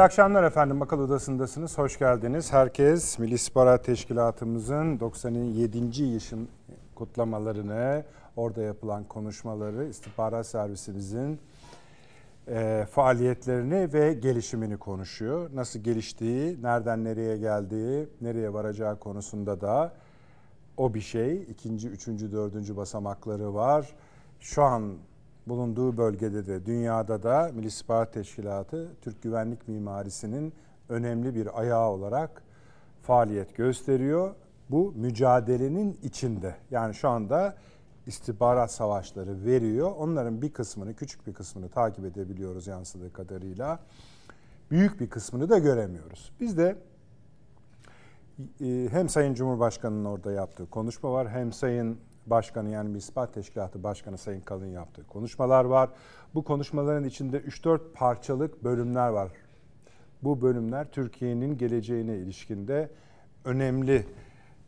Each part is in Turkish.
İyi akşamlar efendim. Akıl Odası'ndasınız. Hoş geldiniz. Herkes Milli İstihbarat Teşkilatımızın 97. yaşın kutlamalarını, orada yapılan konuşmaları, istihbarat servisimizin e, faaliyetlerini ve gelişimini konuşuyor. Nasıl geliştiği, nereden nereye geldiği, nereye varacağı konusunda da o bir şey. İkinci, üçüncü, dördüncü basamakları var. Şu an bulunduğu bölgede de dünyada da Milli İstihbarat Teşkilatı Türk güvenlik mimarisinin önemli bir ayağı olarak faaliyet gösteriyor. Bu mücadelenin içinde yani şu anda istihbarat savaşları veriyor. Onların bir kısmını, küçük bir kısmını takip edebiliyoruz yansıdığı kadarıyla. Büyük bir kısmını da göremiyoruz. Biz de e, hem Sayın Cumhurbaşkanı'nın orada yaptığı konuşma var hem Sayın Başkanı yani İspat Teşkilatı Başkanı Sayın Kalın yaptığı konuşmalar var. Bu konuşmaların içinde 3-4 parçalık bölümler var. Bu bölümler Türkiye'nin geleceğine ilişkinde önemli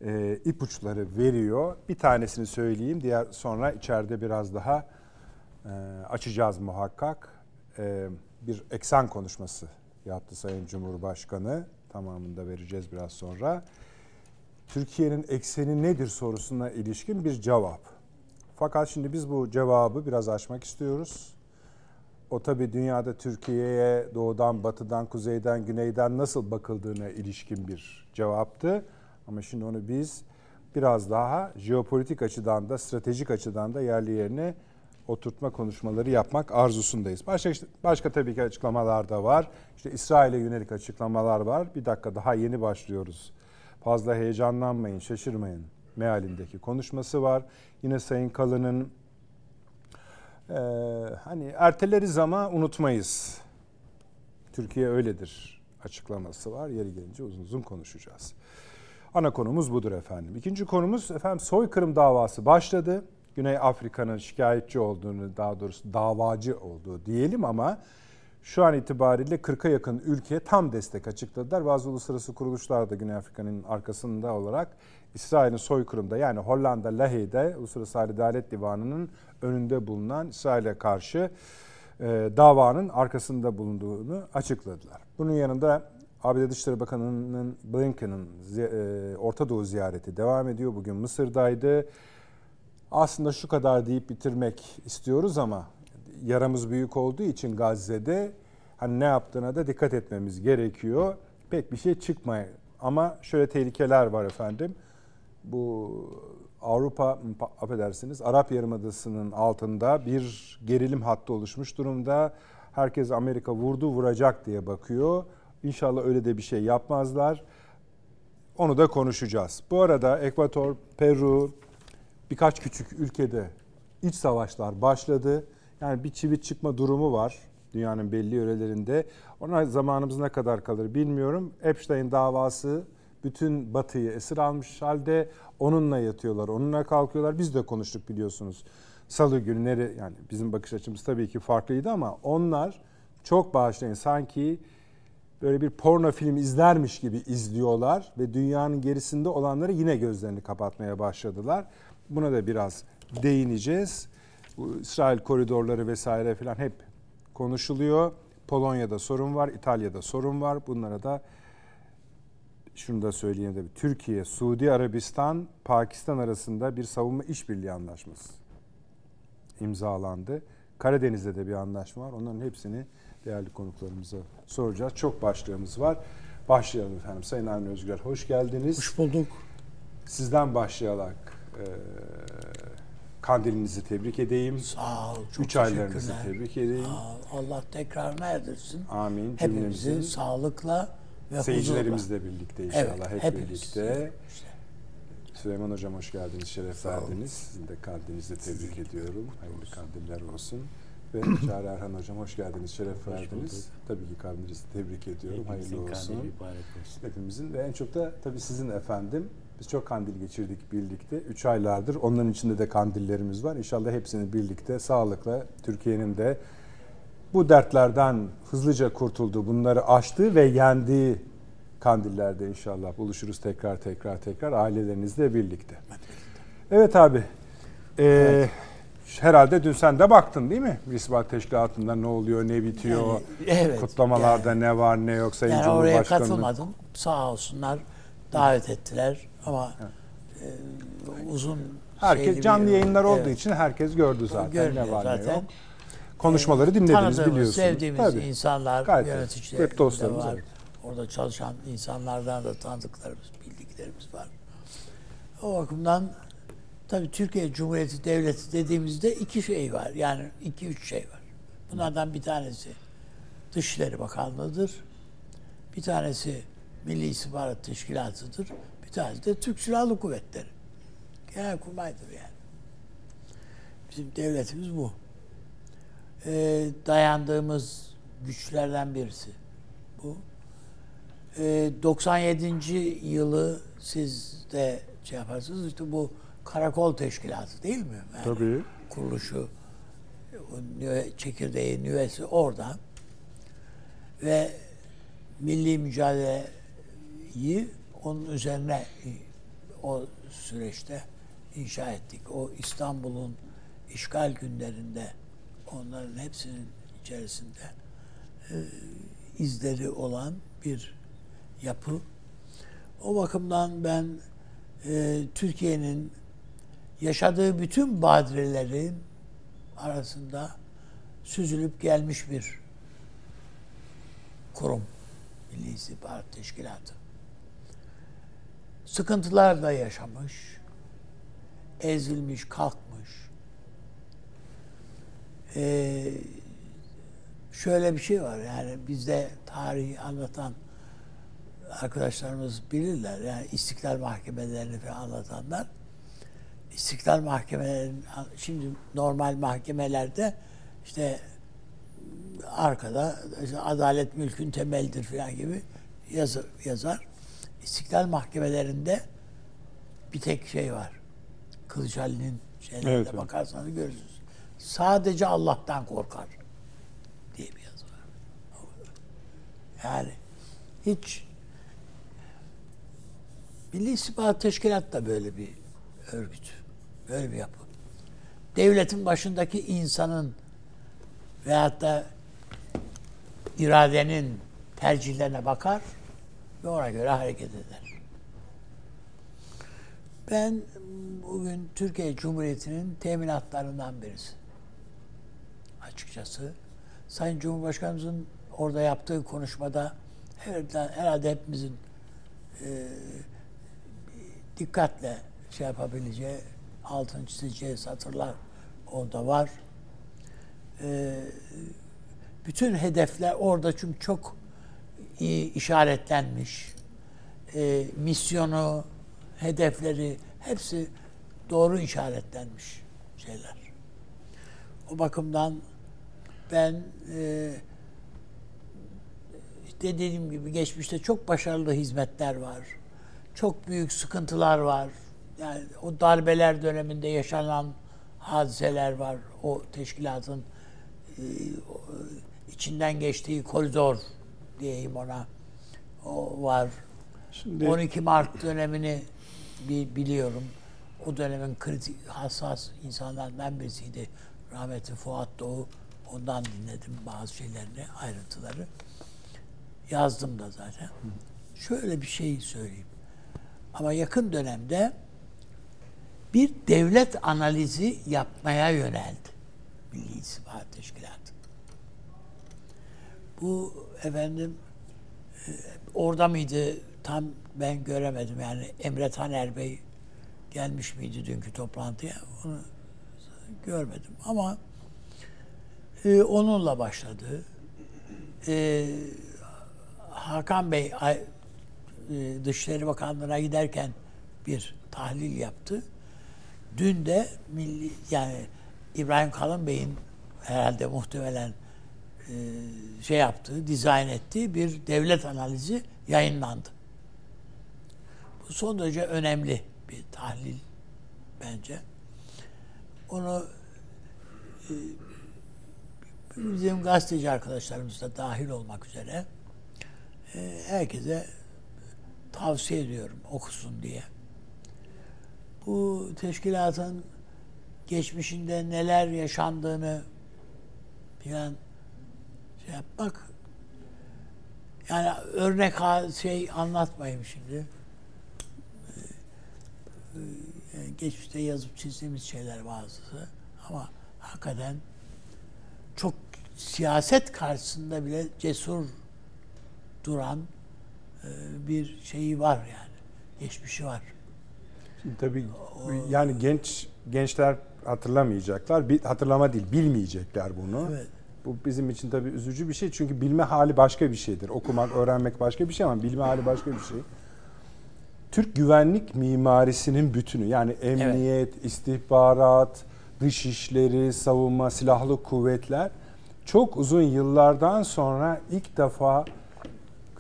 e, ipuçları veriyor. Bir tanesini söyleyeyim, diğer sonra içeride biraz daha e, açacağız muhakkak. E, bir eksen konuşması yaptı Sayın Cumhurbaşkanı. Tamamını da vereceğiz biraz sonra. Türkiye'nin ekseni nedir sorusuna ilişkin bir cevap. Fakat şimdi biz bu cevabı biraz açmak istiyoruz. O tabi dünyada Türkiye'ye doğudan, batıdan, kuzeyden, güneyden nasıl bakıldığına ilişkin bir cevaptı. Ama şimdi onu biz biraz daha jeopolitik açıdan da, stratejik açıdan da yerli yerine oturtma konuşmaları yapmak arzusundayız. Başka, işte, başka tabii ki açıklamalar da var. İşte İsrail'e yönelik açıklamalar var. Bir dakika daha yeni başlıyoruz fazla heyecanlanmayın, şaşırmayın mealindeki konuşması var. Yine Sayın Kalın'ın e, hani erteleriz ama unutmayız. Türkiye öyledir açıklaması var. Yeri gelince uzun uzun konuşacağız. Ana konumuz budur efendim. İkinci konumuz efendim soykırım davası başladı. Güney Afrika'nın şikayetçi olduğunu, daha doğrusu davacı olduğu diyelim ama şu an itibariyle 40'a yakın ülke tam destek açıkladılar. Bazı uluslararası kuruluşlar da Güney Afrika'nın arkasında olarak İsrail'in soykırımda yani Hollanda Lahey'de Uluslararası Adalet Divanı'nın önünde bulunan İsrail'e karşı e, davanın arkasında bulunduğunu açıkladılar. Bunun yanında ABD Dışişleri Bakanı'nın Blinken'ın e, Orta Doğu ziyareti devam ediyor. Bugün Mısır'daydı. Aslında şu kadar deyip bitirmek istiyoruz ama yaramız büyük olduğu için Gazze'de hani ne yaptığına da dikkat etmemiz gerekiyor. Pek bir şey çıkmıyor. Ama şöyle tehlikeler var efendim. Bu Avrupa affedersiniz Arap Yarımadası'nın altında bir gerilim hattı oluşmuş durumda. Herkes Amerika vurdu vuracak diye bakıyor. İnşallah öyle de bir şey yapmazlar. Onu da konuşacağız. Bu arada Ekvator, Peru birkaç küçük ülkede iç savaşlar başladı. Yani bir çivi çıkma durumu var dünyanın belli yörelerinde. Ona zamanımız ne kadar kalır bilmiyorum. Epstein davası bütün Batı'yı esir almış halde onunla yatıyorlar, onunla kalkıyorlar. Biz de konuştuk biliyorsunuz. Salı günleri yani bizim bakış açımız tabii ki farklıydı ama onlar çok bağışlayın sanki böyle bir porno film izlermiş gibi izliyorlar ve dünyanın gerisinde olanları yine gözlerini kapatmaya başladılar. Buna da biraz değineceğiz. Bu İsrail koridorları vesaire falan hep konuşuluyor. Polonya'da sorun var, İtalya'da sorun var. Bunlara da şunu da söyleyeyim de Türkiye, Suudi Arabistan, Pakistan arasında bir savunma işbirliği anlaşması imzalandı. Karadeniz'de de bir anlaşma var. Onların hepsini değerli konuklarımıza soracağız. Çok başlığımız var. Başlayalım efendim. Sayın Avni Özgür hoş geldiniz. Hoş bulduk. Sizden başlayarak e, Kandilinizi tebrik edeyim. Sağ ol. Çok Üç aylarınızı tebrik edeyim. Allah tekrar erdirsin. Amin. Hepimizi sağlıkla ve Seyircilerimizle birlikte inşallah evet, hep hepimiz. birlikte. İşte. Süleyman Hocam hoş geldiniz, şeref verdiniz. Sizin de kandilinizi tebrik ediyorum. Hayırlı kandiller olsun. Ve Çağrı Erhan Hocam hoş geldiniz, şeref hoş verdiniz. Bulduk. Tabii ki kandilinizi tebrik ediyorum. Hepimizin Hayırlı olsun. olsun. Hepimizin ve en çok da tabii sizin efendim biz çok kandil geçirdik birlikte. Üç aylardır. Onların içinde de kandillerimiz var. İnşallah hepsini birlikte sağlıkla Türkiye'nin de bu dertlerden hızlıca kurtuldu, bunları aştı ve yendiği kandillerde inşallah buluşuruz tekrar tekrar tekrar ailelerinizle birlikte. Evet abi. Ee, evet. Herhalde dün sen de baktın değil mi? İstihbarat Teşkilatı'nda ne oluyor, ne bitiyor, Yani, evet, kutlamalarda ne var ne yok Sayın Yani oraya Cumhurbaşkanı'nın. katılmadım. Sağ olsunlar davet ettiler ama e, uzun Herkes bir- canlı yayınlar olduğu Evet. için herkes gördü zaten Görünüyor ne var ne zaten. yok. Konuşmaları dinlediniz Tanıdığımız, biliyorsunuz. sevdiğimiz Tabii. insanlar, Gayet yöneticiler hep dostlarımız, var. evet. Orada çalışan insanlardan da tanıdıklarımız, bildiklerimiz var. O bakımdan tabii Türkiye Cumhuriyeti Devleti dediğimizde iki şey var. Yani iki üç şey var. Bunlardan bir tanesi Dışişleri Bakanlığı'dır. Bir tanesi Milli İstihbarat Teşkilatı'dır. Bir tanesi de Türk Silahlı Kuvvetleri. Genelkurmay'dır yani. Bizim devletimiz bu. Ee, dayandığımız güçlerden birisi bu. Ee, 97. yılı siz de şey yaparsınız işte bu karakol teşkilatı değil mi? Yani Tabii. Kuruluşu, çekirdeği, nüvesi orada. Ve milli mücadeleyi onun üzerine o süreçte inşa ettik. O İstanbul'un işgal günlerinde onların hepsinin içerisinde e, izleri olan bir yapı. O bakımdan ben e, Türkiye'nin yaşadığı bütün badirelerin arasında süzülüp gelmiş bir kurum. Milli İstihbarat Teşkilatı. Sıkıntılar da yaşamış, ezilmiş, kalkmış. Ee, şöyle bir şey var yani bizde tarihi anlatan arkadaşlarımız bilirler. Yani istiklal mahkemelerini falan anlatanlar. İstiklal mahkemelerinin şimdi normal mahkemelerde işte arkada işte adalet mülkün temelidir falan gibi yazar, yazar. İstiklal mahkemelerinde bir tek şey var. Kılıç Ali'nin şeylerine Evet, evet. bakarsanız görürsünüz. Sadece Allah'tan korkar diye bir yazı var. Yani hiç Milli İstihbarat Teşkilatı da böyle bir örgüt. Böyle bir yapı. Devletin başındaki insanın veyahut da iradenin tercihlerine bakar ve ona göre hareket eder. Ben bugün Türkiye Cumhuriyeti'nin teminatlarından birisi. Açıkçası. Sayın Cumhurbaşkanımızın orada yaptığı konuşmada herhalde hepimizin e, dikkatle şey yapabileceği, altını çizeceği satırlar orada var. E, bütün hedefler orada çünkü çok işaretlenmiş. E, misyonu, hedefleri hepsi doğru işaretlenmiş şeyler. O bakımdan ben e, işte dediğim gibi geçmişte çok başarılı hizmetler var. Çok büyük sıkıntılar var. Yani o darbeler döneminde yaşanan hadiseler var. O teşkilatın e, içinden geçtiği koridor diyeyim ona. O var. Şimdi 12 Mart dönemini bi- biliyorum. O dönemin kritik, hassas insanlardan birisiydi. Rahmetli Fuat Doğu. Ondan dinledim bazı şeylerini, ayrıntıları. Yazdım da zaten. Şöyle bir şey söyleyeyim. Ama yakın dönemde bir devlet analizi yapmaya yöneldi. Milli İstihbarat Teşkilatı. Bu efendim e, orada mıydı tam ben göremedim. Yani Emre Taner Bey gelmiş miydi dünkü toplantıya? Onu görmedim ama e, onunla başladı. E, Hakan Bey ay- e, Dışişleri Bakanlığı'na giderken bir tahlil yaptı. Dün de milli yani İbrahim Kalın Bey'in herhalde muhtemelen şey yaptığı, dizayn ettiği bir devlet analizi yayınlandı. Bu son derece önemli bir tahlil bence. Onu e, bizim gazeteci arkadaşlarımız da dahil olmak üzere e, herkese tavsiye ediyorum okusun diye. Bu teşkilatın geçmişinde neler yaşandığını falan şey yapmak yani örnek şey anlatmayayım şimdi. Ee, e, Geçmişte yazıp çizdiğimiz şeyler bazısı ama hakikaten çok siyaset karşısında bile cesur duran e, bir şeyi var yani. Geçmişi var. Şimdi tabii yani genç gençler hatırlamayacaklar. Hatırlama değil, bilmeyecekler bunu. Evet. Bu bizim için tabii üzücü bir şey. Çünkü bilme hali başka bir şeydir. Okumak, öğrenmek başka bir şey ama bilme hali başka bir şey. Türk güvenlik mimarisinin bütünü yani emniyet, istihbarat, dışişleri, savunma, silahlı kuvvetler çok uzun yıllardan sonra ilk defa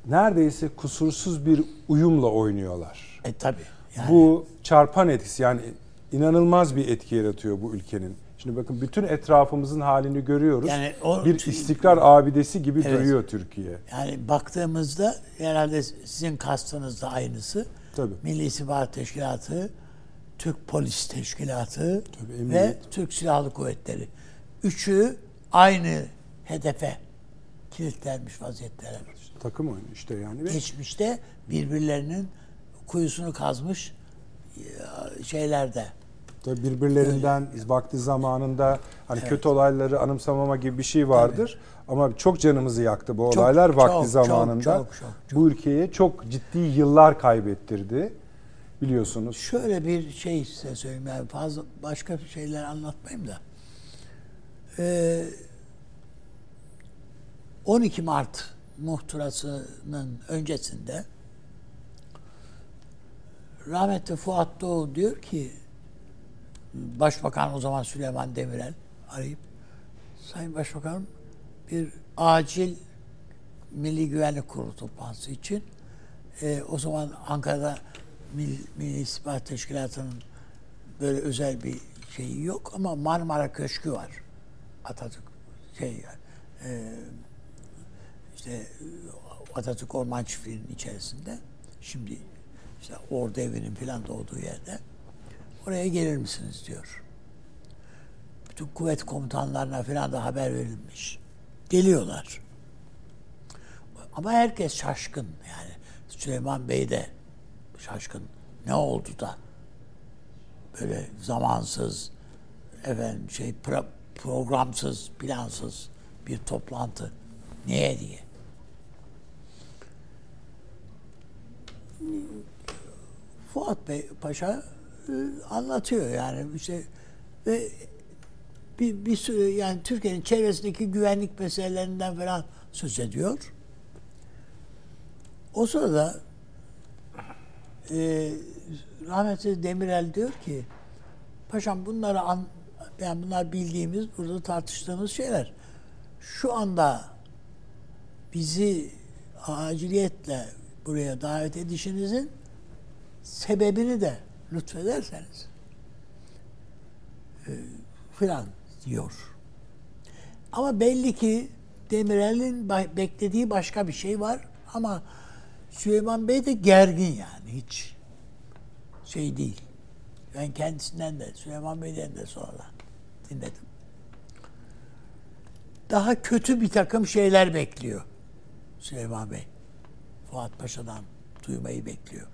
neredeyse kusursuz bir uyumla oynuyorlar. E tabi. Yani Bu çarpan etkisi yani inanılmaz bir etki yaratıyor bu ülkenin. Şimdi bakın bütün etrafımızın halini görüyoruz. Yani o- bir istikrar abidesi gibi Evet. duruyor Türkiye. Yani baktığımızda herhalde sizin kastınız da aynısı. Tabii. Milli İstihbarat Teşkilatı, Türk Polis Teşkilatı Tabii, ve. Türk Silahlı Kuvvetleri. Üçü aynı hedefe kilitlenmiş vaziyetteler. Takım oyunu işte yani. Geçmişte birbirlerinin kuyusunu kazmış e, şeylerde. Tabii birbirlerinden vakti zamanında hani kötü olayları anımsamama gibi bir şey vardır. Ama çok canımızı yaktı bu Çok, olaylar vakti çok, zamanında. çok, çok, çok, Bu ülkeye çok ciddi yıllar kaybettirdi. Biliyorsunuz. Şöyle bir şey size söyleyeyim yani fazla başka şeyler anlatmayayım da. Ee, 12 Mart muhtırasının öncesinde rahmetli Fuat Doğu diyor ki Başbakan o zaman Süleyman Demirel arayıp Sayın Başbakanım bir acil Milli Güvenlik Kurulu toplantısı için e, o zaman Ankara'da Milli, Milli İstihbarat Teşkilatı'nın böyle özel bir şeyi yok ama Marmara Köşkü var. Atatürk şey e, işte Atatürk Orman Çiftliği'nin içerisinde şimdi işte Ordu Evi'nin falan doğduğu yerde oraya gelir misiniz diyor. Bütün kuvvet komutanlarına falan da haber verilmiş. Geliyorlar. Ama herkes şaşkın yani. Süleyman Bey de şaşkın. Ne oldu da böyle zamansız efendim şey pro- programsız, plansız bir toplantı. Niye diye. Fuat Bey Paşa anlatıyor yani işte ve bir, bir sürü yani Türkiye'nin çevresindeki güvenlik meselelerinden falan söz ediyor. O sırada e, rahmetli Demirel diyor ki paşam bunları an, yani bunlar bildiğimiz burada tartıştığımız şeyler. Şu anda bizi aciliyetle buraya davet edişinizin sebebini de lütfederseniz e, filan diyor. Ama belli ki Demirel'in beklediği başka bir şey var ama Süleyman Bey de gergin yani hiç şey değil. Ben kendisinden de Süleyman Bey'den de sonra dinledim. Daha kötü bir takım şeyler bekliyor Süleyman Bey. Fuat Paşa'dan duymayı bekliyor.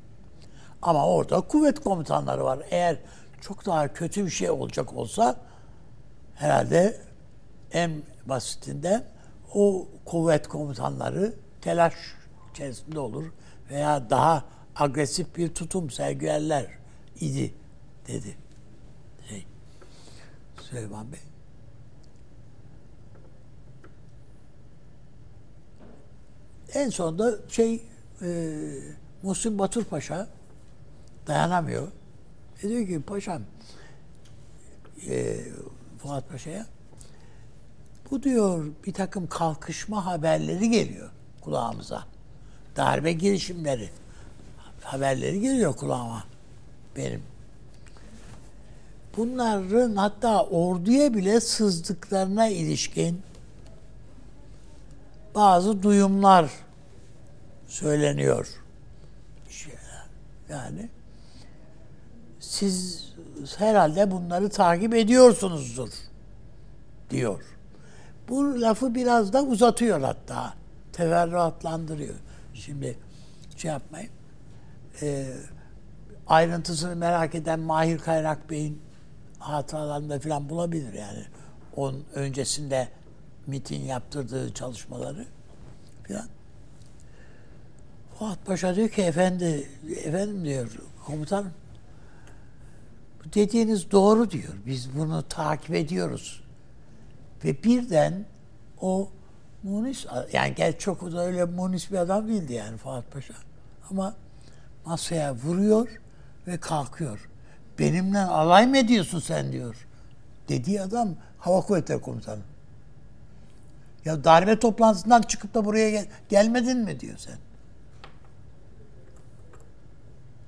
Ama orada kuvvet komutanları var. Eğer çok daha kötü bir şey olacak olsa herhalde en basitinden o kuvvet komutanları telaş içerisinde olur veya daha agresif bir tutum sergilerler idi dedi. Şey, Süleyman Bey. En sonunda şey e, Muhsin Batur Paşa dayanamıyor. E diyor ki paşam e, Fuat Paşa'ya bu diyor bir takım kalkışma haberleri geliyor kulağımıza. Darbe girişimleri haberleri geliyor kulağıma benim. Bunların hatta orduya bile sızdıklarına ilişkin bazı duyumlar söyleniyor. Şeyler. Yani siz herhalde bunları takip ediyorsunuzdur diyor. Bu lafı biraz da uzatıyor hatta. Teferruatlandırıyor. Şimdi şey yapmayın. Ee, ayrıntısını merak eden Mahir Kaynak Bey'in hatıralarında falan bulabilir yani. Onun öncesinde MIT'in yaptırdığı çalışmaları falan. Fuat Paşa diyor ki efendi, efendim diyor komutanım dediğiniz doğru diyor. Biz bunu takip ediyoruz. Ve birden o Munis, yani gel çok da öyle Munis bir adam değildi yani Fuat Paşa. Ama masaya vuruyor ve kalkıyor. Benimle alay mı ediyorsun sen diyor. Dediği adam Hava Kuvvetleri Komutanı. Ya darbe toplantısından çıkıp da buraya gel- gelmedin mi diyor sen.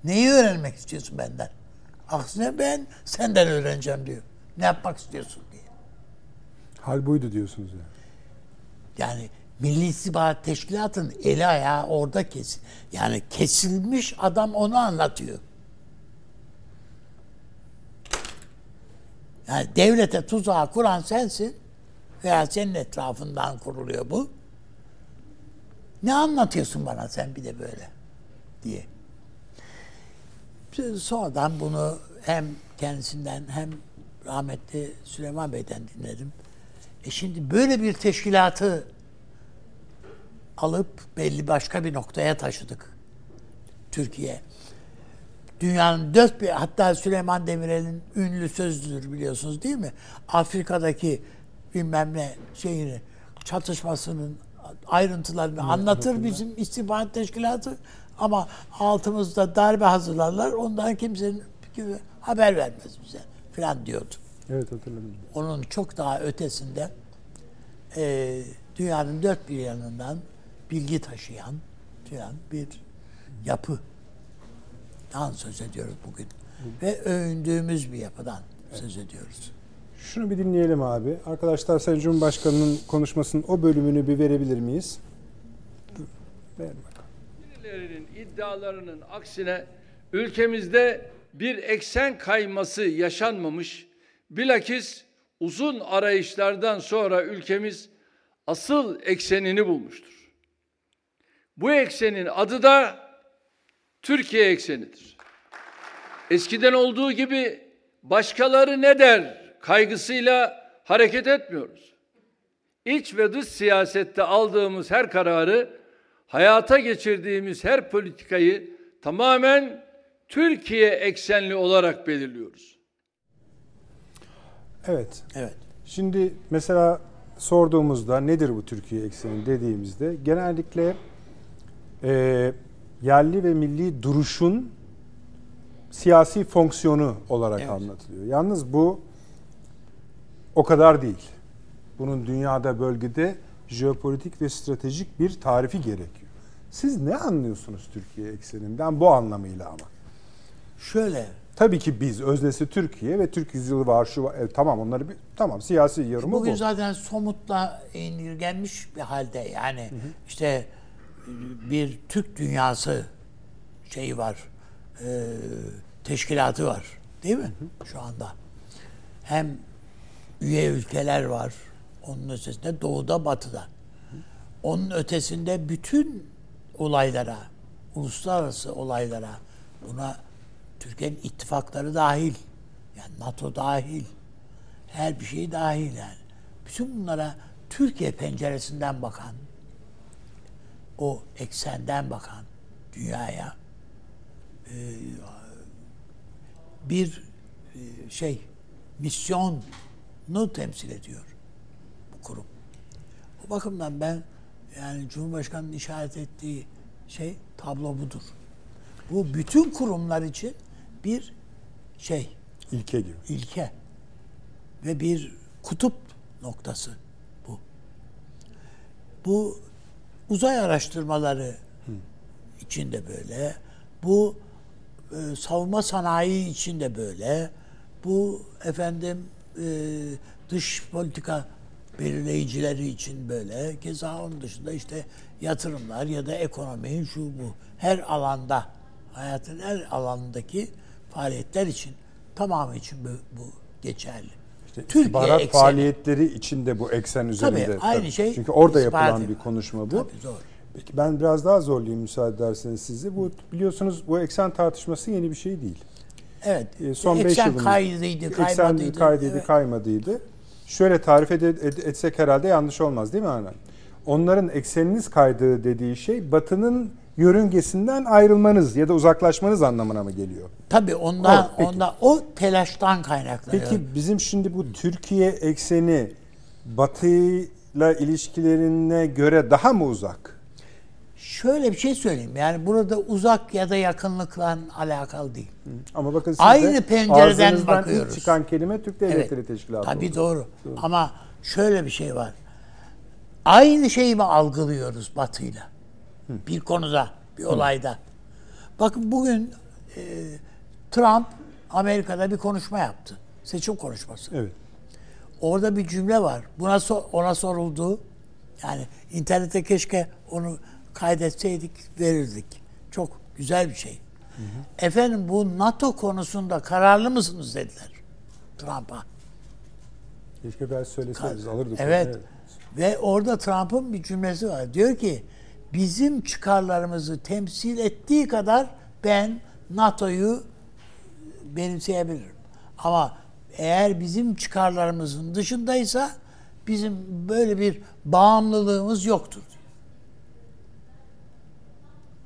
Neyi öğrenmek istiyorsun benden? Aksine ben senden öğreneceğim diyor. Ne yapmak istiyorsun diye. Hal buydu diyorsunuz yani. Yani Milli İstihbarat Teşkilatı'nın eli ayağı orada kesin. Yani kesilmiş adam onu anlatıyor. Yani devlete tuzağı kuran sensin veya senin etrafından kuruluyor bu. Ne anlatıyorsun bana sen bir de böyle diye. Sonradan bunu hem kendisinden hem rahmetli Süleyman Bey'den dinledim. E şimdi böyle bir teşkilatı alıp belli başka bir noktaya taşıdık. Türkiye. Dünyanın dört bir hatta Süleyman Demirel'in ünlü sözlüdür biliyorsunuz değil mi? Afrika'daki bilmem ne şeyini çatışmasının ayrıntılarını anlatır bizim istihbarat teşkilatı ama altımızda darbe hazırlarlar ondan kimsenin haber vermez bize falan diyordu. Evet hatırladım. Onun çok daha ötesinde e, dünyanın dört bir yanından bilgi taşıyan falan bir yapı dan söz ediyoruz bugün. Ve övündüğümüz bir yapıdan söz ediyoruz. Şunu bir dinleyelim abi. Arkadaşlar Sayın Cumhurbaşkanı'nın konuşmasının o bölümünü bir verebilir miyiz? Dur, Birilerinin iddialarının aksine ülkemizde bir eksen kayması yaşanmamış. Bilakis uzun arayışlardan sonra ülkemiz asıl eksenini bulmuştur. Bu eksenin adı da Türkiye eksenidir. Eskiden olduğu gibi başkaları ne der kaygısıyla hareket etmiyoruz. İç ve dış siyasette aldığımız her kararı, hayata geçirdiğimiz her politikayı tamamen Türkiye eksenli olarak belirliyoruz. Evet. Evet. Şimdi mesela sorduğumuzda nedir bu Türkiye ekseni dediğimizde genellikle e, yerli ve milli duruşun siyasi fonksiyonu olarak Evet. anlatılıyor. Yalnız bu o kadar değil. Bunun dünyada bölgede jeopolitik ve stratejik bir tarifi gerekiyor. Siz ne anlıyorsunuz Türkiye ekseninden bu anlamıyla ama? Şöyle Tabii ki biz öznesi Türkiye ve Türk yüzyılı var şu var. E, tamam onları bir tamam siyasi yorumu bugün bu. zaten somutla indirgenmiş bir halde yani işte bir Türk dünyası şeyi var e, teşkilatı var değil mi şu anda hem üye ülkeler var onun ötesinde doğuda batıda onun ötesinde bütün olaylara uluslararası olaylara buna Türkiye'nin ittifakları dahil yani NATO dahil her bir şey dahil yani. Bütün bunlara Türkiye penceresinden bakan, o eksenden bakan dünyaya e, bir e, şey misyonu temsil ediyor bu kurum. O bakımdan ben yani Cumhurbaşkanı'nın işaret ettiği şey tablo budur. Bu bütün kurumlar için bir şey, İlke gibi. ilke ve bir kutup noktası bu. Bu uzay araştırmaları için de böyle. Bu e, savunma sanayi için de böyle. Bu efendim e, dış politika belirleyicileri için böyle. Keza onun dışında işte yatırımlar ya da ekonomi şu bu. Her alanda hayatın her alanındaki faaliyetler için tamamı için bu, bu geçerli. İşte Türkiye istihbarat ekseni. faaliyetleri içinde bu eksen üzerinde. aynı şey Çünkü orada yapılan bir konuşma bu. Tabii, doğru. Peki ben biraz daha zorlayayım müsaade ederseniz sizi. Bu biliyorsunuz bu eksen tartışması yeni bir şey değil. Evet. E, son 5 eksen yılımız. kaydıydı, Eksen kaymadıydı. kaydıydı, Evet. kaymadıydı. Şöyle tarif etsek herhalde yanlış olmaz değil mi Anan? Onların ekseniniz kaydığı dediği şey Batı'nın yörüngesinden ayrılmanız ya da uzaklaşmanız anlamına mı geliyor? Tabii ondan, O, peki. ondan o telaştan kaynaklanıyor. Peki bizim şimdi bu Türkiye ekseni Batı'yla ilişkilerine göre daha mı uzak? Şöyle bir şey söyleyeyim. Yani burada uzak ya da yakınlıkla alakalı değil. Ama bakın siz Aynı de pencereden bakıyoruz. ilk çıkan kelime Türk Devletleri Evet. Teşkilatı Tabii oldu. doğru. Ama şöyle bir şey var. Aynı şeyi mi algılıyoruz Batı'yla? Bir konuda, bir olayda. Bakın bugün e, Trump Amerika'da bir konuşma yaptı. Seçim konuşması. Evet. Orada bir cümle var. Buna ona soruldu. Yani internete keşke onu kaydetseydik, verirdik. Çok güzel bir şey. Efendim bu NATO konusunda kararlı mısınız dediler Trump'a. Keşke ben söyleseydiniz alırdık. Evet. Ve orada Trump'ın bir cümlesi var. Diyor ki bizim çıkarlarımızı temsil ettiği kadar ben NATO'yu benimseyebilirim. Ama eğer bizim çıkarlarımızın dışındaysa bizim böyle bir bağımlılığımız yoktur.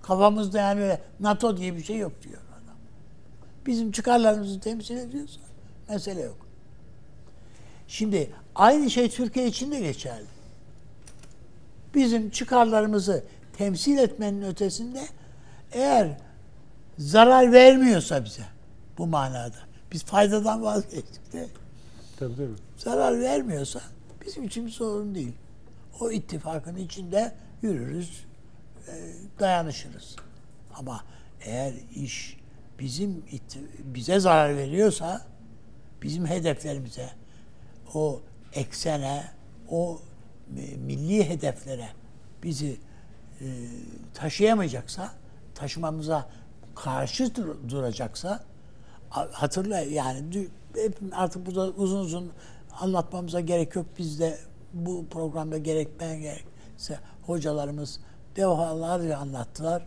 Kafamızda yani öyle NATO diye bir şey yok diyor adam. Bizim çıkarlarımızı temsil ediyorsa mesele yok. Şimdi aynı şey Türkiye için de geçerli. Bizim çıkarlarımızı temsil etmenin ötesinde eğer zarar vermiyorsa bize bu manada biz faydadan vazgeçtik de Tabii tabii. zarar vermiyorsa bizim için bir sorun değil. O ittifakın içinde yürürüz, dayanışırız. Ama eğer iş bizim bize zarar veriyorsa bizim hedeflerimize, o eksene, o e, milli hedeflere bizi e, taşıyamayacaksa, taşımamıza karşı dur- duracaksa hatırla yani hep artık burada uzun uzun anlatmamıza gerek yok. Biz de bu programda gerek gerekse hocalarımız defalarca anlattılar.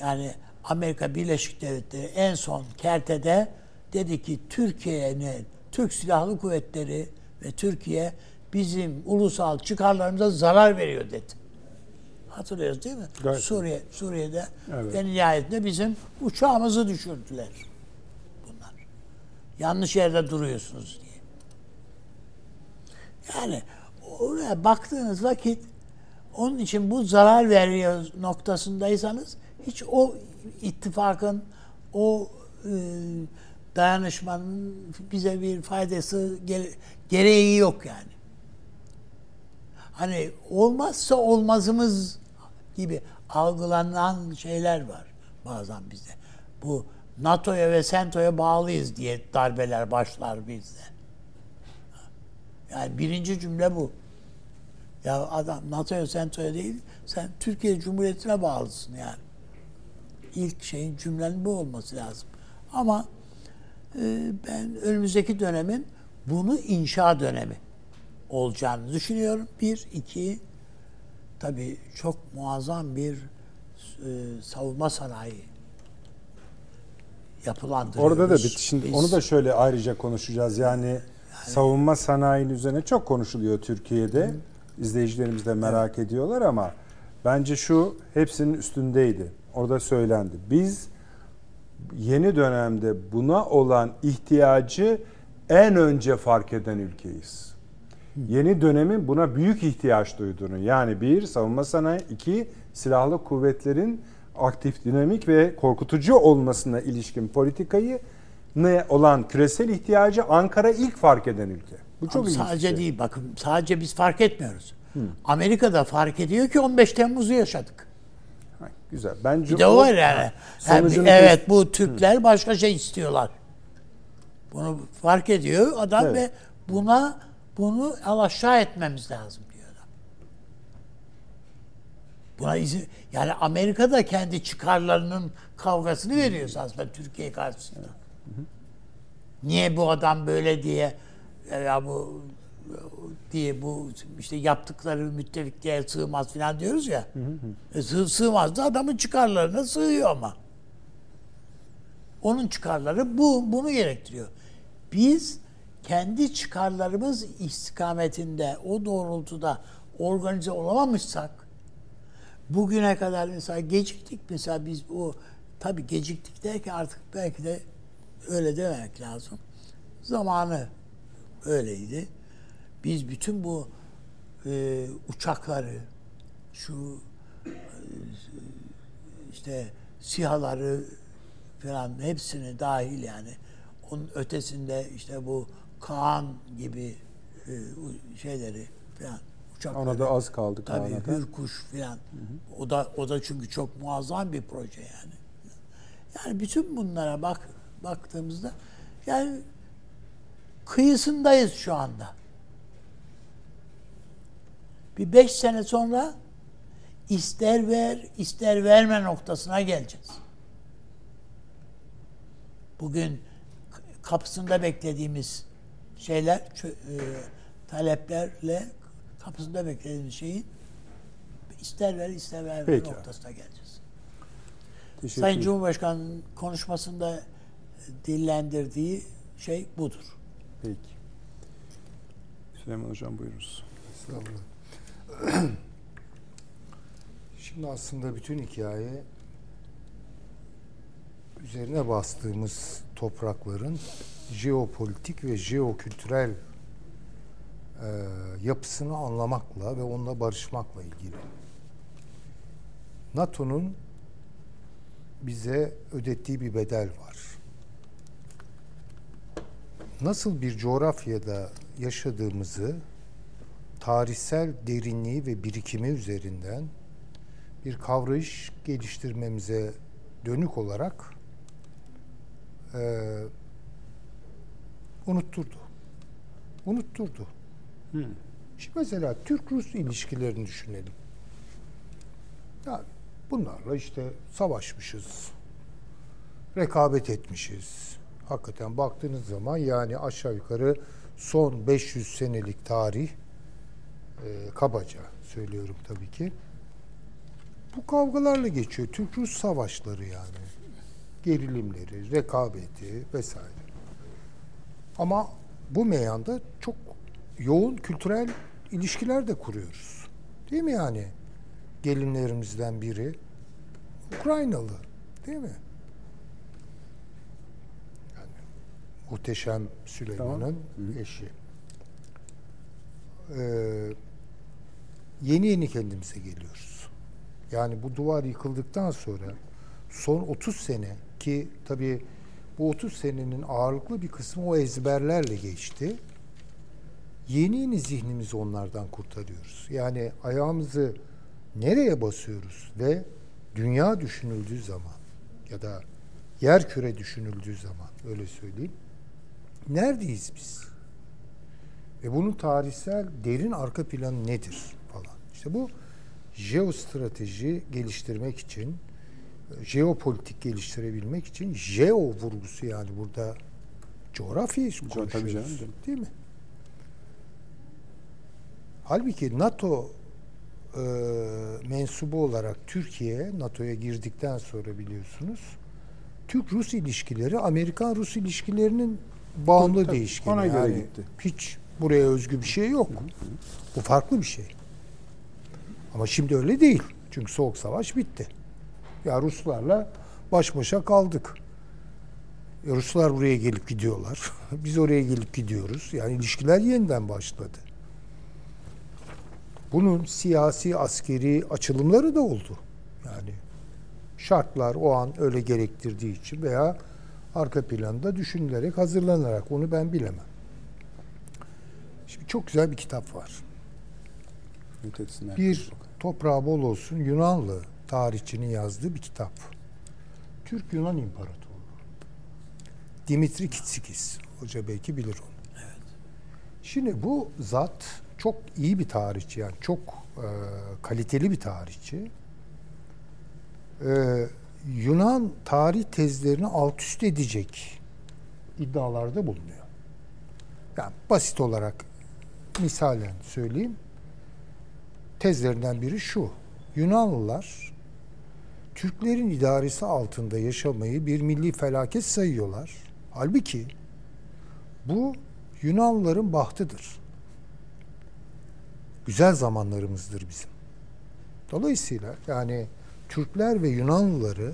Yani Amerika Birleşik Devletleri en son kertede dedi ki Türkiye'nin Türk Silahlı Kuvvetleri ve Türkiye bizim ulusal çıkarlarımıza zarar veriyor dedi. Hatırlıyoruz değil mi? Gayet. Suriye Suriye'de Evet. ve nihayetinde bizim uçağımızı düşürdüler. Bunlar. Yanlış yerde duruyorsunuz diye. Yani oraya baktığınız vakit onun için bu zarar veriyor noktasındaysanız hiç o ittifakın o e, dayanışmanın bize bir faydası gere- gereği yok yani. Hani olmazsa olmazımız gibi algılanan şeyler var bazen bizde. Bu NATO'ya ve SENTO'ya bağlıyız diye darbeler başlar bizde. Yani birinci cümle bu. Ya adam NATO'ya SENTO'ya değil, sen Türkiye Cumhuriyeti'ne bağlısın yani. İlk şeyin cümlenin bu olması lazım. Ama e, ben önümüzdeki dönemin bunu inşa dönemi olacağını düşünüyorum. Bir, iki, tabii çok muazzam bir e, savunma sanayi yapılandırıyoruz. Orada da bir şimdi Biz- onu da şöyle ayrıca konuşacağız. Yani, savunma sanayinin üzerine çok konuşuluyor Türkiye'de. İzleyicilerimiz de merak ediyorlar ama bence şu hepsinin üstündeydi. Orada söylendi. Biz yeni dönemde buna olan ihtiyacı en önce fark eden ülkeyiz. Yeni dönemin buna büyük ihtiyaç duyduğunu yani bir savunma sanayi, iki silahlı kuvvetlerin aktif, dinamik ve korkutucu olmasına ilişkin politikayı ne olan küresel ihtiyacı Ankara ilk fark eden ülke. Bu çok Ama sadece şey. değil bakın sadece biz fark etmiyoruz. Amerika'da fark ediyor ki 15 Temmuz'u yaşadık. Ha, Güzel. Bence Bir de o var yani. Yani Sonucunu evet bu Türkler başka şey istiyorlar. Bunu fark ediyor adam Evet. ve buna bunu alaşağı etmemiz lazım diyor adam. Buna izin yani Amerika da kendi çıkarlarının kavgasını veriyor aslında Türkiye karşısında. Niye bu adam böyle diye ya bu diye bu işte yaptıkları müttefikliğe sığmaz falan diyoruz ya. E, sığ, sığmaz da adamın çıkarlarına sığıyor ama. Onun çıkarları bu bunu gerektiriyor. Biz kendi çıkarlarımız istikametinde o doğrultuda organize olamamışsak bugüne kadar mesela geciktik mesela biz bu tabi geciktik derken artık belki de öyle dememek lazım. Zamanı öyleydi. Biz bütün bu e, uçakları şu e, işte sihaları falan hepsini dahil yani onun ötesinde işte bu Kaan gibi e, şeyleri falan uçakları. Ona da az kaldı Tabii Kaan'a. Hürkuş falan. O da o da çünkü çok muazzam bir proje yani. Yani bütün bunlara bak baktığımızda yani kıyısındayız şu anda. Bir beş sene sonra ister ver ister verme noktasına geleceğiz. Bugün kapısında beklediğimiz şeyler, e, taleplerle kapısında beklediğimiz şeyin ister ver ister verme Peki. noktasına geleceğiz. Teşekkür Sayın. Cumhurbaşkanı'nın konuşmasında dillendirdiği şey budur. Peki. Süleyman Hocam buyurunuz. Estağfurullah. Şimdi aslında bütün hikaye üzerine bastığımız toprakların jeopolitik ve jeokültürel e, yapısını anlamakla ve onunla barışmakla ilgili. NATO'nun bize ödettiği bir bedel var. Nasıl bir coğrafyada yaşadığımızı tarihsel derinliği ve birikimi üzerinden bir kavrayış geliştirmemize dönük olarak eee unutturdu. Unutturdu. Şimdi mesela Türk-Rus ilişkilerini düşünelim. Yani bunlarla işte savaşmışız, rekabet etmişiz. Hakikaten baktığınız zaman yani aşağı yukarı son 500 senelik tarih e, kabaca söylüyorum tabii ki. Bu kavgalarla geçiyor. Türk-Rus savaşları yani. Gerilimleri, rekabeti vesaire. Ama bu meyanda çok yoğun kültürel ilişkiler de kuruyoruz. Değil mi yani? Gelinlerimizden biri Ukraynalı. Değil mi? Yani muhteşem Süleyman'ın eşi. Ee, yeni yeni kendimize geliyoruz. Yani bu duvar yıkıldıktan sonra son 30 sene ki tabii bu 30 senenin ağırlıklı bir kısmı o ezberlerle geçti. Yeni yeni zihnimizi onlardan kurtarıyoruz. Yani ayağımızı nereye basıyoruz ve dünya düşünüldüğü zaman ya da yer küre düşünüldüğü zaman öyle söyleyeyim. Neredeyiz biz? Ve bunun tarihsel derin arka planı nedir falan. İşte bu jeostrateji geliştirmek için, jeopolitik geliştirebilmek için jeo vurgusu yani burada coğrafyayı tabii konuşuyoruz. Değil mi? Halbuki NATO e, mensubu olarak Türkiye NATO'ya girdikten sonra biliyorsunuz Türk-Rus ilişkileri Amerikan-Rus ilişkilerinin bağımlı Tabii, değişkeni. ona göre Yani gitti. Hiç buraya özgü bir şey yok. Bu farklı bir şey. Ama şimdi öyle değil. Çünkü Soğuk Savaş bitti. Ya Ruslarla baş başa kaldık. Ya Ruslar buraya gelip gidiyorlar. Biz oraya gelip gidiyoruz. Yani ilişkiler yeniden başladı. Bunun siyasi, askeri açılımları da oldu. Yani şartlar o an öyle gerektirdiği için veya arka planda düşünülerek, hazırlanarak onu ben bilemem. Şimdi çok güzel bir kitap var. Bir toprağı bol olsun Yunanlı tarihçinin yazdığı bir kitap. Türk-Yunan İmparatoru. Dimitri Kitsikis. Hoca belki bilir onu. Şimdi bu zat çok iyi bir tarihçi yani çok e, kaliteli bir tarihçi. E, Yunan tarih tezlerini alt üst edecek iddialarda bulunuyor. Yani basit olarak misalen söyleyeyim. Tezlerinden biri şu. Yunanlılar Türklerin idaresi altında yaşamayı bir milli felaket sayıyorlar. Halbuki bu Yunanlıların bahtıdır. Güzel zamanlarımızdır bizim. Dolayısıyla yani Türkler ve Yunanlıları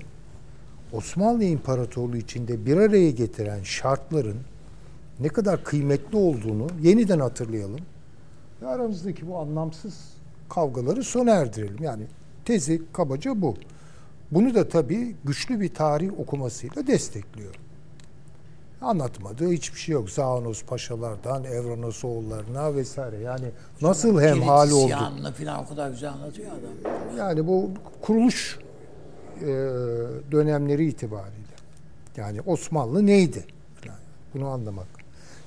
Osmanlı İmparatorluğu içinde bir araya getiren şartların ne kadar kıymetli olduğunu yeniden hatırlayalım. Ve aramızdaki bu anlamsız kavgaları sona erdirelim. Yani tezi kabaca bu. Bunu da tabii güçlü bir tarih okumasıyla destekliyor. Anlatmadığı hiçbir şey yok. Zahanos paşalardan Evranos oğullarına vesaire. Yani nasıl hem hali oldu. falan o kadar güzel anlatıyor adam. Yani bu kuruluş e, dönemleri itibariyle. Yani Osmanlı neydi? Falan. Bunu anlamak.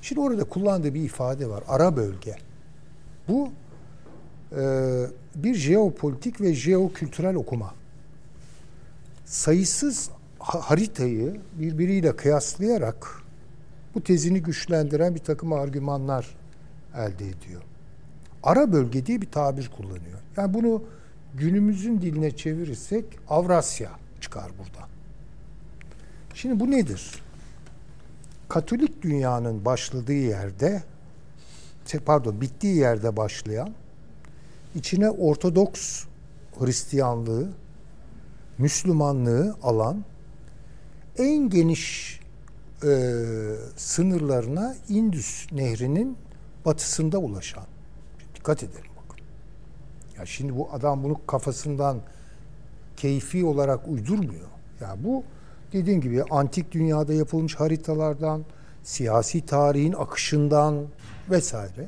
Şimdi orada kullandığı bir ifade var. Ara bölge. Bu e, bir jeopolitik ve jeokültürel okuma. Sayısız ha- haritayı birbiriyle kıyaslayarak bu tezini güçlendiren bir takım argümanlar elde ediyor. Ara bölge diye bir tabir kullanıyor. Yani bunu günümüzün diline çevirirsek Avrasya çıkar buradan. Şimdi bu nedir? Katolik dünyanın başladığı yerde pardon bittiği yerde başlayan içine Ortodoks Hristiyanlığı, Müslümanlığı alan en geniş e, sınırlarına Indus Nehri'nin batısında ulaşan. Dikkat edelim bakın. Ya şimdi bu adam bunu kafasından keyfi olarak uydurmuyor. Ya bu dediğim gibi antik dünyada yapılmış haritalardan, siyasi tarihin akışından vesaire.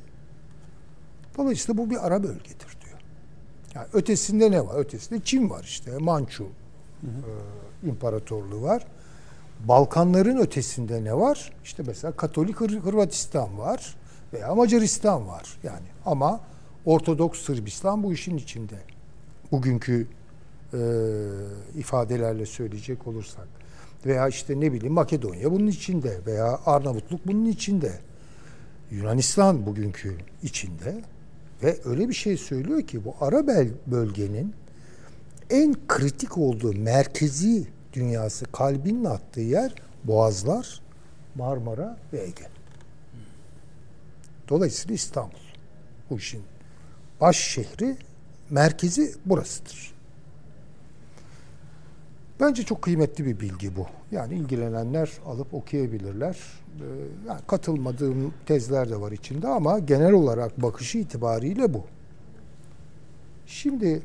Dolayısıyla bu bir ara bölgedir diyor. Yani ötesinde ne var? Ötesinde Çin var işte. Mançu e, İmparatorluğu var. Balkanların ötesinde ne var? İşte mesela Katolik Hır- Hırvatistan var veya Macaristan var. Yani ama Ortodoks Sırbistan bu işin içinde. Bugünkü e, ifadelerle söyleyecek olursak. Veya işte ne bileyim Makedonya bunun içinde veya Arnavutluk bunun içinde. Yunanistan bugünkü içinde ve öyle bir şey söylüyor ki bu ara bölgenin en kritik olduğu merkezi dünyası kalbinin attığı yer Boğazlar, Marmara ve Ege. Dolayısıyla İstanbul bu işin baş şehri, merkezi burasıdır. Bence çok kıymetli bir bilgi bu. Yani ilgilenenler alıp okuyabilirler. Ee, yani katılmadığım tezler de var içinde ama genel olarak bakışı itibariyle bu. Şimdi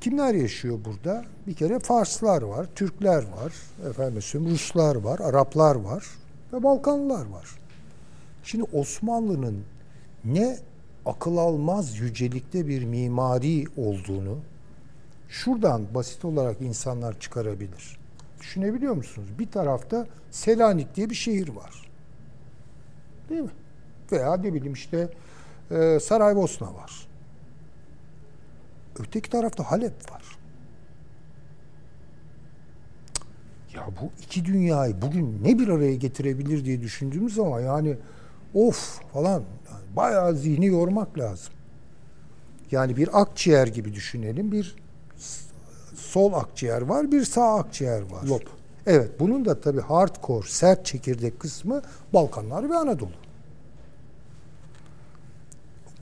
kimler yaşıyor burada? Bir kere Farslar var, Türkler var, efendim Ruslar var, Araplar var ve Balkanlılar var. Şimdi Osmanlı'nın ne akıl almaz yücelikte bir mimari olduğunu şuradan basit olarak insanlar çıkarabilir. Düşünebiliyor musunuz? Bir tarafta Selanik diye bir şehir var. Değil mi? Veya ne bileyim işte e, Saraybosna var. Öteki tarafta Halep var. Ya bu iki dünyayı bugün ne bir araya getirebilir diye düşündüğümüz zaman yani of falan yani bayağı zihni yormak lazım. Yani bir akciğer gibi düşünelim. Bir sol akciğer var, bir sağ akciğer var. Lob. Evet, bunun da tabii hardcore, sert çekirdek kısmı Balkanlar ve Anadolu.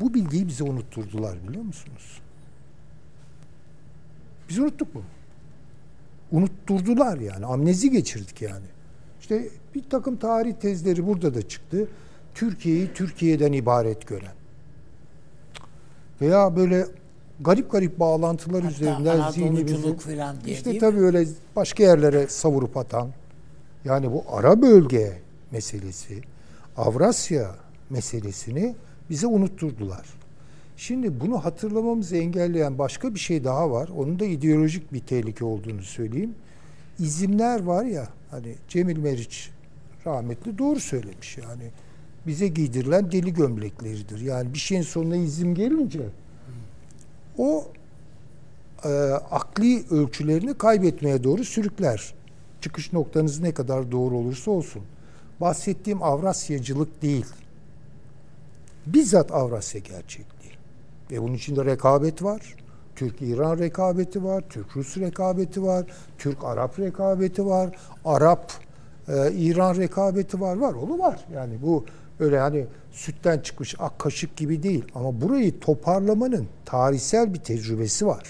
Bu bilgiyi bize unutturdular biliyor musunuz? Biz unuttuk bunu. Unutturdular yani. Amnezi geçirdik yani. İşte bir takım tarih tezleri burada da çıktı. Türkiye'yi Türkiye'den ibaret gören. Veya böyle garip garip bağlantılar Hatta üzerinden zihnimizi... Anadoluculuk falan diye İşte değil mi? tabii öyle başka yerlere savurup atan. Yani bu ara bölge meselesi, Avrasya meselesini bize unutturdular. Şimdi bunu hatırlamamızı engelleyen başka bir şey daha var. Onun da ideolojik bir tehlike olduğunu söyleyeyim. İzimler var ya hani Cemil Meriç rahmetli doğru söylemiş yani. Bize giydirilen deli gömlekleridir. Yani bir şeyin sonuna izim gelince o e, akli ölçülerini kaybetmeye doğru sürükler. Çıkış noktanız ne kadar doğru olursa olsun. bahsettiğim Avrasyacılık değil. Bizzat Avrasya gerçekliği. Ve bunun içinde rekabet var. Türk-İran rekabeti var, Türk-Rus rekabeti var, Türk-Arap rekabeti var, Arap-İran rekabeti var, var, onu var. Yani bu öyle hani sütten çıkmış ak kaşık gibi değil. Ama burayı toparlamanın tarihsel bir tecrübesi var.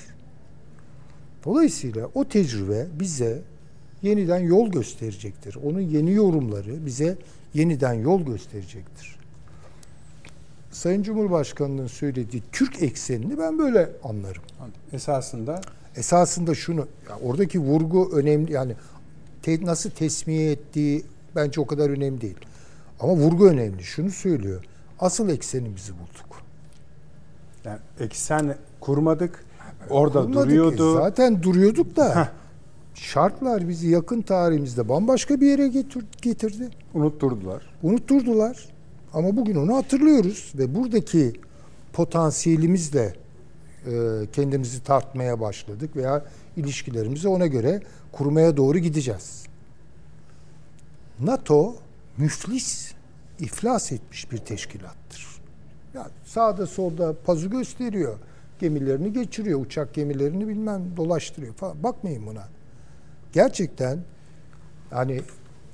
Dolayısıyla o tecrübe bize yeniden yol gösterecektir. Onun yeni yorumları bize yeniden yol gösterecektir. Sayın Cumhurbaşkanı'nın söylediği Türk eksenini ben böyle anlarım. Esasında Esasında şunu, oradaki vurgu önemli yani te- nasıl tesmiye ettiği bence o kadar önemli değil. Ama vurgu önemli. Şunu söylüyor. Asıl eksenimizi bulduk. yani eksen kurmadık. Orada Olmadı ki. duruyordu. Zaten duruyorduk da Heh. şartlar bizi yakın tarihimizde bambaşka bir yere getir- getirdi. Unutturdular. Unutturdular. Ama bugün onu hatırlıyoruz ve buradaki potansiyelimizle e, kendimizi tartmaya başladık veya ilişkilerimizi ona göre kurmaya doğru gideceğiz. NATO müflis, iflas etmiş bir teşkilattır. Yani sağda solda pazı gösteriyor. Gemilerini geçiriyor, uçak gemilerini bilmem dolaştırıyor falan. Bakmayın buna. Gerçekten hani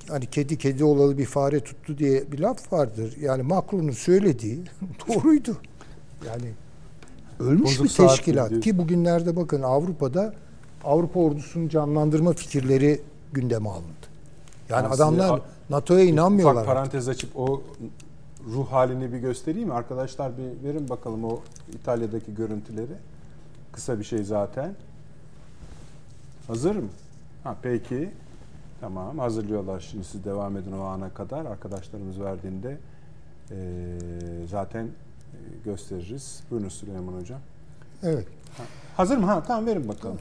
hani kedi kedi olalı bir fare tuttu diye bir laf vardır. Yani Macron'un söylediği doğruydu. Yani ölmüş Bozuk bir teşkilat ki bugünlerde bakın Avrupa'da Avrupa ordusunun canlandırma fikirleri gündeme alındı. Yani size adamlar NATO'ya inanmıyorlar. Ufak parantez açıp o ruh halini bir göstereyim mi? Arkadaşlar bir verin bakalım o İtalya'daki görüntüleri. Kısa bir şey zaten. Hazır mı? Ha peki. Tamam hazırlıyorlar şimdi siz devam edin o ana kadar. Arkadaşlarımız verdiğinde eee, zaten e, gösteririz. Buyurun Süleyman Hocam. Evet. Hazır mı? Ha tamam verin bakalım.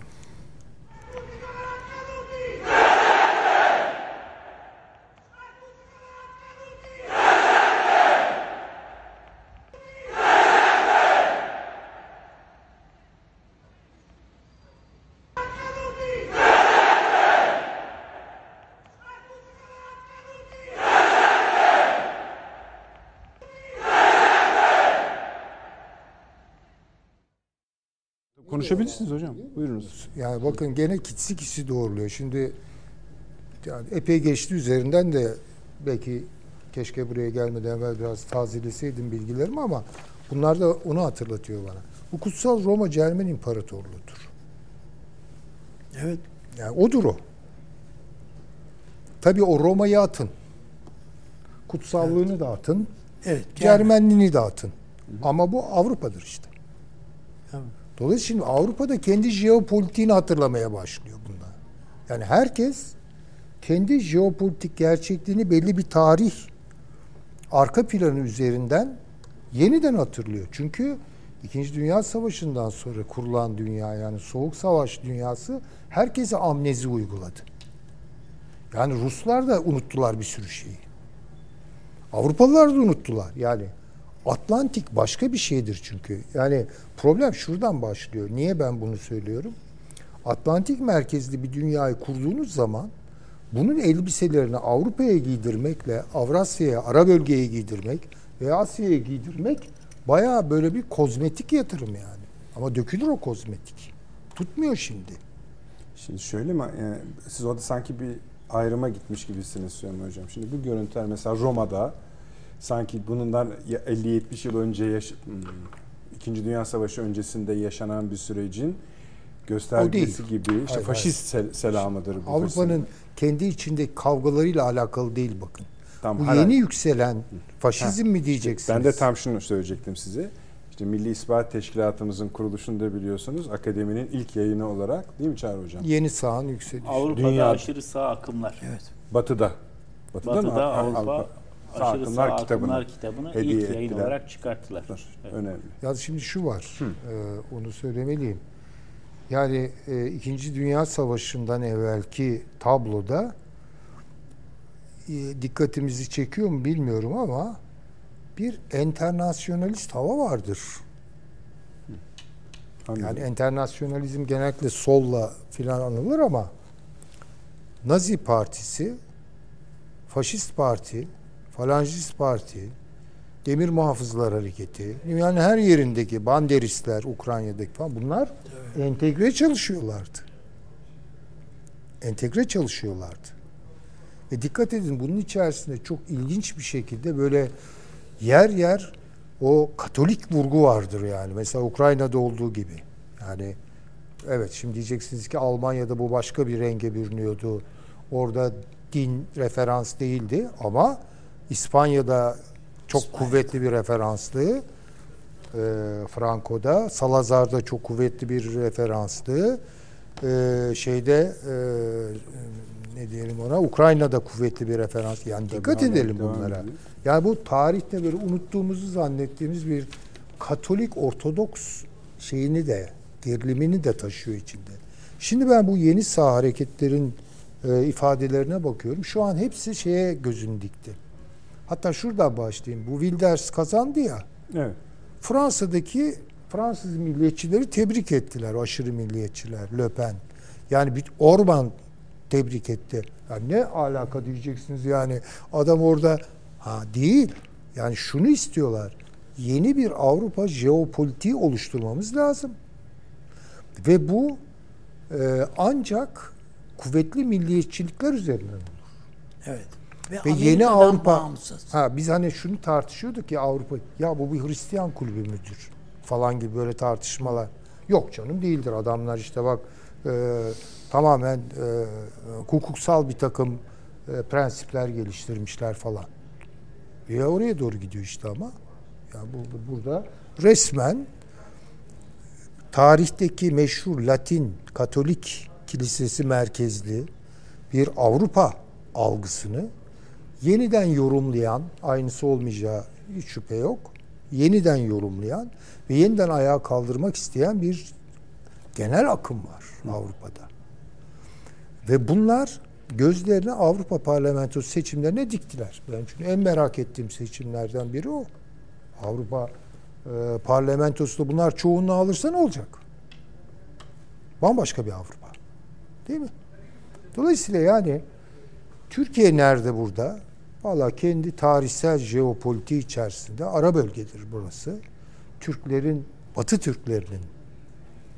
Konuşabilirsiniz hocam. Buyurunuz. Yani bakın gene kitsi kitsi doğruluyor. Şimdi yani epey geçti üzerinden de belki keşke buraya gelmeden evvel biraz tazeleseydim bilgilerimi ama bunlar da onu hatırlatıyor bana. Bu kutsal Roma Cermen İmparatorluğu'dur. Evet. Yani odur o. Tabii o Roma'yı atın. Kutsallığını da atın. Evet. Cermenliğini de atın. Ama bu Avrupa'dır işte. Dolayısıyla şimdi Avrupa'da kendi jeopolitiğini hatırlamaya başlıyor bunda. Yani herkes kendi jeopolitik gerçekliğini belli bir tarih arka planı üzerinden yeniden hatırlıyor. Çünkü İkinci Dünya Savaşı'ndan sonra kurulan dünya yani Soğuk Savaş dünyası herkese amnezi uyguladı. Yani Ruslar da unuttular bir sürü şeyi. Avrupalılar da unuttular. Yani Atlantik başka bir şeydir çünkü. Yani problem şuradan başlıyor. Niye ben bunu söylüyorum? Atlantik merkezli bir dünyayı kurduğunuz zaman bunun elbiselerini Avrupa'ya giydirmekle Avrasya'ya, ara bölgeye giydirmek ve Asya'ya giydirmek bayağı böyle bir kozmetik yatırım yani. Ama dökülür o kozmetik. Tutmuyor şimdi. Şimdi şöyle mi? Yani siz orada sanki bir ayrıma gitmiş gibisiniz Süleyman Hocam. Şimdi bu görüntüler mesela Roma'da sanki bundan 50-70 yıl önce yaş- hmm, İkinci Dünya Savaşı öncesinde yaşanan bir sürecin göstergesi gibi işte Hayır, faşist sel- selamıdır bu. Avrupa'nın kendi içindeki kavgalarıyla alakalı değil bakın. Tam Bu hala- yeni yükselen faşizm mi diyeceksiniz? Ben de tam şunu söyleyecektim size. İşte Milli İstihbarat Teşkilatımızın kuruluşunu da biliyorsunuz. Akademinin ilk yayını olarak değil mi Çağrı Hocam? yeni sağın yükselişi. Avrupa'da Dünyada. aşırı sağ akımlar. Evet. Batı'da. Batı'da, mı? Batı'da Avrupa- Avrupa Sağ aşırı akımlar sağ kitabını akımlar kitabını hediye ilk yayın ettiler. olarak çıkarttılar. Evet. Önemli. Ya şimdi şu var, e, onu söylemeliyim. Yani e, İkinci Dünya Savaşı'ndan evvelki tabloda e, dikkatimizi çekiyor mu bilmiyorum ama bir enternasyonalist hava vardır. Anladım. Yani enternasyonalizm genellikle solla filan anılır ama Nazi Partisi Faşist Parti, Falancist Parti, Demir Muhafızlar Hareketi, dünyanın her yerindeki Banderistler, Ukrayna'daki falan bunlar entegre çalışıyorlardı. Entegre çalışıyorlardı. Ve dikkat edin bunun içerisinde çok ilginç bir şekilde böyle yer yer o Katolik vurgu vardır yani. Mesela Ukrayna'da olduğu gibi. Yani evet şimdi diyeceksiniz ki Almanya'da bu başka bir renge bürünüyordu. Orada din referans değildi ama İspanya'da çok İspanya'da. kuvvetli bir referanstı. Ee, Franco'da, Salazar'da çok kuvvetli bir referanstı. Ee, şeyde e, ne diyelim ona Ukrayna'da kuvvetli bir referans. Yani dikkat hala edelim bunlara. Yani bu tarihte böyle unuttuğumuzu zannettiğimiz bir Katolik Ortodoks şeyini de gerilimini de taşıyor içinde. Şimdi ben bu yeni sağ hareketlerin e, ifadelerine bakıyorum. Şu an hepsi şeye gözünü dikti. Hatta şuradan başlayayım. Bu Wilders kazandı ya. Evet. Fransa'daki Fransız milliyetçileri tebrik ettiler. Aşırı milliyetçiler. Le Pen. Yani bir Orban tebrik etti. Ya ne alaka diyeceksiniz yani. Adam orada ha değil. Yani şunu istiyorlar. Yeni bir Avrupa jeopolitiği oluşturmamız lazım. Ve bu e, ancak kuvvetli milliyetçilikler üzerinden olur. Evet. Ve Amerika'dan yeni Avrupa bağımsız. ha biz hani şunu tartışıyorduk ya Avrupa ya bu bir Hristiyan kulübü müdür falan gibi böyle tartışmalar. Yok canım değildir adamlar işte bak e, tamamen e, hukuksal bir takım e, prensipler geliştirmişler falan. Ya oraya doğru gidiyor işte ama. Ya burada, burada resmen tarihteki meşhur Latin Katolik Kilisesi merkezli bir Avrupa algısını yeniden yorumlayan, aynısı olmayacağı hiç şüphe yok, yeniden yorumlayan ve yeniden ayağa kaldırmak isteyen bir genel akım var Avrupa'da. Ve bunlar gözlerini Avrupa Parlamentosu seçimlerine diktiler. Ben çünkü en merak ettiğim seçimlerden biri o. Avrupa e, Parlamentosu'nda bunlar çoğunluğu alırsa ne olacak? Bambaşka bir Avrupa. Değil mi? Dolayısıyla yani Türkiye nerede burada? Valla kendi tarihsel jeopolitiği içerisinde ara bölgedir burası. Türklerin, Batı Türklerinin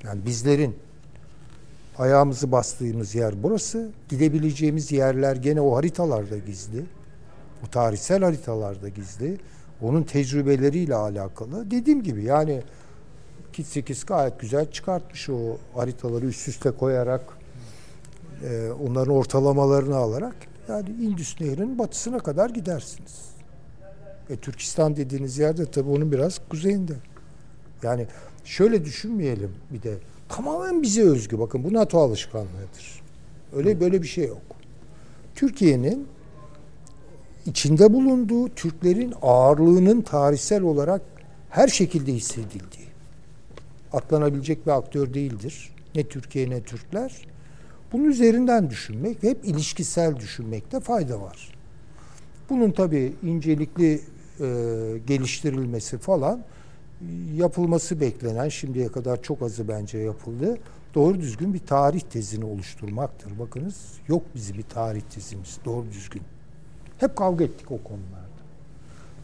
yani bizlerin ayağımızı bastığımız yer burası. Gidebileceğimiz yerler gene o haritalarda gizli. O tarihsel haritalarda gizli. Onun tecrübeleriyle alakalı. Dediğim gibi yani Kit 8 gayet güzel çıkartmış o haritaları üst üste koyarak e, onların ortalamalarını alarak yani Indus Nehri'nin batısına kadar gidersiniz. E, Türkistan dediğiniz yerde tabii onun biraz kuzeyinde. Yani şöyle düşünmeyelim bir de tamamen bize özgü. Bakın bu NATO alışkanlığıdır. Öyle böyle bir şey yok. Türkiye'nin içinde bulunduğu Türklerin ağırlığının tarihsel olarak her şekilde hissedildiği. Atlanabilecek bir aktör değildir. Ne Türkiye ne Türkler. Bunun üzerinden düşünmek ve hep ilişkisel düşünmekte fayda var. Bunun tabii incelikli e, geliştirilmesi falan yapılması beklenen şimdiye kadar çok azı bence yapıldı. Doğru düzgün bir tarih tezini oluşturmaktır. Bakınız yok bizim bir tarih tezimiz doğru düzgün. Hep kavga ettik o konularda.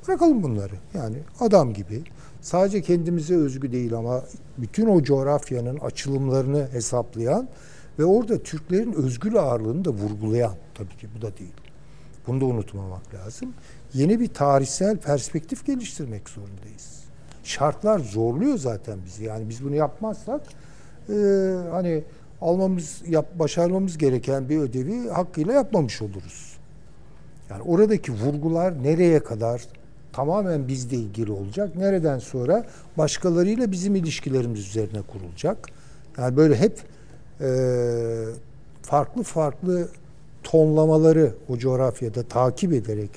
Bırakalım bunları. Yani adam gibi sadece kendimize özgü değil ama bütün o coğrafyanın açılımlarını hesaplayan ve orada Türklerin özgül ağırlığını da vurgulayan tabii ki bu da değil. Bunu da unutmamak lazım. Yeni bir tarihsel perspektif geliştirmek zorundayız. Şartlar zorluyor zaten bizi. Yani biz bunu yapmazsak e, hani almamız, yap, başarmamız gereken bir ödevi hakkıyla yapmamış oluruz. Yani oradaki vurgular nereye kadar tamamen bizle ilgili olacak. Nereden sonra başkalarıyla bizim ilişkilerimiz üzerine kurulacak. Yani böyle hep farklı farklı tonlamaları o coğrafyada takip ederek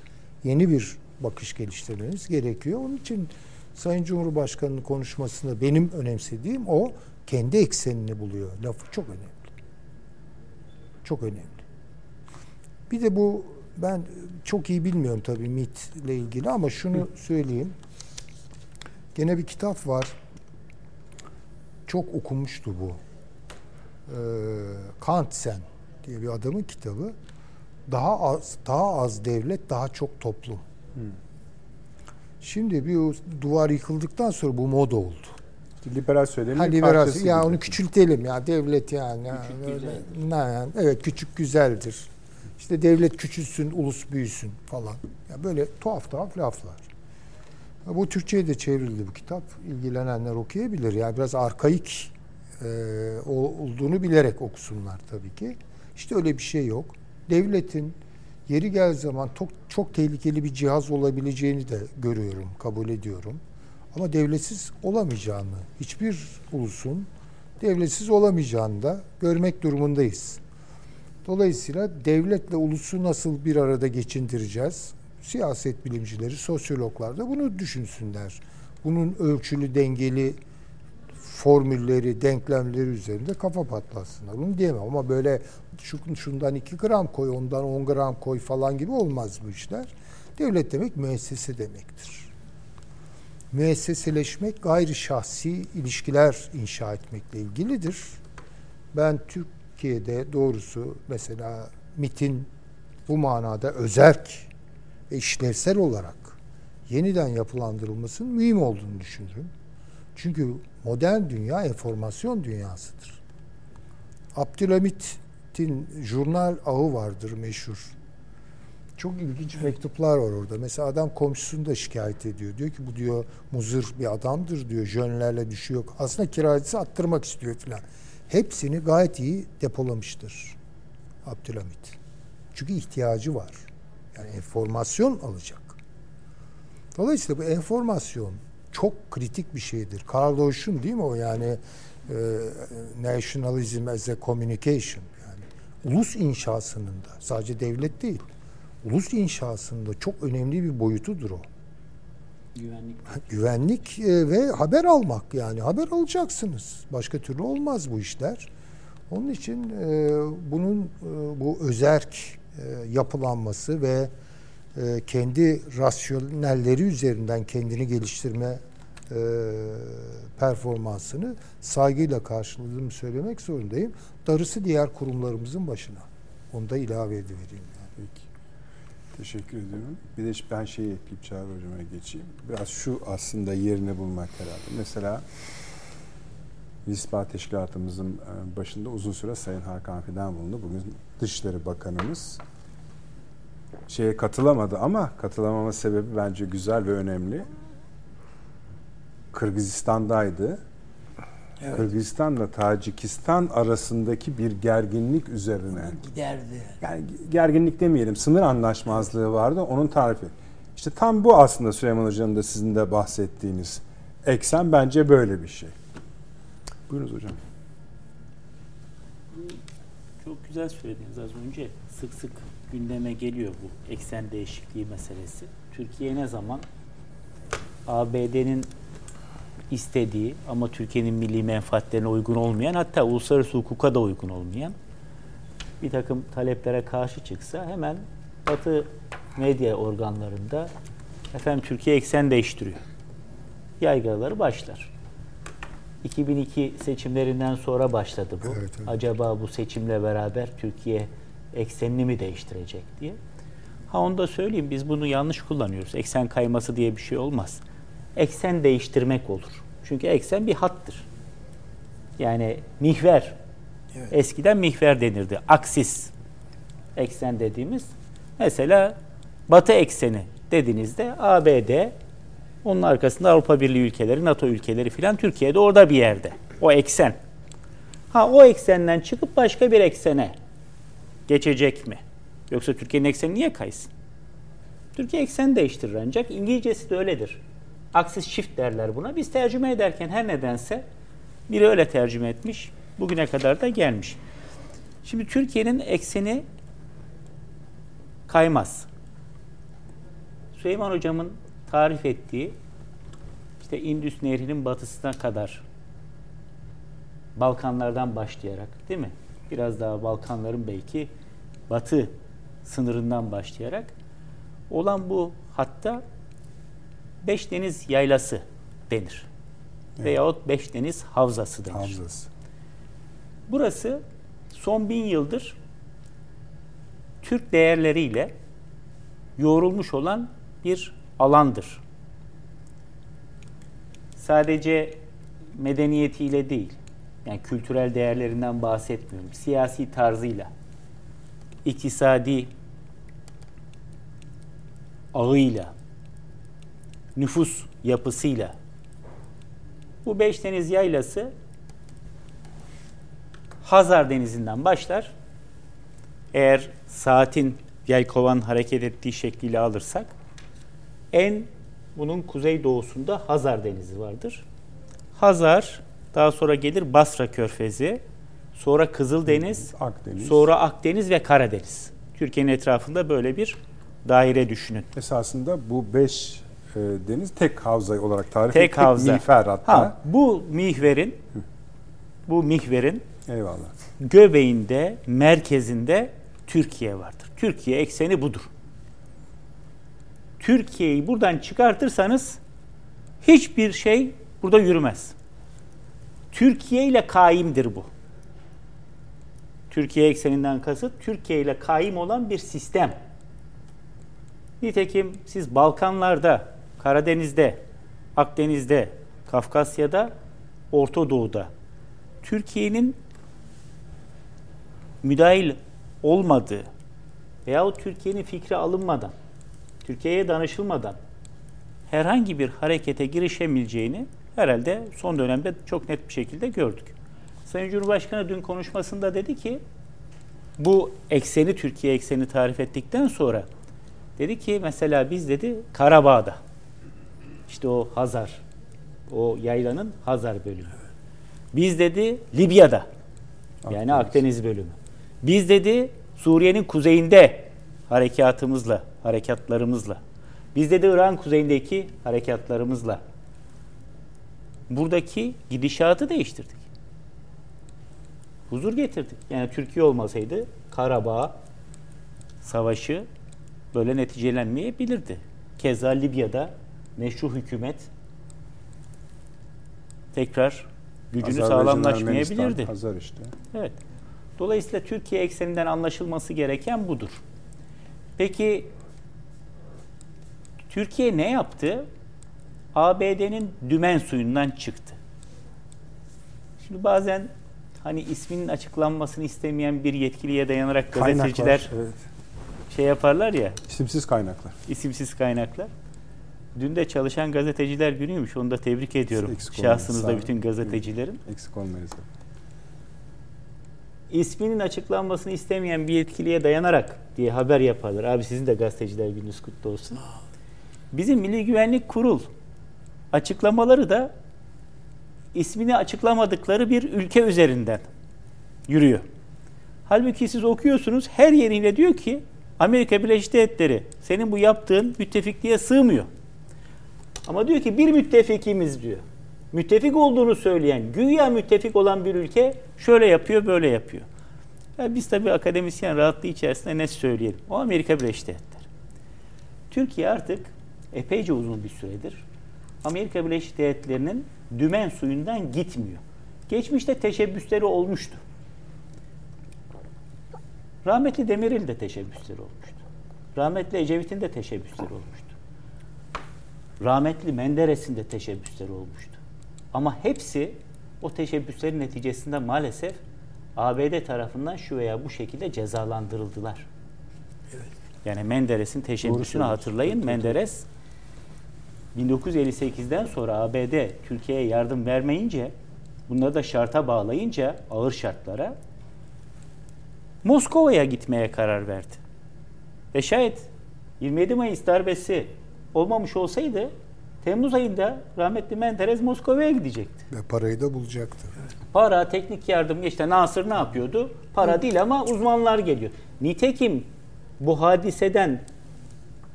yeni bir bakış geliştirmeniz gerekiyor. Onun için Sayın Cumhurbaşkanı'nın konuşmasında benim önemsediğim o kendi eksenini buluyor. Lafı çok önemli. Çok önemli. Bir de bu ben çok iyi bilmiyorum tabii MIT ile ilgili ama şunu söyleyeyim. Gene bir kitap var. Çok okumuştu bu. Ee, Kantsen diye bir adamın kitabı. daha az daha az devlet, daha çok toplum. Şimdi bir duvar yıkıldıktan sonra bu moda oldu. İşte liberal söylemin Ha liberal parçası ya gibi. onu küçültelim ya devlet yani. yani Küçük öyle- güzel. Ne yani? Evet küçük güzeldir. İşte devlet küçülsün, ulus büyüsün falan. Ya böyle tuhaf tuhaf laflar. Ya Bu Türkçe'ye de çevrildi bu kitap. İlgilenenler okuyabilir. Yani biraz arkaik e, olduğunu bilerek okusunlar tabii ki. İşte öyle bir şey yok. Devletin yeri gel zaman çok, çok tehlikeli bir cihaz olabileceğini de görüyorum, kabul ediyorum. Ama devletsiz olamayacağını, hiçbir ulusun devletsiz olamayacağını da görmek durumundayız. Dolayısıyla devletle ulusu nasıl bir arada geçindireceğiz? Siyaset bilimcileri, sosyologlar da bunu düşünsünler. Bunun ölçülü, dengeli formülleri, denklemleri üzerinde kafa patlatsınlar. Bunu diyemem ama böyle şu- şundan 2 gram koy, ondan 10 gram koy falan gibi olmaz bu işler. Devlet demek müessese demektir. Müesseseleşmek gayri şahsi ilişkiler inşa etmekle ilgilidir. Ben Türkiye'de doğrusu mesela MIT'in bu manada özerk ve işlevsel olarak yeniden yapılandırılmasının mühim olduğunu düşünürüm. Çünkü modern dünya enformasyon dünyasıdır. Abdülhamit'in jurnal ağı vardır meşhur. Çok ilginç mektuplar var orada. Mesela adam komşusunu da şikayet ediyor. Diyor ki bu diyor muzır bir adamdır diyor. Jönlerle düşüyor. Aslında kiracısı attırmak istiyor filan. Hepsini gayet iyi depolamıştır Abdülhamit. Çünkü ihtiyacı var. Yani enformasyon alacak. Dolayısıyla bu enformasyon çok kritik bir şeydir. Karl Deutsch'un değil mi o yani e, nationalism as a communication yani ulus inşasının da sadece devlet değil ulus inşasında çok önemli bir boyutudur o. Güvenlik. Güvenlik e, ve haber almak yani haber alacaksınız. Başka türlü olmaz bu işler. Onun için e, bunun e, bu özerk e, yapılanması ve kendi rasyonelleri üzerinden kendini geliştirme e, performansını saygıyla karşıladığımı söylemek zorundayım. Darısı diğer kurumlarımızın başına. Onu da ilave edivereyim. Yani. Peki. Teşekkür ediyorum. Bir de ben şeyi ekleyip Çağrı Hocam'a geçeyim. Biraz şu aslında yerini bulmak herhalde. Mesela İstihbarat Teşkilatımızın e, başında uzun süre Sayın Hakan Fidan bulundu. Bugün Dışişleri Bakanımız şeye katılamadı ama katılamama sebebi bence güzel ve önemli. Kırgızistan'daydı. Evet. Kırgızistan'la Tacikistan arasındaki bir gerginlik üzerine Giderdi. yani gerginlik demeyelim sınır anlaşmazlığı vardı onun tarifi. İşte tam bu aslında Süleyman Hoca'nın da sizin de bahsettiğiniz eksen bence böyle bir şey. Buyurunuz hocam. Çok güzel söylediniz az önce. Sık sık gündeme geliyor bu eksen değişikliği meselesi. Türkiye ne zaman ABD'nin istediği ama Türkiye'nin milli menfaatlerine uygun olmayan hatta uluslararası hukuka da uygun olmayan bir takım taleplere karşı çıksa hemen Batı medya organlarında efendim Türkiye eksen değiştiriyor. Yaygaraları başlar. 2002 seçimlerinden sonra başladı bu. Evet, evet. Acaba bu seçimle beraber Türkiye eksenini mi değiştirecek diye. Ha onu da söyleyeyim biz bunu yanlış kullanıyoruz. Eksen kayması diye bir şey olmaz. Eksen değiştirmek olur. Çünkü eksen bir hattır. Yani mihver. Evet. Eskiden mihver denirdi. Aksis eksen dediğimiz. Mesela batı ekseni dediğinizde ABD onun arkasında Avrupa Birliği ülkeleri, NATO ülkeleri filan Türkiye'de orada bir yerde. O eksen. Ha o eksenden çıkıp başka bir eksene geçecek mi? Yoksa Türkiye'nin ekseni niye kaysın? Türkiye eksen değiştirir ancak İngilizcesi de öyledir. Aksis shift derler buna. Biz tercüme ederken her nedense biri öyle tercüme etmiş. Bugüne kadar da gelmiş. Şimdi Türkiye'nin ekseni kaymaz. Süleyman Hocam'ın tarif ettiği işte Indus Nehri'nin batısına kadar Balkanlardan başlayarak değil mi? Biraz daha Balkanların belki batı sınırından başlayarak olan bu hatta Beş Deniz Yaylası denir. Veyahut Beş Deniz Havzası denir. Hamzası. Burası son bin yıldır Türk değerleriyle yoğrulmuş olan bir alandır. Sadece medeniyetiyle değil, yani kültürel değerlerinden bahsetmiyorum. Siyasi tarzıyla, iktisadi ağıyla, nüfus yapısıyla. Bu beş deniz yaylası Hazar Denizi'nden başlar. Eğer saatin yelkovan hareket ettiği şekliyle alırsak en bunun kuzey doğusunda Hazar Denizi vardır. Hazar, daha sonra gelir Basra Körfezi, sonra Kızıldeniz, Akdeniz. sonra Akdeniz ve Karadeniz. Türkiye'nin etrafında böyle bir daire düşünün. Esasında bu beş e, deniz tek havza olarak tarif Tek ettik. havza. Miğfer hatta. Ha, bu mihverin bu mihverin Eyvallah. göbeğinde, merkezinde Türkiye vardır. Türkiye ekseni budur. Türkiye'yi buradan çıkartırsanız hiçbir şey burada yürümez. Türkiye ile kaimdir bu. Türkiye ekseninden kasıt Türkiye ile kaim olan bir sistem. Nitekim siz Balkanlarda, Karadeniz'de, Akdeniz'de, Kafkasya'da, Orta Doğu'da Türkiye'nin müdahil olmadığı veyahut Türkiye'nin fikri alınmadan, Türkiye'ye danışılmadan herhangi bir harekete girişemeyeceğini herhalde son dönemde çok net bir şekilde gördük. Sayın Cumhurbaşkanı dün konuşmasında dedi ki bu ekseni Türkiye ekseni tarif ettikten sonra dedi ki mesela biz dedi Karabağ'da işte o Hazar o yaylanın Hazar bölümü. Biz dedi Libya'da yani Akdeniz bölümü. Biz dedi Suriye'nin kuzeyinde harekatımızla, harekatlarımızla. Biz dedi Irak'ın kuzeyindeki harekatlarımızla. Buradaki gidişatı değiştirdik. Huzur getirdik. Yani Türkiye olmasaydı Karabağ savaşı böyle neticelenmeyebilirdi. Keza Libya'da meşru hükümet tekrar gücünü sağlamlaşmayabilirdi. Hazar işte. Evet. Dolayısıyla Türkiye ekseninden anlaşılması gereken budur. Peki Türkiye ne yaptı? ABD'nin dümen suyundan çıktı. Şimdi bazen hani isminin açıklanmasını istemeyen bir yetkiliye dayanarak gazeteciler Kaynaklar. Evet. şey yaparlar ya, İsimsiz kaynaklar. isimsiz kaynaklar. Dün de çalışan gazeteciler günüymüş. Onu da tebrik ediyorum. Eksik Şahsınızda bütün gazetecilerin. Eksik olmayız. isminin açıklanmasını istemeyen bir yetkiliye dayanarak diye haber yaparlar. Abi sizin de gazeteciler gününüz kutlu olsun. Bizim Milli Güvenlik Kurul açıklamaları da ismini açıklamadıkları bir ülke üzerinden yürüyor. Halbuki siz okuyorsunuz her yeriyle diyor ki Amerika Birleşik Devletleri senin bu yaptığın müttefikliğe sığmıyor. Ama diyor ki bir müttefikimiz diyor. Müttefik olduğunu söyleyen, güya müttefik olan bir ülke şöyle yapıyor, böyle yapıyor. Ya biz tabii akademisyen rahatlığı içerisinde ne söyleyelim? O Amerika Birleşik Devletleri. Türkiye artık epeyce uzun bir süredir Amerika Birleşik Devletleri'nin dümen suyundan gitmiyor. Geçmişte teşebbüsleri olmuştu. Rahmetli Demirel de teşebbüsleri olmuştu. Rahmetli Ecevit'in de teşebbüsleri olmuştu. Rahmetli Menderes'in de teşebbüsleri olmuştu. Ama hepsi o teşebbüslerin neticesinde maalesef ABD tarafından şu veya bu şekilde cezalandırıldılar. Yani Menderes'in teşebbüsünü hatırlayın. Evet, evet, Menderes 1958'den sonra ABD Türkiye'ye yardım vermeyince bunları da şarta bağlayınca ağır şartlara Moskova'ya gitmeye karar verdi. Ve şayet 27 Mayıs darbesi olmamış olsaydı Temmuz ayında rahmetli Menderes Moskova'ya gidecekti. Ve parayı da bulacaktı. Para, teknik yardım işte Nasır ne yapıyordu? Para değil ama uzmanlar geliyor. Nitekim bu hadiseden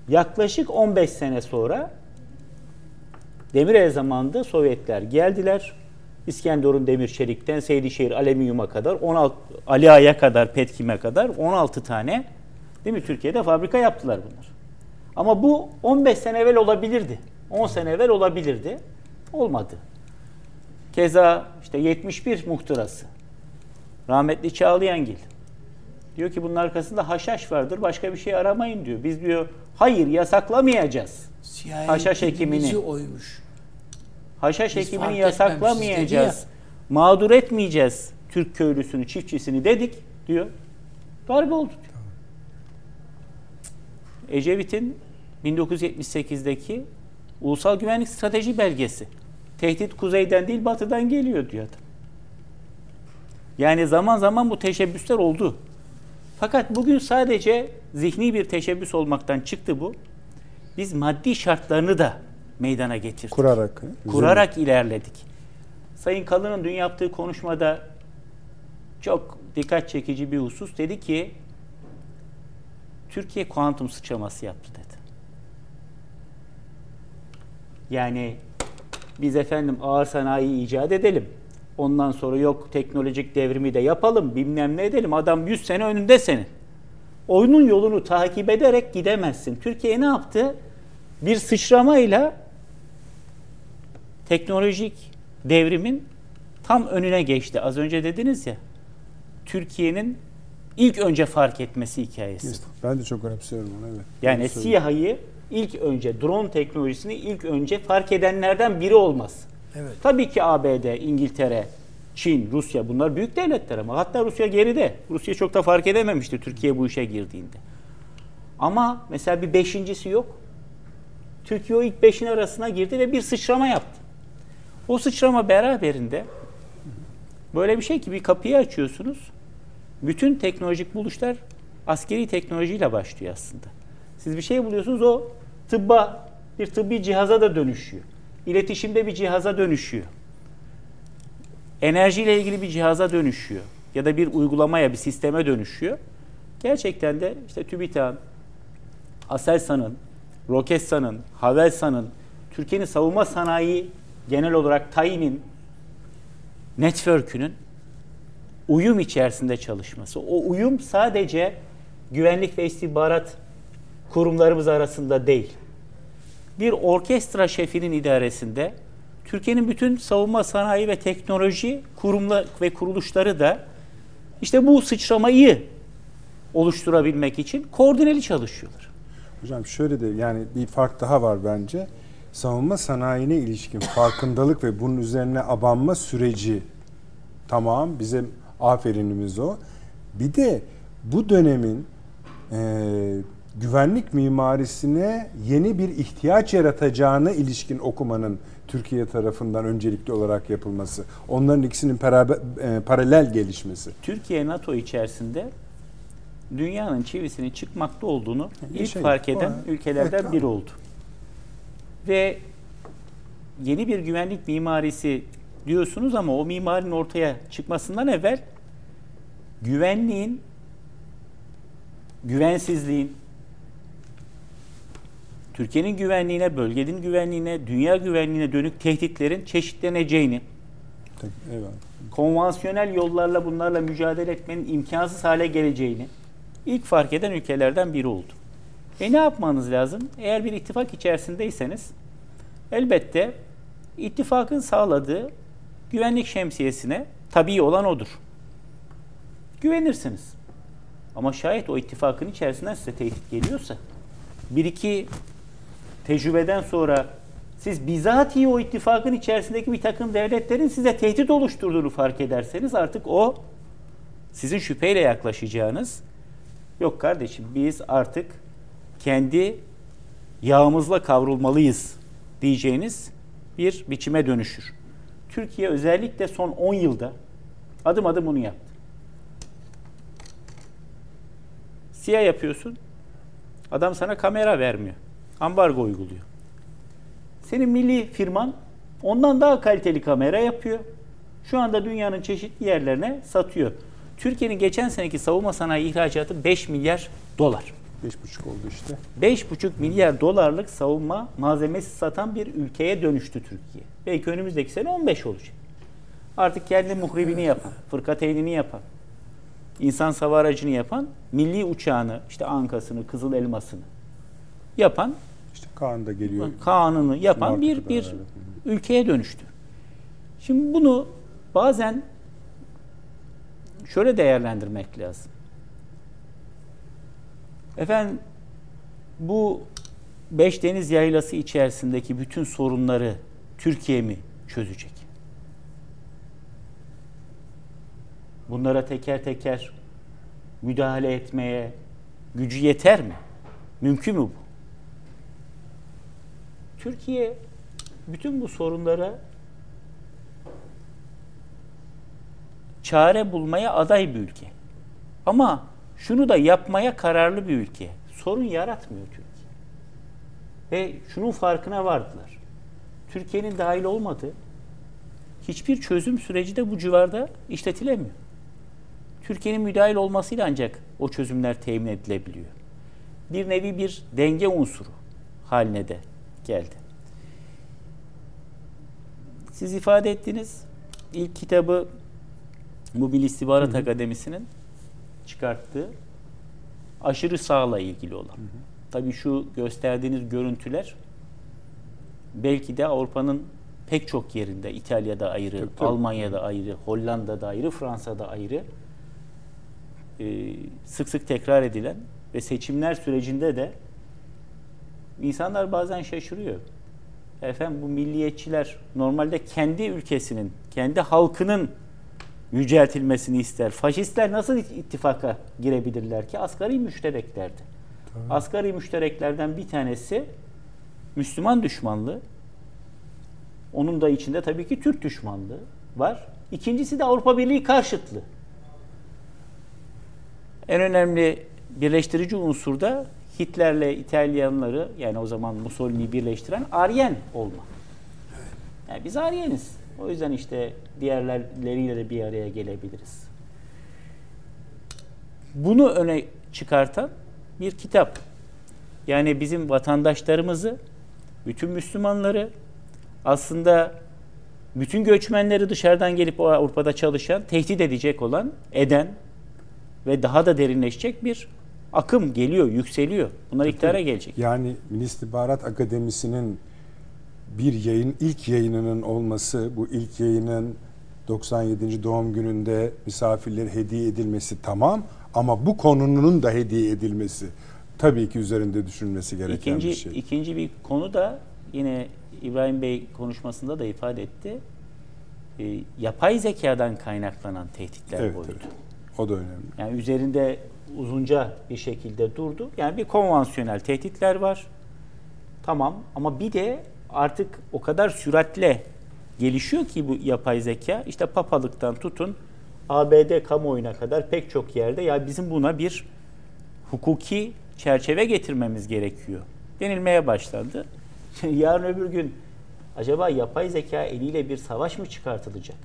yaklaşık 15 sene sonra Demirel zamanında Sovyetler geldiler. İskenderun Demir Çelik'ten Seydişehir Alüminyum'a kadar 16 Ali Ağa'ya kadar Petkim'e kadar 16 tane değil mi Türkiye'de fabrika yaptılar bunlar. Ama bu 15 sene evvel olabilirdi. 10 sene evvel olabilirdi. Olmadı. Keza işte 71 muhtırası. Rahmetli Çağlayangil. Diyor ki bunun arkasında haşhaş vardır. Başka bir şey aramayın diyor. Biz diyor hayır yasaklamayacağız. CIA Haşhaş ekimini. oymuş. Haşhaş Biz ekimini yasaklamayacağız. Mağdur etmeyeceğiz Türk köylüsünü, çiftçisini dedik diyor. Darbe oldu diyor. Ecevit'in 1978'deki Ulusal Güvenlik Strateji Belgesi. Tehdit kuzeyden değil batıdan geliyor diyor adam. Yani zaman zaman bu teşebbüsler oldu. Fakat bugün sadece zihni bir teşebbüs olmaktan çıktı bu. Biz maddi şartlarını da meydana getirdik Kurarak. kurarak ilerledik. Sayın Kalın'ın dün yaptığı konuşmada çok dikkat çekici bir husus dedi ki Türkiye kuantum sıçraması yaptı dedi. Yani biz efendim ağır sanayi icat edelim. Ondan sonra yok teknolojik devrimi de yapalım, bilmem ne edelim. Adam 100 sene önünde senin. Oyunun yolunu takip ederek gidemezsin. Türkiye ne yaptı? Bir sıçramayla teknolojik devrimin tam önüne geçti. Az önce dediniz ya, Türkiye'nin ilk önce fark etmesi hikayesi. Ben de çok önemsiyorum onu evet. Yani. SİHA'yı ilk önce, drone teknolojisini ilk önce fark edenlerden biri olmaz. Evet. Tabii ki ABD, İngiltere, Çin, Rusya bunlar büyük devletler ama hatta Rusya geride. Rusya çok da fark edememişti Türkiye bu işe girdiğinde. Ama mesela bir beşincisi yok. Türkiye o ilk beşin arasına girdi ve bir sıçrama yaptı. O sıçrama beraberinde böyle bir şey ki bir kapıyı açıyorsunuz. Bütün teknolojik buluşlar askeri teknolojiyle başlıyor aslında. Siz bir şey buluyorsunuz o tıbba bir tıbbi cihaza da dönüşüyor. İletişimde bir cihaza dönüşüyor. Enerjiyle ilgili bir cihaza dönüşüyor. Ya da bir uygulamaya, bir sisteme dönüşüyor. Gerçekten de işte TÜBİTAK'ın, Aselsan'ın, Roketsan'ın, Havelsan'ın, Türkiye'nin savunma sanayi genel olarak TAİ'nin network'ünün uyum içerisinde çalışması. O uyum sadece güvenlik ve istihbarat kurumlarımız arasında değil. Bir orkestra şefinin idaresinde Türkiye'nin bütün savunma sanayi ve teknoloji kurumlar ve kuruluşları da işte bu sıçramayı oluşturabilmek için koordineli çalışıyorlar. Hocam şöyle de yani bir fark daha var bence. Savunma sanayine ilişkin farkındalık ve bunun üzerine abanma süreci tamam bizim aferinimiz o. Bir de bu dönemin e, güvenlik mimarisine yeni bir ihtiyaç yaratacağına ilişkin okumanın Türkiye tarafından öncelikli olarak yapılması. Onların ikisinin para, e, paralel gelişmesi. Türkiye NATO içerisinde dünyanın çivisinin çıkmakta olduğunu Bir ilk şey, fark o eden ya. ülkelerden Evet, biri oldu. Ve yeni bir güvenlik mimarisi diyorsunuz ama o mimarinin ortaya çıkmasından evvel güvenliğin, güvensizliğin, Türkiye'nin güvenliğine, bölgenin güvenliğine, dünya güvenliğine dönük tehditlerin çeşitleneceğini, Eyvallah. konvansiyonel yollarla bunlarla mücadele etmenin imkansız hale geleceğini ilk fark eden ülkelerden biri oldu. E ne yapmanız lazım? Eğer bir ittifak içerisindeyseniz elbette ittifakın sağladığı güvenlik şemsiyesine tabii olan odur. Güvenirsiniz. Ama şayet o ittifakın içerisinden size tehdit geliyorsa bir iki tecrübeden sonra siz bizatihi o ittifakın içerisindeki bir takım devletlerin size tehdit oluşturduğunu fark ederseniz artık o sizin şüpheyle yaklaşacağınız yok kardeşim biz artık kendi yağımızla kavrulmalıyız diyeceğiniz bir biçime dönüşür. Türkiye özellikle son 10 yılda adım adım bunu yaptı. Siyah yapıyorsun. Adam sana kamera vermiyor. Ambargo uyguluyor. Senin milli firman ondan daha kaliteli kamera yapıyor. Şu anda dünyanın çeşitli yerlerine satıyor. Türkiye'nin geçen seneki savunma sanayi ihracatı 5 milyar dolar. 5,5 oldu işte. 5,5 milyar dolarlık savunma malzemesi satan bir ülkeye dönüştü Türkiye. Belki önümüzdeki sene 15 olacak. Artık kendi muhribini yapan, fırkateynini yapan, insan hava aracını yapan, milli uçağını, işte Ankasını, Kızıl Elmasını yapan, İşte Kaan da geliyor. kanunu yapan bir bir beraber. ülkeye dönüştü. Şimdi bunu bazen şöyle değerlendirmek lazım. Efendim bu beş deniz yaylası içerisindeki bütün sorunları Türkiye mi çözecek? Bunlara teker teker müdahale etmeye gücü yeter mi? Mümkün mü bu? Türkiye bütün bu sorunlara çare bulmaya aday bir ülke. Ama şunu da yapmaya kararlı bir ülke. Sorun yaratmıyor Türkiye. Ve şunun farkına vardılar. Türkiye'nin dahil olmadığı hiçbir çözüm süreci de bu civarda işletilemiyor. Türkiye'nin müdahil olmasıyla ancak o çözümler temin edilebiliyor. Bir nevi bir denge unsuru haline de geldi. Siz ifade ettiniz. İlk kitabı Milli İstihbarat Akademisi'nin çıkarttığı aşırı sağla ilgili olan. Tabii şu gösterdiğiniz görüntüler belki de Avrupa'nın pek çok yerinde, İtalya'da ayrı, Tabii, tabii. Almanya'da ayrı, Hollanda'da ayrı, Fransa'da ayrı e, sık sık tekrar edilen ve seçimler sürecinde de insanlar bazen şaşırıyor. Efendim bu milliyetçiler normalde kendi ülkesinin, kendi halkının yüceltilmesini ister. Faşistler nasıl ittifaka girebilirler ki? Asgari müştereklerdi. Asgari müştereklerden bir tanesi Müslüman düşmanlığı. Onun da içinde tabii ki Türk düşmanlığı var. İkincisi de Avrupa Birliği karşıtlığı. En önemli birleştirici unsur da Hitler'le İtalyanları yani o zaman Mussolini'yi birleştiren Aryen olma. Yani biz Aryeniz. O yüzden işte diğerleriyle de bir araya gelebiliriz. Bunu öne çıkartan bir kitap. Yani bizim vatandaşlarımızı, bütün Müslümanları aslında bütün göçmenleri dışarıdan gelip Avrupa'da çalışan, tehdit edecek olan, eden ve daha da derinleşecek bir akım geliyor, yükseliyor. Bunlar iktidara gelecek. Yani Milli İstihbarat Akademisi'nin bir yayın, ilk yayınının olması, bu ilk yayının 97. doğum gününde misafirlere hediye edilmesi tamam ama bu konunun da hediye edilmesi tabii ki üzerinde düşünülmesi gereken İkinci, bir şey. ikinci bir konu da yine İbrahim Bey konuşmasında da ifade etti. E, yapay zekadan kaynaklanan tehditler Evet, boyutu. evet. O da önemli. Yani üzerinde uzunca bir şekilde durdu. Yani bir konvansiyonel tehditler var. Tamam ama bir de artık o kadar süratle gelişiyor ki bu yapay zeka. İşte papalıktan tutun ABD kamuoyuna kadar pek çok yerde ya bizim buna bir hukuki çerçeve getirmemiz gerekiyor denilmeye başlandı. Yarın öbür gün acaba yapay zeka eliyle bir savaş mı çıkartılacak?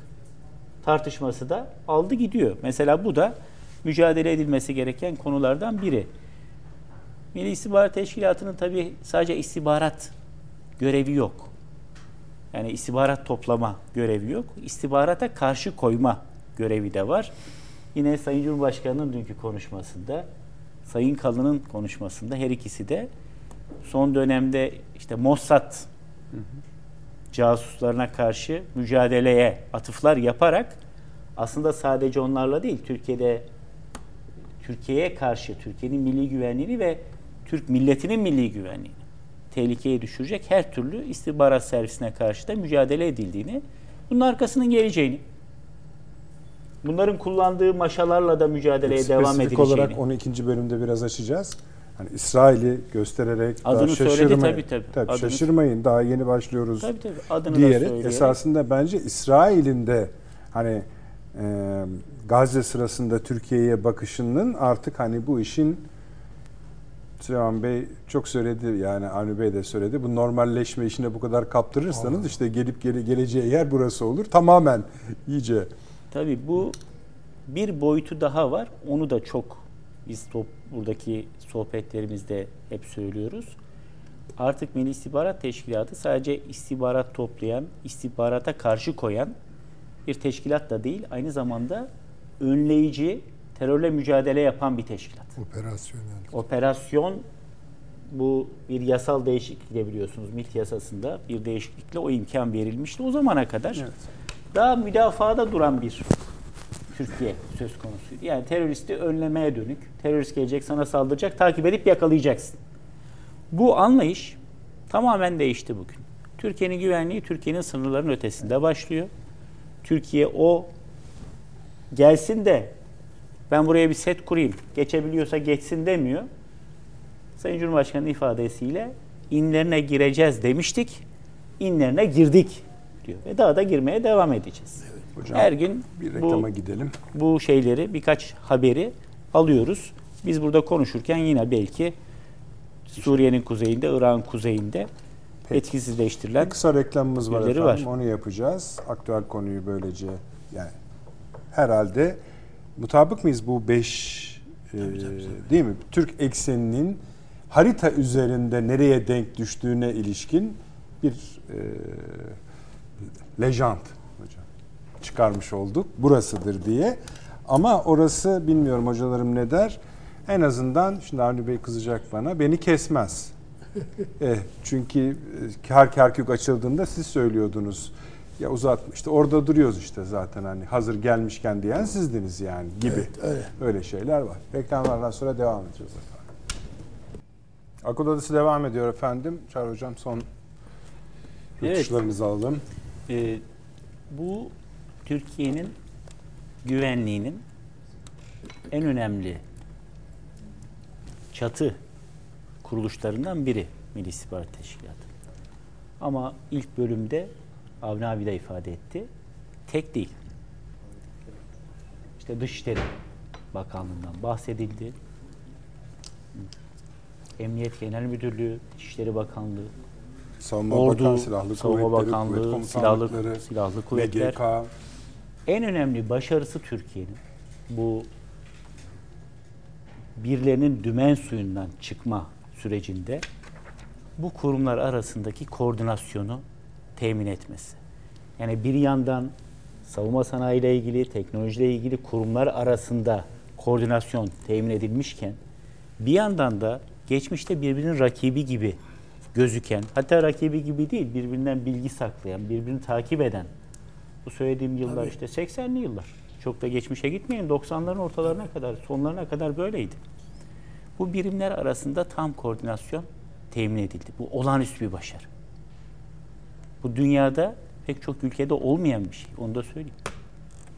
Tartışması da aldı gidiyor. Mesela bu da mücadele edilmesi gereken konulardan biri. Milli İstihbarat Teşkilatı'nın tabii sadece istihbarat görevi yok. Yani istihbarat toplama görevi yok. İstihbarata karşı koyma görevi de var. Yine Sayın Cumhurbaşkanı'nın dünkü konuşmasında, Sayın Kalın'ın konuşmasında her ikisi de son dönemde işte Mossad casuslarına karşı mücadeleye atıflar yaparak aslında sadece onlarla değil Türkiye'de Türkiye'ye karşı Türkiye'nin milli güvenliğini ve Türk milletinin milli güvenliğini tehlikeye düşürecek her türlü istihbarat servisine karşı da mücadele edildiğini, bunun arkasının geleceğini, bunların kullandığı maşalarla da mücadeleye devam Spesifik edileceğini. olarak onu ikinci bölümde biraz açacağız. Hani İsrail'i göstererek Adını daha söyledi, şaşırmayın. tabii, tabii. Adını- şaşırmayın daha yeni başlıyoruz Tabii tabii adını diyerek esasında bence İsrail'in de hani e, Gazze sırasında Türkiye'ye bakışının artık hani bu işin Süleyman Bey çok söyledi yani Avni Bey de söyledi. Bu normalleşme işine bu kadar kaptırırsanız işte gelip gele, geleceği yer burası olur. Tamamen iyice Tabii bu bir boyutu daha var. Onu da çok biz top, buradaki sohbetlerimizde hep söylüyoruz. Artık Milli İstihbarat Teşkilatı sadece istihbarat toplayan, istihbarata karşı koyan bir teşkilat da değil. Aynı zamanda önleyici, terörle mücadele yapan bir teşkilat. Operasyonel. Operasyon bu bir yasal değişiklikle biliyorsunuz MİT yasasında bir değişiklikle o imkan verilmişti o zamana kadar. Daha müdafaada duran bir Türkiye söz konusuydu. Yani teröristi önlemeye dönük. Terörist gelecek sana saldıracak, takip edip yakalayacaksın. Bu anlayış tamamen değişti bugün. Türkiye'nin güvenliği Türkiye'nin sınırlarının ötesinde başlıyor. Türkiye o gelsin de ben buraya bir set kurayım, geçebiliyorsa geçsin demiyor. Sayın Cumhurbaşkanı'nın ifadesiyle inlerine gireceğiz demiştik, inlerine girdik diyor. Ve daha da girmeye devam edeceğiz. Hocam Her gün bir bu reklama gidelim. bu şeyleri birkaç haberi alıyoruz. Biz burada konuşurken yine belki Suriye'nin kuzeyinde, Irak'ın kuzeyinde etkisizleştirilen Bir kısa reklamımız var efendim. var. Onu yapacağız. Aktüel konuyu böylece yani herhalde mutabık mıyız bu 5 değil mi? Türk ekseninin harita üzerinde nereye denk düştüğüne ilişkin bir e, lejant hocam çıkarmış olduk. Burasıdır diye. Ama orası bilmiyorum hocalarım ne der. En azından şimdi Avni Bey kızacak bana. Beni kesmez. Eh, çünkü e, Kar Kerkük açıldığında siz söylüyordunuz. Ya uzatma işte orada duruyoruz işte zaten hani hazır gelmişken diyen sizdiniz yani gibi. Evet, öyle. Öyle şeyler var. Reklamlardan sonra devam edeceğiz efendim. Akıl Odası devam ediyor efendim. Çağrı Hocam son Evet. yurtdışlarınızı alalım. Ee, bu Türkiye'nin güvenliğinin en önemli çatı kuruluşlarından biri Milli İstihbarat Teşkilatı. Ama ilk bölümde Avni abi de ifade etti. Tek değil. İşte Dışişleri Bakanlığı'ndan bahsedildi. Emniyet Genel Müdürlüğü, İçişleri Bakanlığı, Savunma Ordu, Bakan, Silahlı Savunma Kuvvetleri, Bakanlığı, Kuvvet Silahlı, Silahlı Kuvvetler. MGK, En önemli başarısı Türkiye'nin bu birilerinin dümen suyundan çıkma sürecinde bu kurumlar arasındaki koordinasyonu temin etmesi. Yani bir yandan savunma sanayi ile ilgili, teknolojiyle ilgili kurumlar arasında koordinasyon temin edilmişken bir yandan da geçmişte birbirinin rakibi gibi gözüken, hatta rakibi gibi değil, birbirinden bilgi saklayan, birbirini takip eden bu söylediğim yıllar işte 80'li yıllar. Çok da geçmişe gitmeyin. 90'ların ortalarına kadar, sonlarına kadar böyleydi. Bu birimler arasında tam koordinasyon temin edildi. Bu olağanüstü bir başarı. Bu dünyada pek çok ülkede olmayan bir şey. Onu da söyleyeyim.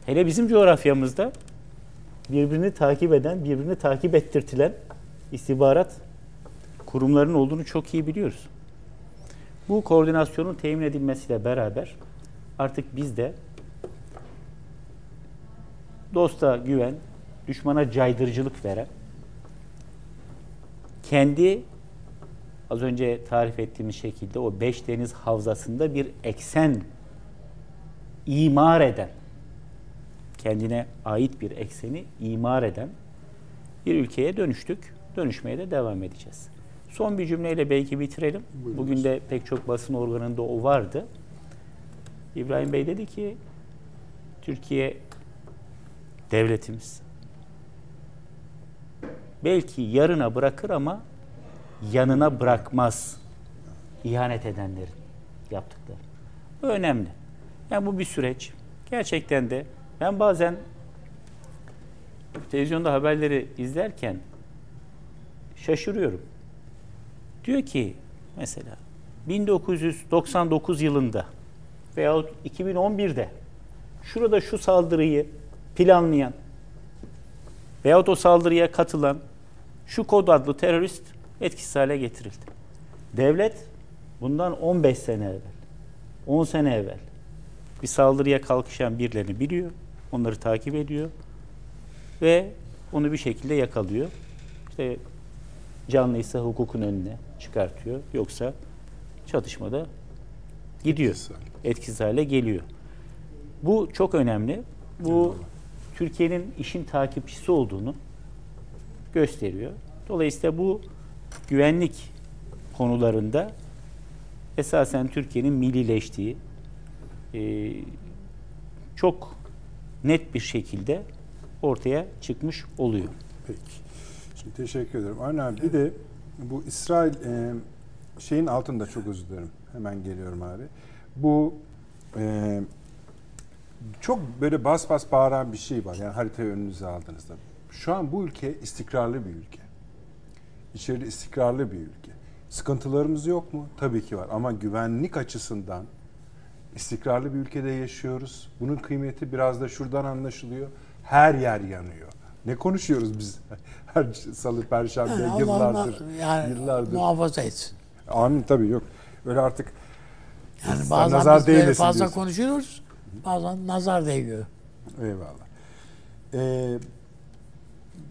Hele bizim coğrafyamızda birbirini takip eden, birbirini takip ettirtilen istihbarat kurumlarının olduğunu çok iyi biliyoruz. Bu koordinasyonun temin edilmesiyle beraber artık biz de dosta güven, düşmana caydırıcılık veren, kendi az önce tarif ettiğimiz şekilde o beş deniz havzasında bir eksen imar eden, kendine ait bir ekseni imar eden bir ülkeye dönüştük. Dönüşmeye de devam edeceğiz. Son bir cümleyle belki bitirelim. Bugün de pek çok basın organında o vardı. İbrahim Bey dedi ki Türkiye devletimiz belki yarına bırakır ama yanına bırakmaz ihanet edenlerin yaptıkları. Bu önemli. Yani bu bir süreç. Gerçekten de ben bazen televizyonda haberleri izlerken şaşırıyorum. Diyor ki mesela 1999 yılında veyahut 2011'de şurada şu saldırıyı planlayan veyahut o saldırıya katılan şu kod adlı terörist etkisiz hale getirildi. Devlet bundan 15 sene evvel, 10 sene evvel bir saldırıya kalkışan birilerini biliyor, onları takip ediyor ve onu bir şekilde yakalıyor. İşte canlıysa hukukun önüne çıkartıyor. Yoksa çatışmada gidiyor. Etkisiz hale. Etkisiz hale geliyor. Bu çok önemli. Bu Türkiye'nin işin takipçisi olduğunu gösteriyor. Dolayısıyla bu güvenlik konularında esasen Türkiye'nin millileştiği e, çok net bir şekilde ortaya çıkmış oluyor. Peki. Şimdi teşekkür ederim. Aynen abi. Bir de bu İsrail e, şeyin altında çok özür dilerim. Hemen geliyorum abi. Bu e, çok böyle bas bas bağıran bir şey var. Yani haritayı önünüze aldığınızda. Şu an bu ülke istikrarlı bir ülke. İçeride istikrarlı bir ülke. Sıkıntılarımız yok mu? Tabii ki var. Ama güvenlik açısından istikrarlı bir ülkede yaşıyoruz. Bunun kıymeti biraz da şuradan anlaşılıyor. Her yer yanıyor. Ne konuşuyoruz biz? Her salı, perşembe, Yani yıllardır. yani yıllardır. muhafaza etsin. Amin tabii yok. Öyle artık Yani bazen nazar biz fazla diyorsun. konuşuyoruz. Bazen nazar değiyor. Eyvallah. Ee,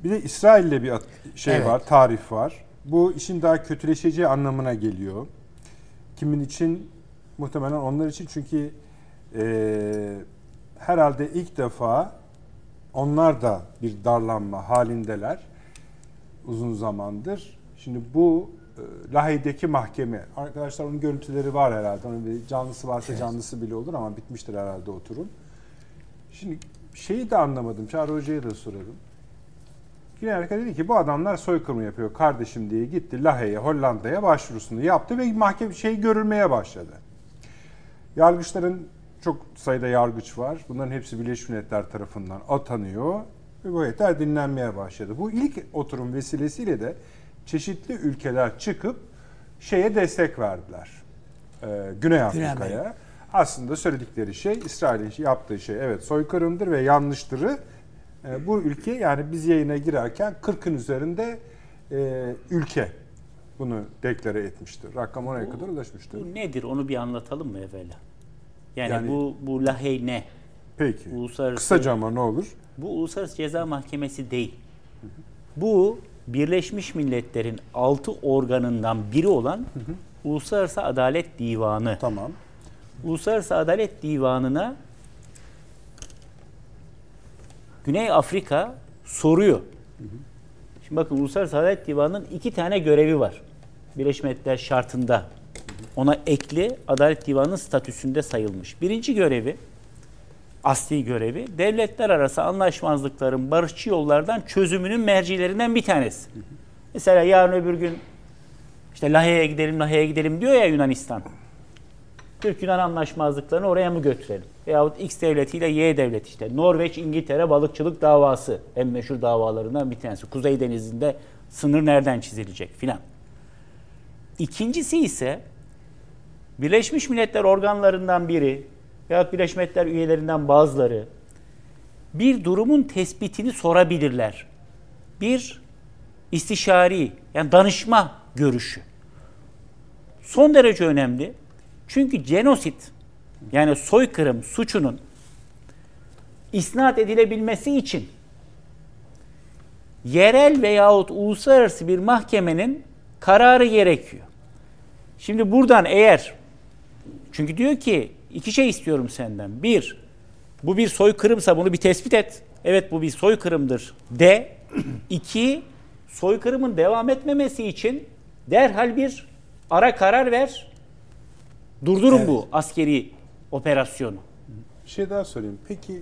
bir de İsrail'le bir şey Evet. var, tarif var. Bu işin daha kötüleşeceği anlamına geliyor. Kimin için? Muhtemelen onlar için çünkü e, herhalde ilk defa onlar da bir darlanma halindeler uzun zamandır. Şimdi bu e, Lahey'deki mahkeme, arkadaşlar onun görüntüleri var herhalde. Onun bir canlısı varsa canlısı bile olur ama bitmiştir herhalde oturum. Şimdi şeyi de anlamadım. Çağrı Hoca'ya da soralım. Güney Amerika dedi ki bu adamlar soykırım yapıyor kardeşim diye gitti Lahey'e, Hollanda'ya başvurusunu yaptı ve mahkeme şey görülmeye başladı. Yargıçların çok sayıda yargıç var. Bunların hepsi Birleşmiş Milletler tarafından atanıyor ve bu heyetler dinlenmeye başladı. Bu ilk oturum vesilesiyle de çeşitli ülkeler çıkıp şeye destek verdiler. Ee, Güney Afrika'ya. Aslında söyledikleri şey İsrail'in yaptığı şey evet soykırımdır ve yanlıştırı. Ee, bu ülke yani biz yayına girerken 40'ın üzerinde e, ülke bunu deklare etmiştir. Rakam oraya kadar ulaşmıştır. Bu nedir onu bir anlatalım mı evvela? Yani, Yani- bu bu Lahey ne? Peki. Uluslararası- Kısaca ama ne olur? Bu Uluslararası Ceza Mahkemesi değil. Bu Birleşmiş Milletler'in altı organından biri olan Uluslararası Adalet Divanı. Tamam. Uluslararası Adalet Divanı'na Güney Afrika soruyor. Şimdi bakın Uluslararası Adalet Divanı'nın iki tane görevi var. Birleşmiş Milletler şartında ona ekli Adalet Divanı'nın statüsünde sayılmış. Birinci görevi, asli görevi, devletler arası anlaşmazlıkların barışçı yollardan çözümünün mercilerinden bir tanesi. Mesela yarın öbür gün işte Lahey'e gidelim, Lahey'e gidelim diyor ya Yunanistan. Türk-Yunan anlaşmazlıklarını oraya mı götürelim? Veyahut X devletiyle Y devleti işte. Norveç, İngiltere balıkçılık davası en meşhur davalarından bir tanesi. Kuzey Denizi'nde sınır nereden çizilecek filan. İkincisi ise Birleşmiş Milletler organlarından biri veyahut Birleşmiş Milletler üyelerinden bazıları bir durumun tespitini sorabilirler. Bir istişari yani danışma görüşü. Son derece önemli. Çünkü genosit yani soykırım suçunun isnat edilebilmesi için yerel veyahut uluslararası bir mahkemenin kararı gerekiyor. Şimdi buradan eğer çünkü diyor ki iki şey istiyorum senden. Bir, bu bir soykırımsa bunu bir tespit et. Evet bu bir soykırımdır de. İki, soykırımın devam etmemesi için derhal bir ara karar ver. Durdurun bu askeri operasyonu. Bir şey daha sorayım. Peki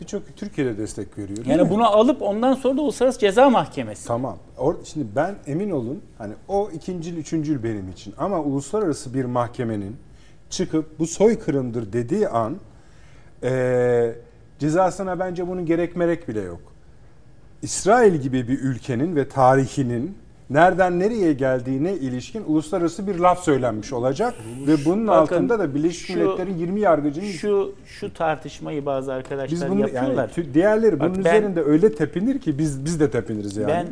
birçok Türkiye'de destek değil Yani mi? bunu alıp ondan sonra da Uluslararası Ceza Mahkemesi. Tamam. Or şimdi ben emin olun hani o ikincil, üçüncül benim için. Ama uluslararası bir mahkemenin çıkıp bu soykırımdır dediği an eee cezasına bence bunun gerek merek bile yok. İsrail gibi bir ülkenin ve tarihinin nereden nereye geldiğine ilişkin uluslararası bir laf söylenmiş olacak ve bunun Bakın, altında da Birleşmiş şu- Milletler'in 20 yargıcının Şu şu tartışmayı bazı arkadaşlar biz bunu yani yapıyorlar. tü- diğerleri bunun Bak ben- üzerinde öyle tepinir ki biz biz de tepiniriz yani. Ben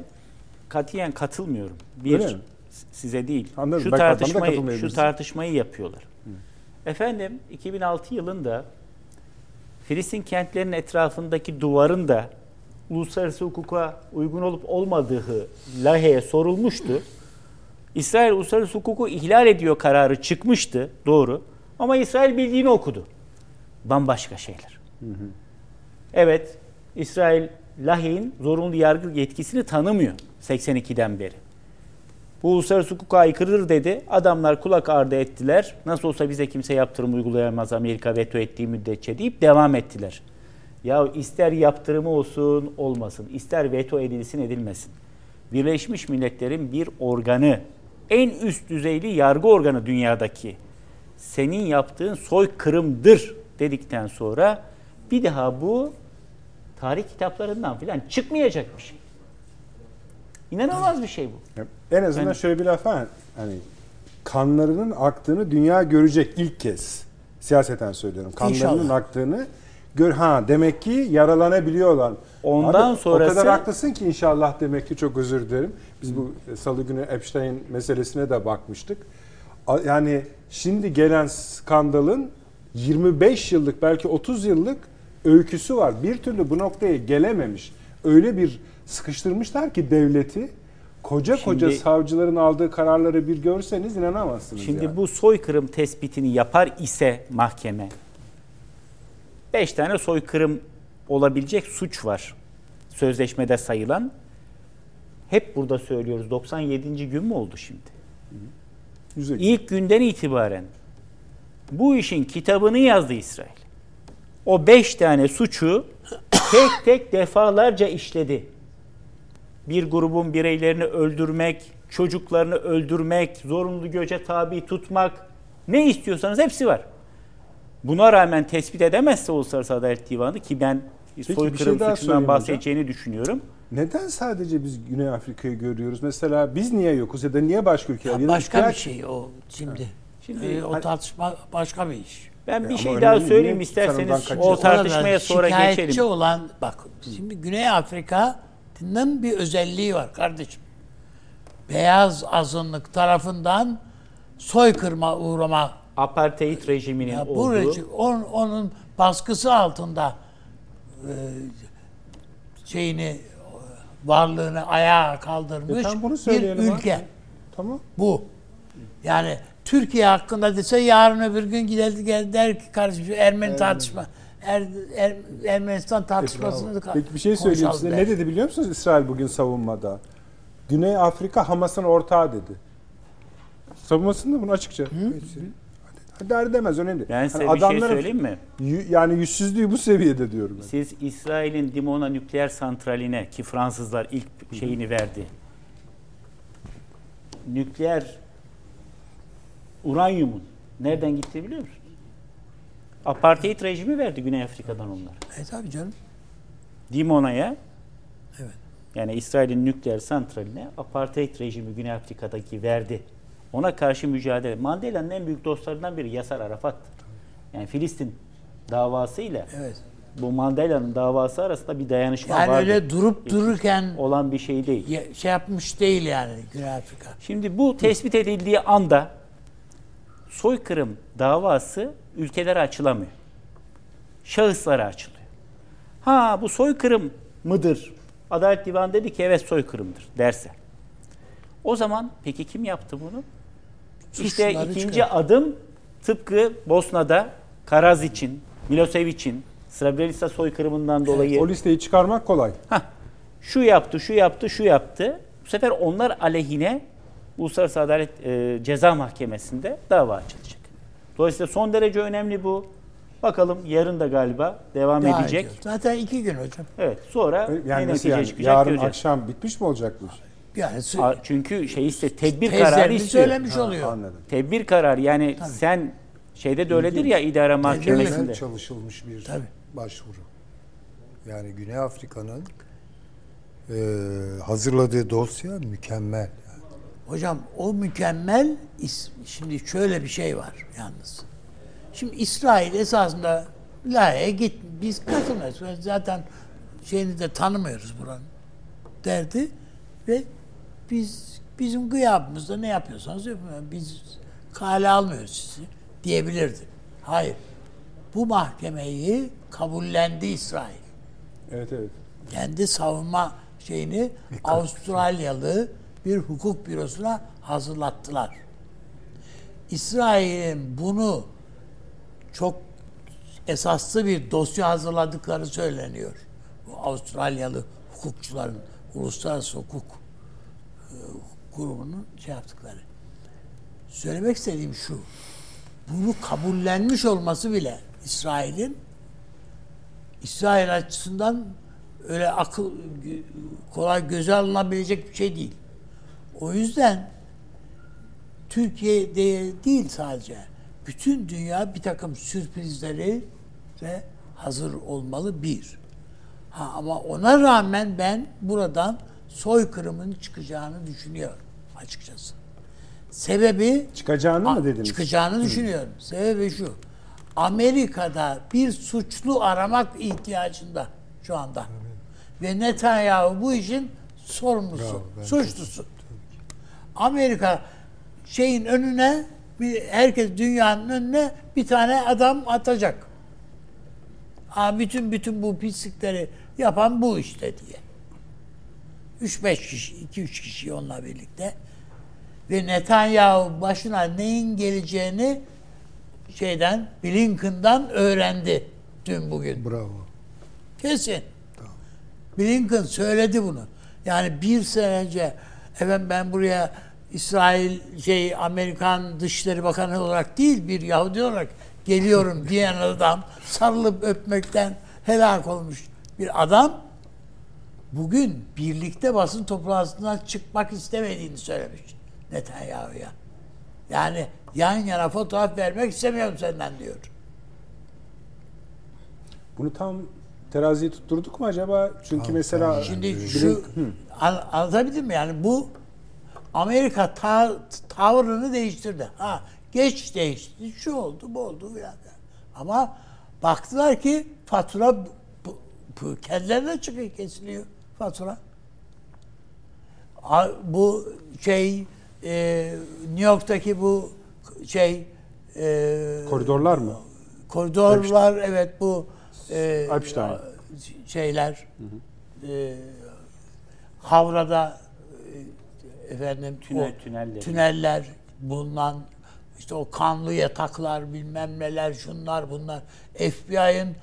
katiyen katılmıyorum. Bir size değil. Anladım. Şu tartışmayı şu tartışmayı yapıyorlar. Efendim 2006 yılında Filistin kentlerinin etrafındaki duvarın da uluslararası hukuka uygun olup olmadığı Lahey'e sorulmuştu. İsrail uluslararası hukuku ihlal ediyor kararı çıkmıştı. Doğru. Ama İsrail bildiğini okudu. Bambaşka şeyler. Evet, İsrail Lahey'in zorunlu yargı yetkisini tanımıyor 82'den beri. Bu uluslararası hukuka aykırıdır dedi. Adamlar kulak ardı ettiler. Nasıl olsa bize kimse yaptırım uygulayamaz Amerika veto ettiği müddetçe deyip devam ettiler. Ya ister yaptırımı olsun olmasın, ister veto edilsin edilmesin. Birleşmiş Milletler'in bir organı, en üst düzeyli yargı organı dünyadaki senin yaptığın soykırımdır dedikten sonra bir daha bu tarih kitaplarından falan çıkmayacak bir şey. İnanılmaz bir şey bu. En azından Yani- şöyle bir laf var. Hani kanlarının aktığını dünya görecek ilk kez. Siyaseten söylüyorum. Kanlarının İnşallah. aktığını gör ha demek ki yaralanabiliyorlar. Ondan Abi, sonrası- o kadar haklısın ki inşallah demek ki çok özür dilerim. Biz bu salı günü Epstein meselesine de bakmıştık. Yani şimdi gelen skandalın 25 yıllık belki 30 yıllık öyküsü var. Bir türlü bu noktaya gelememiş. Öyle bir sıkıştırmışlar ki devleti koca koca Şimdi- savcıların aldığı kararları bir görseniz inanamazsınız. Şimdi yani. bu soykırım tespitini yapar ise mahkeme 5 tane soykırım olabilecek suç var. Sözleşmede sayılan. Hep burada söylüyoruz. 97. gün mü oldu şimdi? Yüze- İlk günden itibaren bu işin kitabını yazdı İsrail. O beş tane suçu tek tek defalarca işledi. Bir grubun bireylerini öldürmek, çocuklarını öldürmek, zorunlu göçe tabi tutmak, ne istiyorsanız hepsi var. Buna rağmen tespit edemezse Uluslararası Adalet Divanı ki ben bir şey soykırım daha suçundan sorayım hocam. bahsedeceğini düşünüyorum. Neden sadece biz Güney Afrika'yı görüyoruz? Mesela biz niye yokuz ya da niye başka ülkeler? Ya başka bir ihtiyaç- şey o şimdi. Şimdi- Ee, o tartışma başka bir iş. Ben bir ama şey daha söyleyeyim Niye isterseniz o tartışmaya sonra şikayetçi geçelim. olan bak şimdi Güney Afrika'nın bir özelliği var kardeşim. Beyaz azınlık tarafından soykırma uğrama Apartheid rejiminin ya bu olduğu rejim- on- onun baskısı altında e, şeyini varlığını ayağa kaldırmış E bunu bir ülke. abi. Tamam. Bu. Yani Türkiye hakkında dese yarın öbür gün gider, gider der ki kardeşim şu Ermeni tartışma er, er, Ermenistan tartışmasını da Peki bir şey söyleyeyim size. der. Ne dedi biliyor musunuz İsrail bugün savunmada? Güney Afrika Hamas'ın ortağı dedi. Savunmasında bunu açıkça. Hadi, hadi demez önemli. Ben size Hani bir şey söyleyeyim mi? Yani yüzsüzlüğü bu seviyede diyorum ben. Siz İsrail'in Dimona nükleer santraline ki Fransızlar ilk şeyini verdi. Nükleer uranyumun nereden gitti biliyor musunuz? Apartheid rejimi verdi Güney Afrika'dan onlar. E tabii canım. Dimona'ya Evet. yani İsrail'in nükleer santraline apartheid rejimi Güney Afrika'daki verdi. Ona karşı mücadele. Mandela'nın en büyük dostlarından biri Yasar Arafat. Yani Filistin davasıyla Evet. bu Mandela'nın davası arasında bir dayanışma Yani vardı. öyle durup dururken olan bir şey değil. ya- şey yapmış değil yani Güney Afrika. Şimdi bu tespit edildiği anda soykırım davası ülkelere açılamıyor. Şahıslara açılıyor. Ha bu soykırım mıdır? Adalet Divanı dedi ki evet soykırımdır derse. O zaman peki kim yaptı bunu? İşte Suçluları ikinci çıkar. adım tıpkı Bosna'da Karaz için, Milosevic'in Srebrenica soykırımından dolayı O listeyi çıkarmak kolay. Hah, şu yaptı, şu yaptı, şu yaptı. Bu sefer onlar aleyhine Uluslararası Adalet e, Ceza Mahkemesi'nde dava açılacak. Dolayısıyla son derece önemli bu. Bakalım yarın da galiba devam Daha edecek. ediyor. Zaten iki gün hocam. Evet, sonra ne Yani netice yani? çıkacak Yarın göreceğiz. akşam bitmiş mi olacak bu? Yani A- Çünkü şey iste tedbir kararı tezlerini istiyor. söylemiş oluyor. Anladım. Tedbir kararı yani sen şeyde de öyledir ya idare mahkemesinde. Güzel çalışılmış bir Tabii. başvuru. Yani Güney Afrika'nın e, hazırladığı dosya mükemmel. Hocam o mükemmel is- şimdi şöyle bir şey var yalnız. Şimdi İsrail esasında Lahey'e git biz katılmıyoruz. Zaten şeyini de tanımıyoruz buranın derdi ve biz bizim gıyabımızda ne yapıyorsanız yapın. Biz kale almıyoruz sizi diyebilirdi. Hayır. Bu mahkemeyi kabullendi İsrail Evet evet. kendi savunma şeyini Avustralyalı bir hukuk bürosuna hazırlattılar. İsrail'in bunu çok esaslı bir dosya hazırladıkları söyleniyor. Bu Avustralyalı hukukçuların uluslararası hukuk grubunun şey yaptıkları. Söylemek istediğim şu. Bunu kabullenmiş olması bile İsrail'in İsrail açısından öyle akıl kolay göze alınabilecek bir şey değil. O yüzden Türkiye'de değil sadece bütün dünya bir takım sürprizleri de hazır olmalı bir. Ha, ama ona rağmen ben buradan soykırımın çıkacağını düşünüyorum açıkçası. Sebebi Çıkacağını mı dediniz? Çıkacağını düşünüyorum. Sebebi şu. Amerika'da bir suçlu aramak ihtiyacında şu anda. Ve Netanyahu bu işin sorumlusu, Bravo, suçlusu. Amerika şeyin önüne bir herkes dünyanın önüne bir tane adam atacak. Ha bütün bütün bu pislikleri yapan bu işte diye. 3-5 kişi, 2-3 kişi onunla birlikte ve Netanyahu başına neyin geleceğini şeyden Blinken'dan öğrendi dün bugün. Bravo. Kesin. Blinken söyledi bunu. Yani bir sene önce efendim ben buraya İsrail şey Amerikan Dışişleri Bakanı olarak değil bir Yahudi olarak geliyorum diyen adam sarılıp öpmekten helak olmuş bir adam bugün birlikte basın toplantısından çıkmak istemediğini söylemiş Netanyahu'ya. Yani yan yana fotoğraf vermek istemiyorum senden diyor. Bunu tam teraziye tutturduk mu acaba? Çünkü mesela Şimdi şu an, anlatabildim mi? Yani bu Amerika ta, tavrını değiştirdi. Ha geç değişti. Şu oldu, bu oldu filan. Ama baktılar ki fatura bu, bu, bu kendilerine çıkıyor, kesiliyor fatura. Bu şey e, New York'taki bu şey e, koridorlar mı? koridorlar evet bu e, Alpstein. şeyler e, Havra'da e, efendim Tünel- o tünelleri. tüneller bulunan işte o kanlı yataklar bilmem neler şunlar bunlar FBI'ın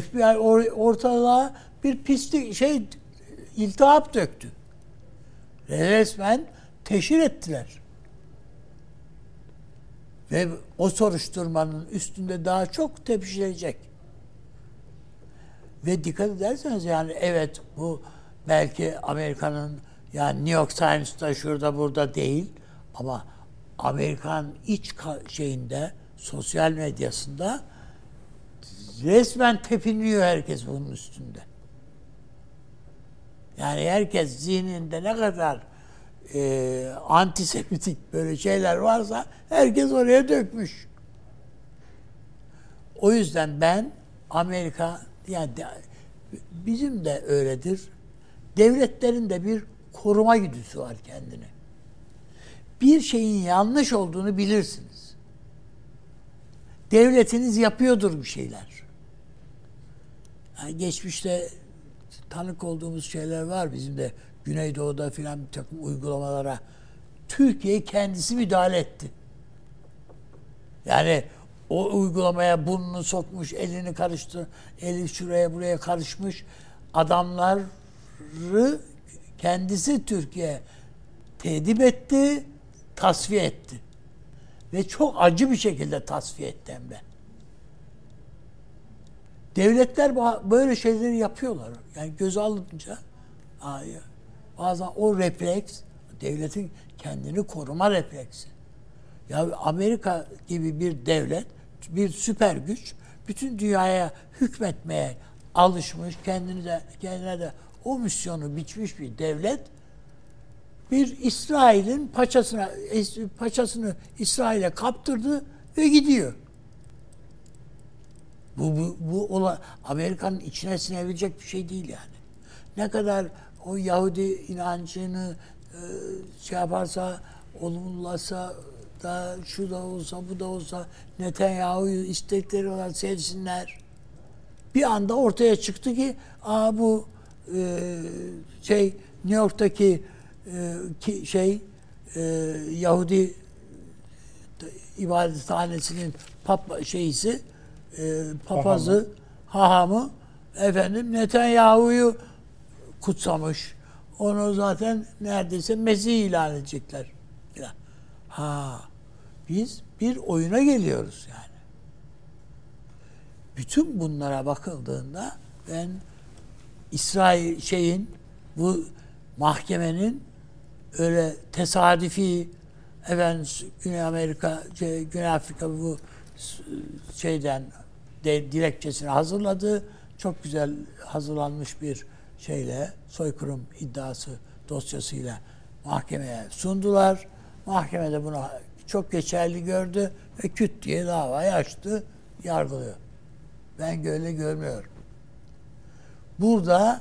FBI or- ortalığa bir pislik şey iltihap döktü. Resmen teşhir ettiler. Ve o soruşturmanın üstünde daha çok tepişilecek. Ve dikkat ederseniz yani evet bu belki Amerika'nın yani New York Times'ta şurada burada değil ama Amerikan iç şeyinde sosyal medyasında resmen tepiniyor herkes bunun üstünde. Yani herkes zihninde ne kadar e, antisemitik böyle şeyler varsa herkes oraya dökmüş. O yüzden ben Amerika yani de- bizim de öyledir. Devletlerin de bir koruma güdüsü var kendine. Bir şeyin yanlış olduğunu bilirsiniz. Devletiniz yapıyordur bir şeyler. Yani geçmişte tanık olduğumuz şeyler var bizim de Güneydoğu'da filan bir takım uygulamalara. Türkiye kendisi müdahale etti. Yani o uygulamaya burnunu sokmuş, elini karıştı, eli şuraya buraya karışmış adamları kendisi Türkiye tedip etti, tasfiye etti. Ve çok acı bir şekilde tasfiye etti hem de. Devletler böyle şeyleri yapıyorlar. Yani göze alınca bazen o refleks devletin kendini koruma refleksi. Ya Amerika gibi bir devlet, bir süper güç bütün dünyaya hükmetmeye alışmış, kendini de kendine de o misyonu biçmiş bir devlet bir İsrail'in paçasına paçasını İsrail'e kaptırdı ve gidiyor. Bu, bu, bu ola, Amerika'nın içine sinebilecek bir şey değil yani. Ne kadar o Yahudi inancını e, şey yaparsa, olumlasa da şu da olsa bu da olsa Netanyahu'yu istekleri olan sevsinler. Bir anda ortaya çıktı ki aa bu e, şey New York'taki e, ki, şey e, Yahudi ibadethanesinin pap şeyisi e, papazı hahamı efendim Netanyahu'yu kutsamış. Onu zaten neredeyse Mesih ilan edecekler. Ha biz bir oyuna geliyoruz yani. Bütün bunlara bakıldığında ben İsrail şeyin bu mahkemenin öyle tesadüfi efendim Güney Amerika, şey, Güney Afrika bu şeyden de, dilekçesini hazırladı. Çok güzel hazırlanmış bir şeyle soykırım iddiası dosyasıyla mahkemeye sundular. Mahkemede bunu çok geçerli gördü ve küt diye davayı açtı, yargılıyor. Ben öyle görmüyorum. Burada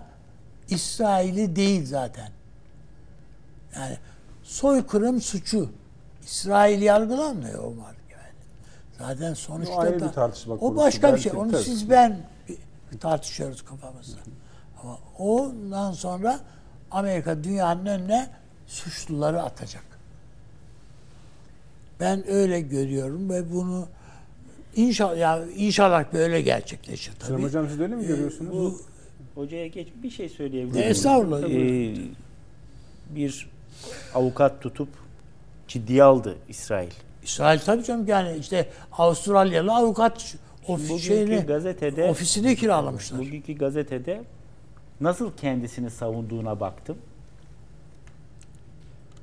İsrail'i değil zaten. Yani soykırım suçu. İsrail yargılanmıyor o mahkemede. Zaten sonuçta ayrı da- bir tartışma o konusu. başka bir şey. Onu tabii. siz ben tartışıyoruz kafamızda. Ama ondan sonra Amerika dünyanın önüne suçluları atacak. Ben öyle görüyorum ve bunu inşallah ya inşallah böyle gerçekleşir tabii. Süleyman Hocam siz öyle mi görüyorsunuz? Bu Hocaya geç bir şey söyleyebilir E, estağfurullah. Ee, bir avukat tutup ciddiye aldı İsrail. İsrail tabii canım yani işte Avustralyalı avukat ofis şeyini gazetede ofisini kiralamışlar. bugünkü gazetede nasıl kendisini savunduğuna baktım.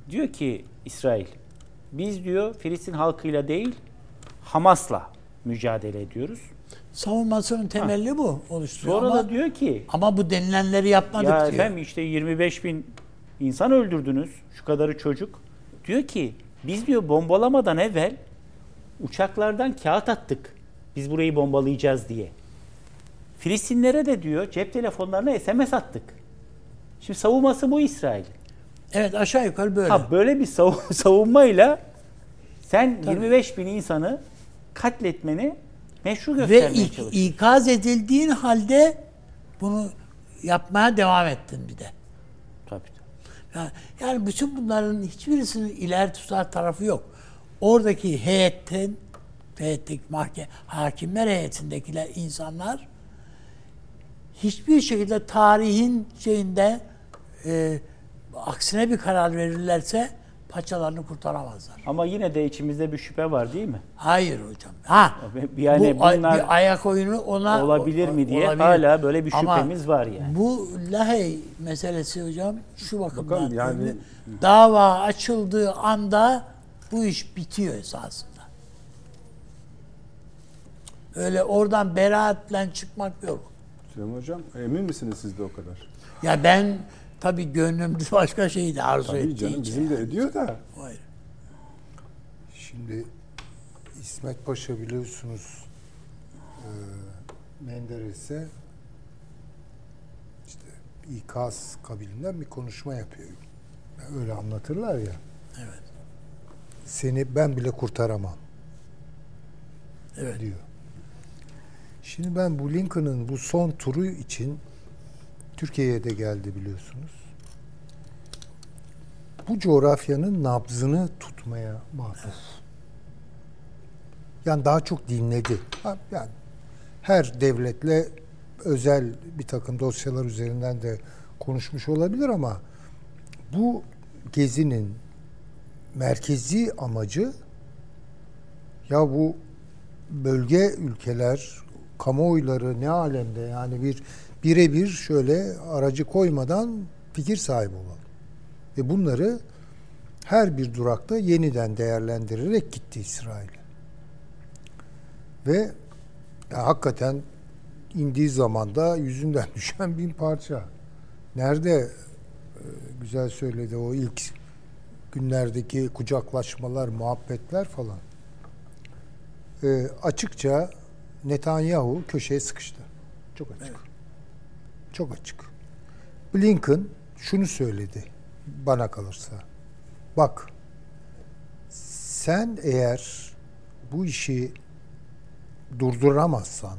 Diyor ki İsrail biz diyor Filistin halkıyla değil Hamas'la mücadele ediyoruz. Savunmasının temelli bu oluşturuyor. Sonra ama, da diyor ki ama bu denilenleri yapmadık ya diyor. efendim işte 25 bin insan öldürdünüz. Şu kadarı çocuk. Diyor ki biz diyor bombalamadan evvel uçaklardan kağıt attık. Biz burayı bombalayacağız diye. Filistinlere de diyor cep telefonlarına SMS attık. Şimdi savunması bu İsrail. Evet aşağı yukarı böyle. Ha böyle bir sav- savunmayla sen 25 bin insanı katletmeni meşru Ve göstermeye ik- çalışıyorsun. ikaz edildiğin halde bunu yapmaya devam ettin bir de. Tabii. Yani, bütün bunların hiçbirisinin ileri tutar tarafı yok. Oradaki heyetten, heyetteki mahkeme, hakimler heyetindekiler insanlar hiçbir şekilde tarihin şeyinde e, aksine bir karar verirlerse paçalarını kurtaramazlar. Ama yine de içimizde bir şüphe var değil mi? Hayır hocam. Ha. Yani bu bunlar bir ayak oyunu ona olabilir mi diye olabilir. hala böyle bir Ama şüphemiz var yani. Bu Lahey meselesi hocam şu bakımdan Bakalım yani- önemli. dava açıldığı anda bu iş bitiyor esasında. Öyle oradan beraatle çıkmak yok. Süleyman Hocam emin misiniz siz de o kadar? Ya ben tabii gönlümde başka şeydi arzu Tabii ettiği canım bizim de ediyor da. Hayır. Şimdi İsmet Paşa biliyorsunuz e, Menderes'e işte ikaz kabilinden bir konuşma yapıyor. Öyle anlatırlar ya. Evet. Seni ben bile kurtaramam Evet. diyor. Şimdi ben bu Lincoln'ın bu son turu için Türkiye'ye de geldi biliyorsunuz. Bu coğrafyanın nabzını tutmaya mahsus. Yani daha çok dinledi. Yani her devletle özel bir takım dosyalar üzerinden de konuşmuş olabilir ama bu gezinin merkezi amacı ya bu bölge ülkeler kamuoyları ne alemde yani bir birebir şöyle aracı koymadan fikir sahibi olalım. Ve bunları her bir durakta yeniden değerlendirerek gitti İsrail'e. Ve ya hakikaten indiği zaman da yüzünden düşen bin parça. Nerede e, güzel söyledi o ilk günlerdeki kucaklaşmalar, muhabbetler falan. E, açıkça Netanyahu köşeye sıkıştı. Çok açık. Çok açık. Blinken şunu söyledi bana kalırsa. Bak sen eğer bu işi durduramazsan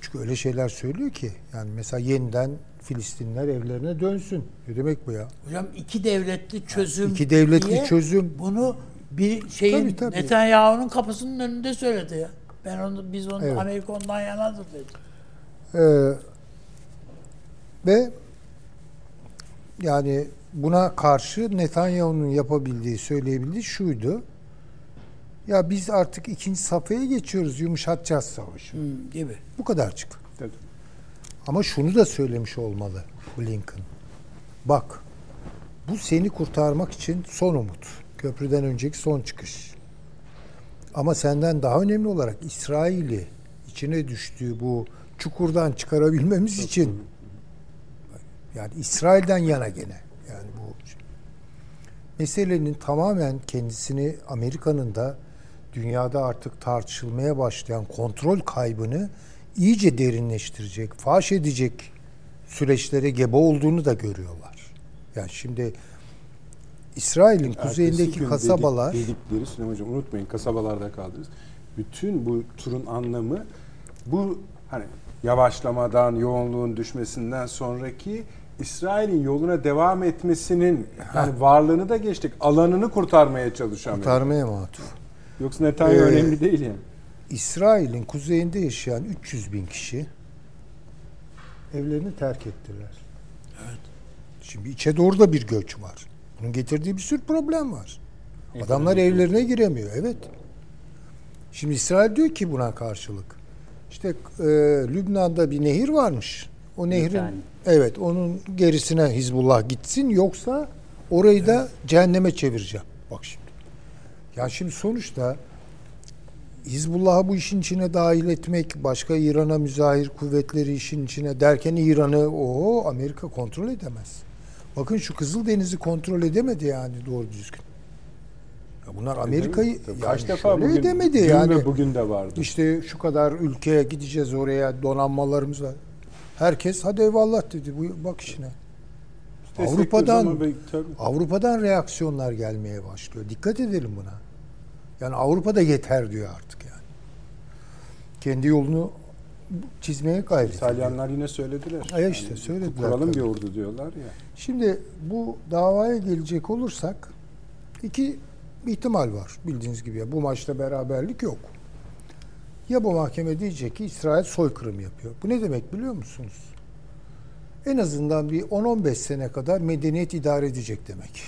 çünkü öyle şeyler söylüyor ki yani mesela yeniden Filistinler evlerine dönsün. Ne demek bu ya? Hocam iki devletli çözüm İki devletli diye çözüm. bunu bir şeyin Tabii, tabii. Netanyahu'nun kapısının önünde söyledi ya. Ben onu biz onu Evet. Amerika ondan yanadır dedi. Ee, ve yani buna karşı Netanyahu'nun yapabildiği, söyleyebildiği şuydu. Ya biz artık ikinci safhaya geçiyoruz, yumuşatacağız savaşı. Hmm, gibi. Bu kadarcık. Dedi. Ama şunu da söylemiş olmalı Blinken. Bak, bu seni kurtarmak için son umut. Köprüden önceki son çıkış. Ama senden daha önemli olarak İsrail'i içine düştüğü bu çukurdan çıkarabilmemiz için yani İsrail'den yana gene yani bu meselenin tamamen kendisini Amerika'nın da dünyada artık tartışılmaya başlayan kontrol kaybını iyice derinleştirecek, faş edecek süreçlere gebe olduğunu da görüyorlar. Yani şimdi İsrail'in kuzeyindeki kasabalar dedik- dedikleri Süleyman Hocam unutmayın kasabalarda kaldınız. Bütün bu turun anlamı bu hani yavaşlamadan, yoğunluğun düşmesinden sonraki İsrail'in yoluna devam etmesinin yani varlığını da geçtik. Alanını kurtarmaya çalışan. kurtarmaya matuf. Yoksa Netanyahu Ee, önemli değil yani. İsrail'in kuzeyinde yaşayan 300 bin kişi evlerini terk ettiler. Evet. Şimdi içe doğru da bir göç var. Bunun getirdiği bir sürü problem var. Adamlar evlerine giremiyor. Evet. Şimdi İsrail diyor ki buna karşılık. İşte e, Lübnan'da bir nehir varmış. O nehrin evet onun gerisine Hizbullah gitsin yoksa orayı da cehenneme çevireceğim. Bak şimdi. Ya şimdi sonuçta Hizbullah'ı bu işin içine dahil etmek, başka İran'a müzahir kuvvetleri işin içine derken İran'ı o Amerika kontrol edemez. Bakın şu Kızıldeniz'i kontrol edemedi yani doğru düzgün. Ya bunlar Amerika'yı yani kaç defa şöyle bugün, edemedi dün yani. bugün de vardı. İşte şu kadar ülkeye gideceğiz oraya donanmalarımız var. Herkes hadi eyvallah dedi. Bu bak işine. Destekliyoruz Avrupa'dan. Avrupa'dan reaksiyonlar gelmeye başlıyor. Dikkat edelim buna. Yani Avrupa'da yeter diyor artık yani. Kendi yolunu çizmeye gayret. İtalyanlar yine söylediler. E işte söylediler Kuralım bir ordu diyorlar ya. Şimdi bu davaya gelecek olursak iki ihtimal var bildiğiniz gibi. ya. Bu maçta beraberlik yok. Ya bu mahkeme diyecek ki İsrail soykırım yapıyor. Bu ne demek biliyor musunuz? En azından bir 10-15 sene kadar medeniyet idare edecek demek.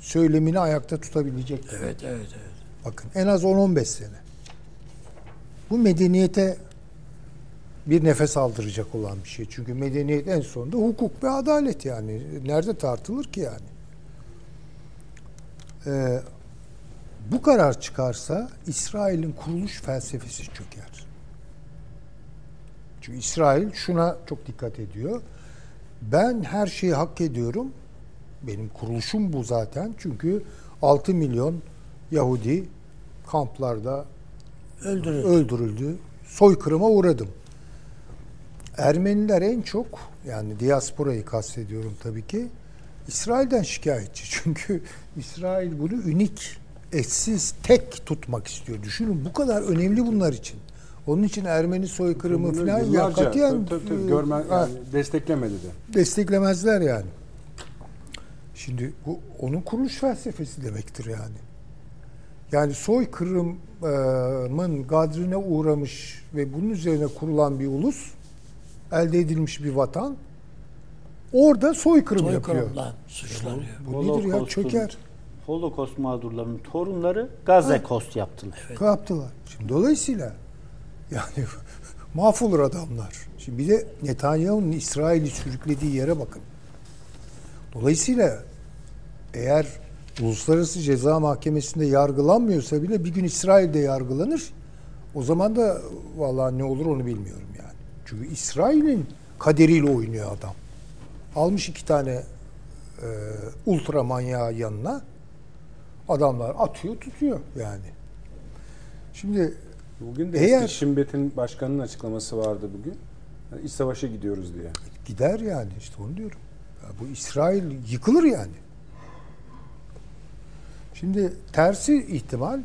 Söylemini ayakta tutabilecek demek. Evet, evet, evet. Bakın en az 10-15 sene. Bu medeniyete bir nefes aldıracak olan bir şey. Çünkü medeniyet en sonunda hukuk ve adalet yani. Nerede tartılır ki yani? Ee, bu karar çıkarsa İsrail'in kuruluş felsefesi çöker. Çünkü İsrail şuna çok dikkat ediyor. Ben her şeyi hak ediyorum. Benim kuruluşum bu zaten. Çünkü 6 milyon Yahudi kamplarda Öldürüldü. öldürüldü. Soykırıma uğradım. Ermeniler en çok yani diasporayı kastediyorum tabii ki İsrail'den şikayetçi. Çünkü İsrail bunu ünik, eşsiz, tek tutmak istiyor. Düşünün bu kadar önemli bunlar için. Onun için Ermeni soykırımı Bunu falan ya yıllarca, katiyen tabii, tabii, e, görme, ha, yani desteklemedi de. desteklemezler yani. Şimdi bu onun kuruluş felsefesi demektir yani. Yani soykırımın gadrine uğramış ve bunun üzerine kurulan bir ulus, elde edilmiş bir vatan, orada soykırım yapıyor. Soykırımdan suçlanıyor. Bu nedir ya? Çöker. Holocaust mağdurlarının torunları Gazze Kost yaptılar. Ne yaptılar? Şimdi dolayısıyla yani mahvolur adamlar. Şimdi bir de Netanyahu'nun İsrail'i sürüklediği yere bakın. Dolayısıyla eğer Uluslararası Ceza Mahkemesi'nde yargılanmıyorsa bile bir gün İsrail'de yargılanır. O zaman da vallahi ne olur onu bilmiyorum yani. Çünkü İsrail'in kaderiyle oynuyor adam. Almış iki tane e, ultra manyağı yanına. Adamlar atıyor tutuyor yani. Şimdi Bugün de Eğer- Şimbet'in başkanının açıklaması vardı bugün. Yani iç savaşa gidiyoruz diye. gider yani işte onu diyorum. Ya bu İsrail yıkılır yani. Şimdi tersi ihtimal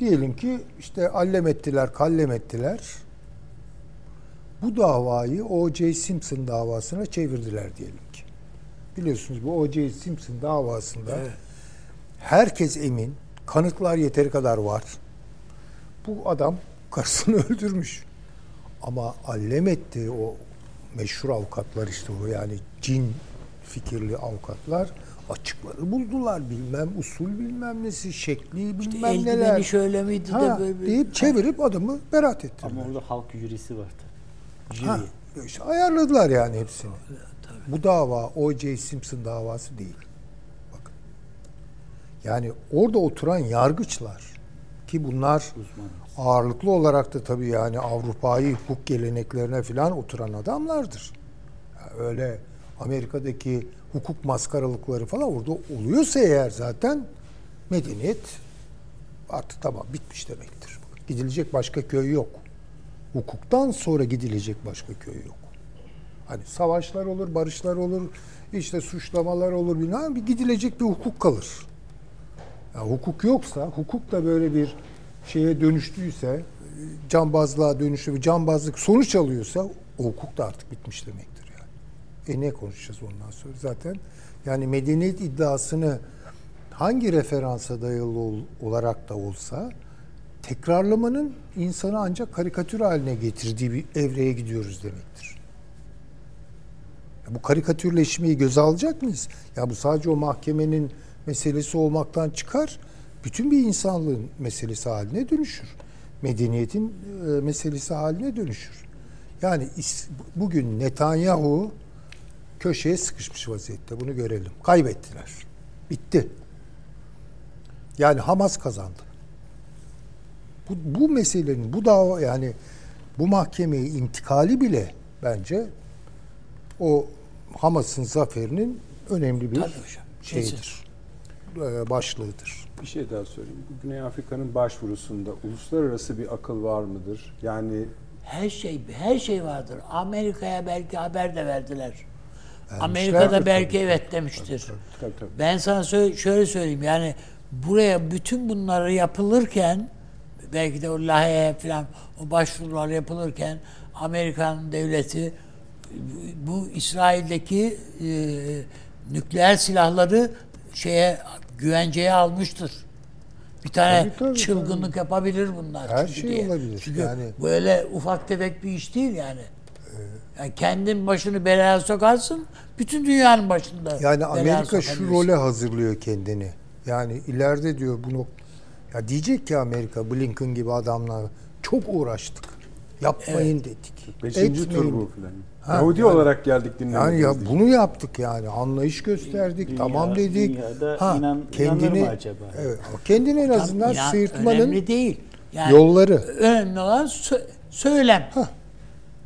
diyelim ki işte allem ettiler, kallem ettiler. Bu davayı O.J. Simpson davasına çevirdiler diyelim ki. Biliyorsunuz bu O.J. Simpson davasında herkes emin, kanıtlar yeteri kadar var. Bu adam karısını öldürmüş. Ama allem etti o meşhur avukatlar işte o yani cin fikirli avukatlar açıkları buldular bilmem usul bilmem nesi şekli bilmem Eldiveni neler. şöyle miydi Ha, de böyle. deyip çevirip adamı beraat ettirdiler. Ama orada halk jürisi var tabii. Jüri. Ha, işte ayarladılar yani hepsini. Bu dava O.J. Simpson davası değil. Yani orada oturan yargıçlar Ki bunlar ağırlıklı olarak da tabii yani Avrupa'yı hukuk geleneklerine falan oturan adamlardır. Ya öyle Amerika'daki hukuk maskaralıkları falan orada oluyorsa eğer zaten medeniyet artık tamam bitmiş demektir. Gidilecek başka köy yok. Hukuktan sonra gidilecek başka köy yok. Hani savaşlar olur, barışlar olur, işte suçlamalar olur bilmem bir gidilecek bir hukuk kalır. Ya hukuk yoksa, hukuk da böyle bir şeye dönüştüyse, cambazlığa dönüşü, cambazlık sonuç alıyorsa o hukuk da artık bitmiş demektir yani. E ne konuşacağız ondan sonra zaten? Yani medeniyet iddiasını hangi referansa dayalı ol- olarak da olsa tekrarlamanın insanı ancak karikatür haline getirdiği bir evreye gidiyoruz demektir. Bu karikatürleşmeyi göze alacak mıyız? Ya bu sadece o mahkemenin meselesi olmaktan çıkar, bütün bir insanlığın meselesi haline dönüşür. Medeniyetin e, meselesi haline dönüşür. Yani is- bugün Netanyahu köşeye sıkışmış vaziyette. Bunu görelim. Kaybettiler. Bitti. Yani Hamas kazandı. Bu, bu meselenin, bu dava yani bu mahkemeyi intikali bile bence o Hamas'ın zaferinin önemli bir Tabii hocam. şeyidir. Ee, başlığıdır. Bir şey daha söyleyeyim. Bu Güney Afrika'nın başvurusunda uluslararası bir akıl var mıdır? Yani Her şey her şey vardır. Amerika'ya belki haber de verdiler. Vermişlerdir Amerika'da belki tabii. evet demiştir. tabii tabii. Ben sana sö- şöyle söyleyeyim yani buraya bütün bunları yapılırken belki de o Lahey'e falan o başvurular yapılırken Amerikan devleti bu İsrail'deki e, nükleer silahları şeye güvenceye almıştır. Bir tane Tabii, tabii, çılgınlık yapabilir bunlar. Her çünkü şey diye. olabilir. Çünkü Yani- böyle ufak tefek bir iş değil yani. Yani kendin başını belaya sokarsın, bütün dünyanın başında Yani Amerika şu role hazırlıyor kendini. Yani ileride diyor bunu ya diyecek ki Amerika Blinken gibi adamlar çok uğraştık. Yapmayın dedik. beşinci tur Etmeyin. bu falan. Ha, Yahudi yani- olarak geldik dinlemek. Yani ya bunu yaptık yani. Anlayış gösterdik. Dünya- tamam dedik. dünyada inan- inanır mı acaba? Evet. Kendini en azından inan- sıyırtmanın önemli değil. Yani yolları. önemli olan sö- söylem.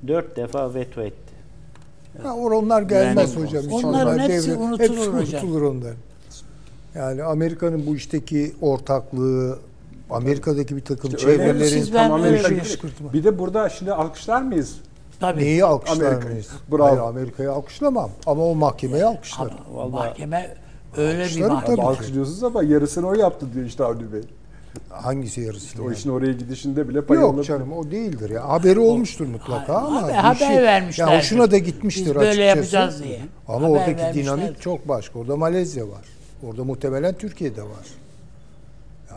Dört defa veto etti. Ha, onlar gelmez Güvenlik hocam. Onların onlar hepsi unutulur hepsi hocam. unutulur onlar. Yani Amerika'nın bu işteki ortaklığı, Amerika'daki bir takım İşte çevrelerin Siz ben Tam öyle Amerika şey-. Bir de burada şimdi alkışlar mıyız? Tabii. neyi alkışlar Amerika'yı. mıyız? Bravo. Hayır Amerika'yı alkışlamam ama o mahkemeyi alkışlarım. Mahkeme öyle bir mahkeme. tabii. Alkışlıyorsunuz ama yarısını o yaptı diyor işte Avni Bey. Hangisi yarısı? O yani? işin oraya gidişinde bile pay Yok canım o değildir ya. Haberi olmuştur mutlaka Ha- ama haber- haber işi- vermişlerdir. Ya hoşuna da gitmiştir Biz böyle açıkçası. yapacağız diye. Ama Haber oradaki dinamik çok başka. Orada Malezya var. Orada muhtemelen Türkiye'de var.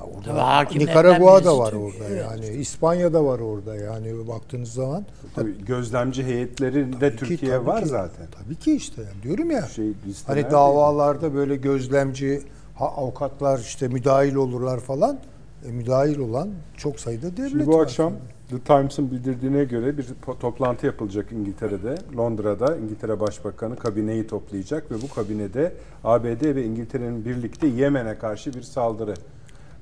Orada Tabii hakimlerden Nikaragua da birisi var Türkiye, orada evet. yani. İspanya da var orada yani baktığınız zaman. Tabii gözlemci heyetlerinde Tabii ki, Türkiye tabii var ki. zaten. Tabii ki işte yani diyorum ya. Şey, Hani davalarda böyle gözlemci ha, avukatlar işte müdahil olurlar falan. E, müdahil olan çok sayıda devlet Şimdi bu var. akşam The Times'ın bildirdiğine göre bir toplantı yapılacak İngiltere'de. Londra'da İngiltere Başbakanı kabineyi toplayacak ve bu kabinede ABD ve İngiltere'nin birlikte Yemen'e karşı bir saldırı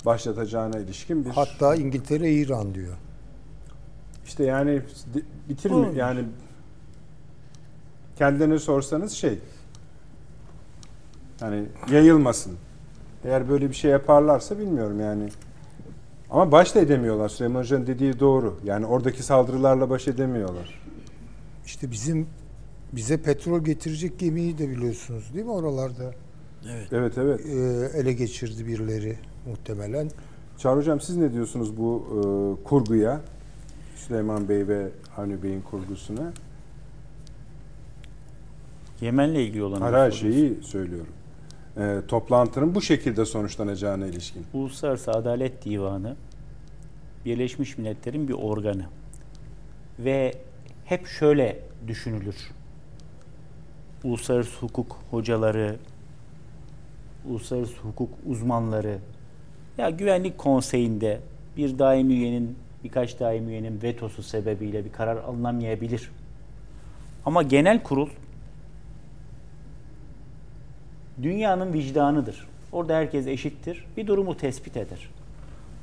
başlatacağına ilişkin bir Hatta İngiltere İran diyor. işte yani di- bitirmi yani kendilerine sorsanız şey hani yayılmasın. Eğer böyle bir şey yaparlarsa bilmiyorum yani. Ama baş da edemiyorlar. Süleyman Hoca'nın dediği doğru. Yani oradaki saldırılarla baş edemiyorlar. İşte bizim bize petrol getirecek gemiyi de biliyorsunuz değil mi oralarda Evet evet. e, ele geçirdi birileri muhtemelen. Çağrı Hocam siz ne diyorsunuz bu e, kurguya? Süleyman Bey ve Avni Bey'in kurgusuna. Yemen'le ilgili olan Her her şeyi söylüyorum. E, toplantının bu şekilde sonuçlanacağına ilişkin. Uluslararası Adalet Divanı Birleşmiş Milletler'in bir organı. Ve hep şöyle düşünülür. Uluslararası hukuk hocaları, uluslararası hukuk uzmanları ya güvenlik konseyinde bir daimi üyenin birkaç daimi üyenin vetosu sebebiyle bir karar alınamayabilir. Ama genel kurul dünyanın vicdanıdır. Orada herkes eşittir. Bir durumu tespit eder.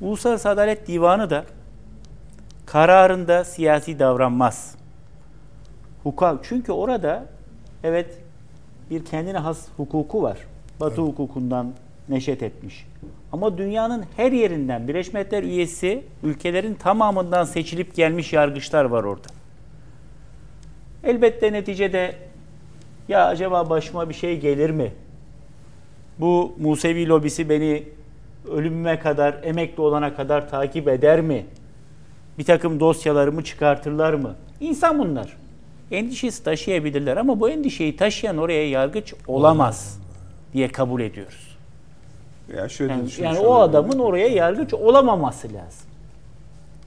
Uluslararası Adalet Divanı da kararında siyasi davranmaz. Hukuka, çünkü orada evet bir kendine has hukuku var. Batı hukukundan neşet etmiş. Ama dünyanın her yerinden Birleşmiş Milletler üyesi ülkelerin tamamından seçilip gelmiş yargıçlar var orada. Elbette neticede ya acaba başıma bir şey gelir mi? Bu Musevi lobisi beni ölümüme kadar, emekli olana kadar takip eder mi? Bir takım dosyalarımı çıkartırlar mı? İnsan bunlar. Endişesi taşıyabilirler ama bu endişeyi taşıyan oraya yargıç olamaz diye kabul ediyoruz. Ya şöyle Yani, düşünmüş yani o adamın oraya yargıç olamaması lazım.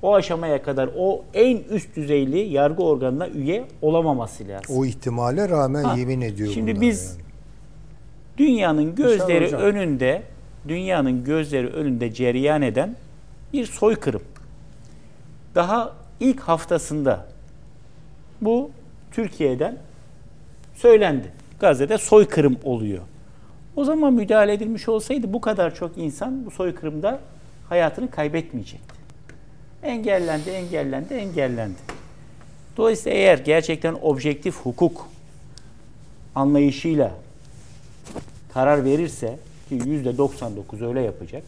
O aşamaya kadar o en üst düzeyli yargı organına üye olamaması lazım. O ihtimale rağmen Ha, yemin ediyor Şimdi biz yani. dünyanın gözleri hocam. önünde dünyanın gözleri önünde cereyan eden bir soykırım. Daha ilk haftasında bu Türkiye'den söylendi. Gazze'de soykırım oluyor. O zaman müdahale edilmiş olsaydı bu kadar çok insan bu soykırımda hayatını kaybetmeyecekti. Engellendi, engellendi, engellendi. Dolayısıyla eğer gerçekten objektif hukuk anlayışıyla karar verirse ki yüzde 99 öyle yapacak.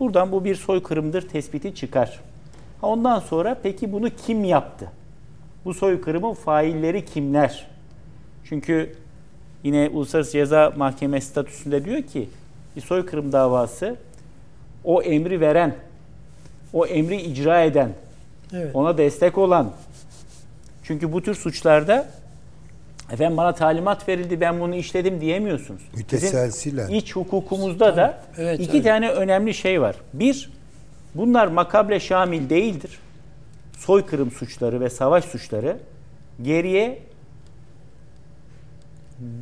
Buradan bu bir soykırımdır tespiti çıkar. Ha ondan sonra peki bunu kim yaptı? Bu soykırımın failleri kimler? Çünkü yine Uluslararası Ceza Mahkemesi statüsünde diyor ki bir soykırım davası o emri veren, o emri icra eden, Evet. ona destek olan. Çünkü bu tür suçlarda efendim bana talimat verildi ben bunu işledim diyemiyorsunuz. Bizim Müteselsilen. iç hukukumuzda da Evet, iki evet. tane önemli şey var. Bir, bunlar makable şamil değildir. Soykırım suçları ve savaş suçları geriye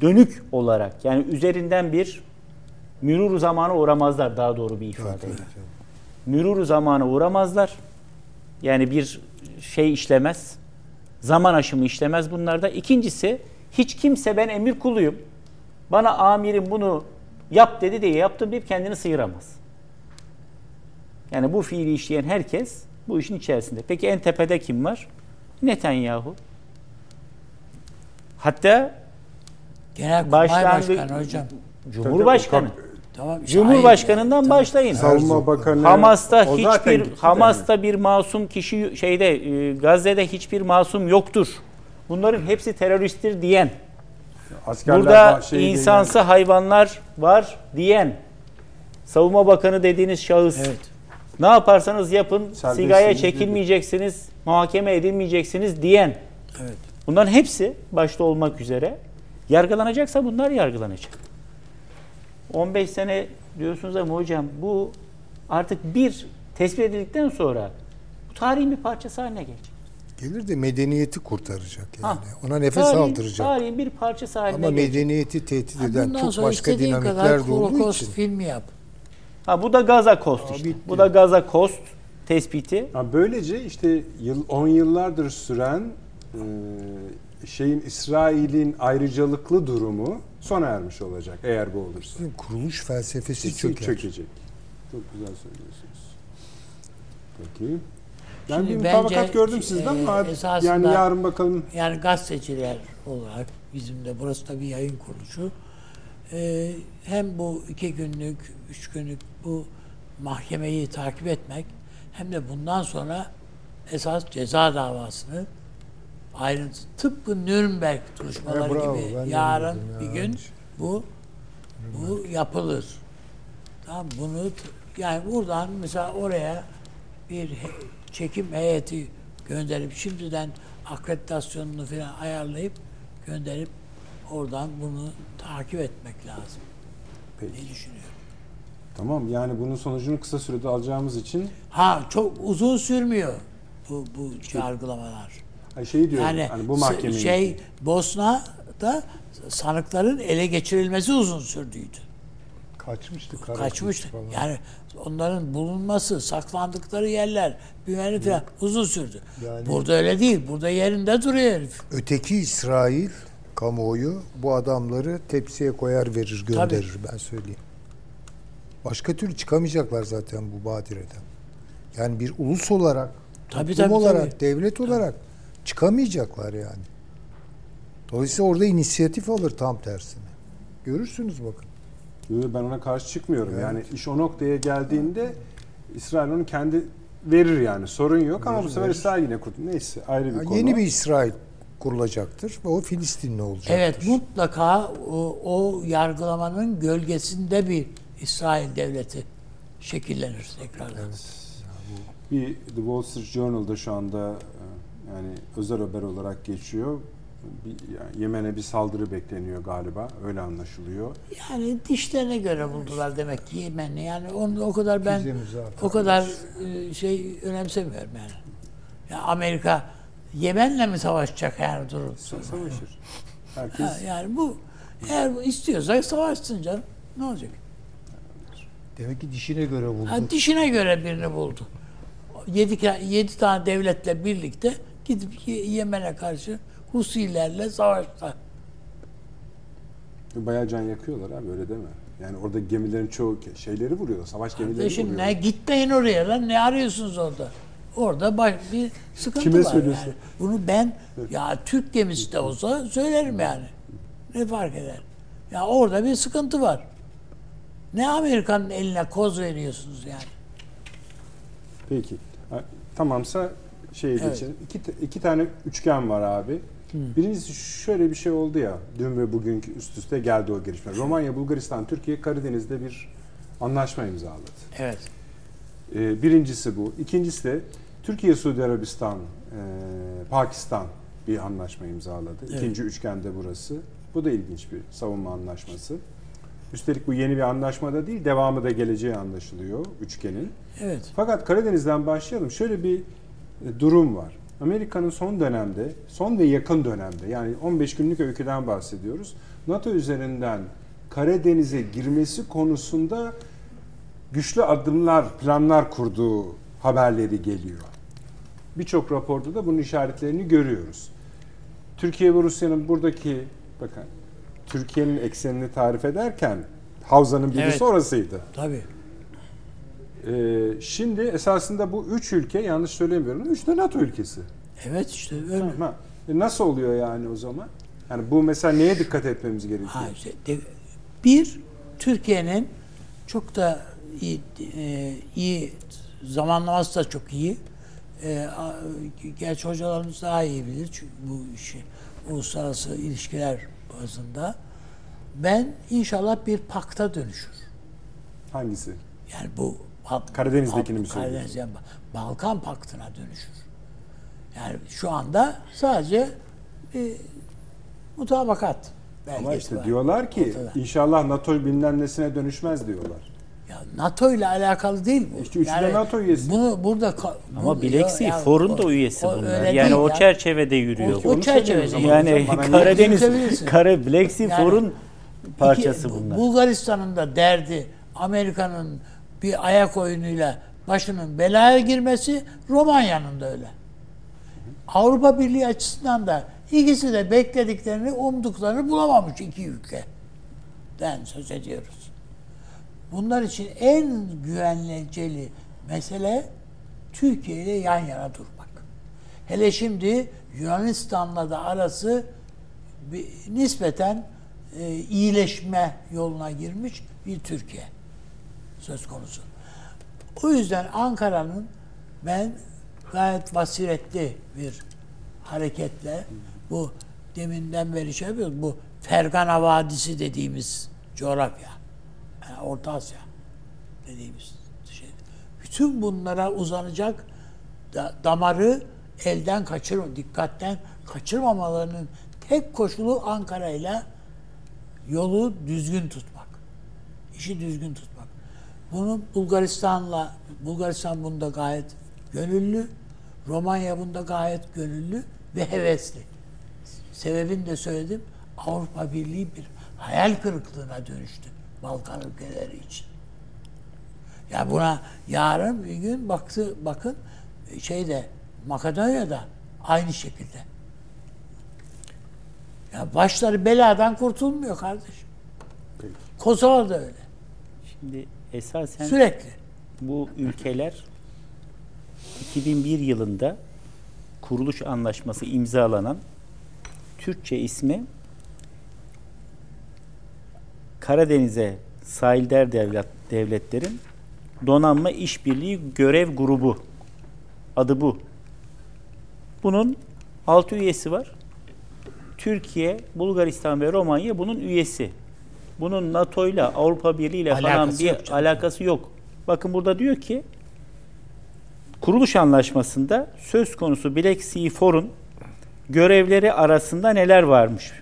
dönük olarak yani üzerinden bir mürur zamana uğramazlar daha doğru bir ifadeyle. Mürur zamana uğramazlar. Yani bir şey işlemez. Zaman aşımı işlemez bunlarda. İkincisi hiç kimse ben emir kuluyum. Bana amirim bunu yap dedi diye yaptım deyip kendini sıyıramaz. Yani bu fiili işleyen herkes bu işin içerisinde. Peki en tepede kim var? Netanyahu. Hatta Genelkurmay başlangıç Başkanı hocam. Cumhurbaşkanı. Tamam. işte Cumhurbaşkanından aynı- başlayın. Savunma Bakanı Hamas'ta o hiçbir Hamas'ta bir masum kişi şeyde e, Gazze'de hiçbir masum yoktur. Bunların hepsi teröristtir diyen. Askerler Burada şey insansı hayvanlar var diyen. Savunma Bakanı dediğiniz şahıs. Evet. Ne yaparsanız yapın sigaya dedi. çekilmeyeceksiniz, muhakeme edilmeyeceksiniz diyen. Evet. Bunların hepsi başta olmak üzere yargılanacaksa bunlar yargılanacak. 15 sene diyorsunuz ama hocam bu artık bir tespit edildikten sonra bu tarihin bir parçası haline gelecek. Gelir de medeniyeti kurtaracak yani. Ha. Ona nefes Tarihin- aldıracak. Tarihin bir parçası haline Ama gelecek. medeniyeti tehdit Ha, eden Bundan çok başka dinamikler de olduğu için. filmi yap. Ha bu da Gaza Aa, işte. bitti. Bu da Gaza Coast tespiti. Ha, böylece işte yıl 10 yıllardır süren e, şeyin İsrail'in ayrıcalıklı durumu sona ermiş olacak eğer bu olursa. Bizim kuruluş felsefesi Kesin çöker. çökecek. Çok güzel söylüyorsunuz. Peki. Ben Şimdi bir bence, mutabakat gördüm e, sizden ama esasında- yani yarın bakalım. Yani gazeteciler olarak bizim de burası da bir yayın kuruluşu. Ee, hem bu iki günlük, üç günlük bu mahkemeyi takip etmek hem de bundan sonra esas ceza davasını ayrıntı tıpkı Nürnberg duruşmaları E, bravo, gibi yarın dedim ya, bir gün bu bu yapılır. Tamam bunu yani buradan mesela oraya bir çekim heyeti gönderip şimdiden akreditasyonunu falan ayarlayıp gönderip oradan bunu takip etmek lazım. Peki. Ne düşünüyorum? Tamam yani bunun sonucunu kısa sürede alacağımız için Ha çok uzun sürmüyor bu bu yargılamalar. Ay şey diyorum Yani hani bu mahkemeyi şey Bosna'da sanıkların ele geçirilmesi uzun sürdüydü. Kaçmıştı. Kaçmıştı. falan. Yani onların bulunması, saklandıkları yerler, güvenlik falan uzun sürdü. Yani- Burada öyle değil. Burada yerinde duruyor herif. Öteki İsrail kamuoyu bu adamları tepsiye koyar verir gönderir ben söyleyeyim. Başka türlü çıkamayacaklar zaten bu badireden. Yani bir ulus olarak, Tabii, toplum tabii, olarak, tabii. devlet olarak çıkamayacaklar yani. Dolayısıyla orada inisiyatif alır tam tersine. Görürsünüz bakın. Ben ona karşı çıkmıyorum. Yani iş o noktaya geldiğinde İsrail onu kendi verir yani. Sorun yok ama bu sefer verir. İsrail yine kurdu. Neyse ayrı bir Yani konu. yeni bir İsrail kurulacaktır ve o Filistinli olacaktır. Evet mutlaka o, o yargılamanın gölgesinde bir İsrail devleti şekillenir tekrardan. Bir The Wall Street Journal'da şu anda yani özel haber olarak geçiyor. Bir, yani Yemen'e bir saldırı bekleniyor galiba. Öyle anlaşılıyor. Yani dişlerine göre buldular demek ki Yemen'i. Yani onu o kadar ben o kadar e, şey önemsemiyorum yani. Ya Amerika Yemen'le mi savaşacak yani durum? Sa- Savaşır. Herkes Ha, yani bu eğer bu istiyorsa savaşsın canım. Ne olacak? Demek ki dişine göre buldu. Ha, dişine göre birini buldu. Yedi, yedi tane devletle birlikte gidip Ye- Yemen'e karşı Husilerle savaştılar. bayağı can yakıyorlar abi öyle deme. Yani orada gemilerin çoğu şeyleri vuruyor. Savaş gemileri Kardeşim vuruyor. ne gitmeyin oraya lan ne arıyorsunuz orada? Orada baş, bir sıkıntı Kime var söylüyorsun? yani. Bunu ben ya Türk gemisi de olsa söylerim yani. Ne fark eder? Ya orada bir sıkıntı var. Ne Amerika'nın eline koz veriyorsunuz yani? Peki. Tamamsa şeye Evet. geçelim. İki, iki tane üçgen var abi. Birincisi şöyle bir şey oldu ya. Dün ve bugünkü üst üste geldi o gelişme. Romanya, Bulgaristan, Türkiye Karadeniz'de bir anlaşma imzaladı. Evet. Ee, birincisi bu. İkincisi de Türkiye, Suudi Arabistan, e, Pakistan bir anlaşma imzaladı. İkinci üçgende burası. Bu da ilginç bir savunma anlaşması. Üstelik bu yeni bir anlaşma da değil, devamı da geleceği anlaşılıyor üçgenin. Evet. Fakat Karadeniz'den başlayalım. Şöyle bir durum var. Amerika'nın son dönemde, son ve yakın dönemde yani 15 günlük öyküden bahsediyoruz. NATO üzerinden Karadeniz'e girmesi konusunda güçlü adımlar, planlar kurduğu haberleri geliyor. Birçok raporda da bunun işaretlerini görüyoruz. Türkiye ve Rusya'nın buradaki bakın Türkiye'nin eksenini tarif ederken havzanın birisi Evet. orasıydı. Tabii. Ee, şimdi esasında bu üç ülke yanlış söylemiyorum. Üç de NATO ülkesi. Evet işte öyle. Ha, e nasıl oluyor yani o zaman? Yani bu mesela neye dikkat etmemiz gerekiyor? Ha işte de- bir Türkiye'nin çok da iyi, e, iyi zamanlaması da çok iyi. E, a- gerçi hocalarımız daha iyi bilir çünkü bu işi uluslararası ilişkiler bazında. Ben inşallah bir pakta dönüşür. Hangisi? Yani bu Bal- Karadeniz'dekini mi Bal- söylüyorsun? Karadeniz yani Balkan Paktı'na dönüşür. Yani şu anda sadece bir mutabakat belgesi Ama işte var. diyorlar ki Ortada. inşallah NATO bilmem nesine dönüşmez diyorlar. Ya NATO ile alakalı değil bu. İşte üçü de NATO üyesi. Bunu burada Ama Sea ya- For'un da üyesi o bunlar. Yani değil o ya. çerçevede yürüyor O- o çerçevede. Yani Karadeniz. Kara Black Sea Yani- For'un parçası İki- bunlar. Bulgaristan'ın da derdi Amerika'nın bir ayak oyunuyla başının belaya girmesi, Romanya'nın da öyle. Avrupa Birliği açısından da ikisi de beklediklerini, umduklarını bulamamış iki ülkeden söz ediyoruz. Bunlar için en güvenceli mesele Türkiye ile yan yana durmak. Hele şimdi Yunanistan'la da arası bir, nispeten e, iyileşme yoluna girmiş bir Türkiye söz konusu. O yüzden Ankara'nın ben gayet basiretli bir hareketle bu deminden beri şey yapıyoruz. Bu Fergana Vadisi dediğimiz coğrafya. Yani Orta Asya dediğimiz şey. Bütün bunlara uzanacak da- damarı elden kaçırma, dikkatten kaçırmamalarının tek koşulu Ankara ile yolu düzgün tutmak. İşi düzgün tutmak. Bunu Bulgaristan'la, Bulgaristan bunda gayet gönüllü, Romanya bunda gayet gönüllü ve hevesli. Sebebini de söyledim. Avrupa Birliği bir hayal kırıklığına dönüştü Balkan ülkeleri için. Ya buna yarın bir gün baktı bakın şeyde Makedonya'da aynı şekilde. Ya başları beladan kurtulmuyor kardeşim. Peki. Kosova'da öyle. Şimdi esasen Sürekli. bu ülkeler 2001 yılında kuruluş anlaşması imzalanan Türkçe ismi Karadeniz'e sahilder devlet, devletlerin donanma işbirliği görev grubu adı bu. Bunun 6 üyesi var. Türkiye, Bulgaristan ve Romanya bunun üyesi. Bunun NATO ile Avrupa Birliği ile falan bir yok canım. alakası yok. Bakın burada diyor ki kuruluş anlaşmasında söz konusu Black Sea For'un görevleri arasında neler varmış?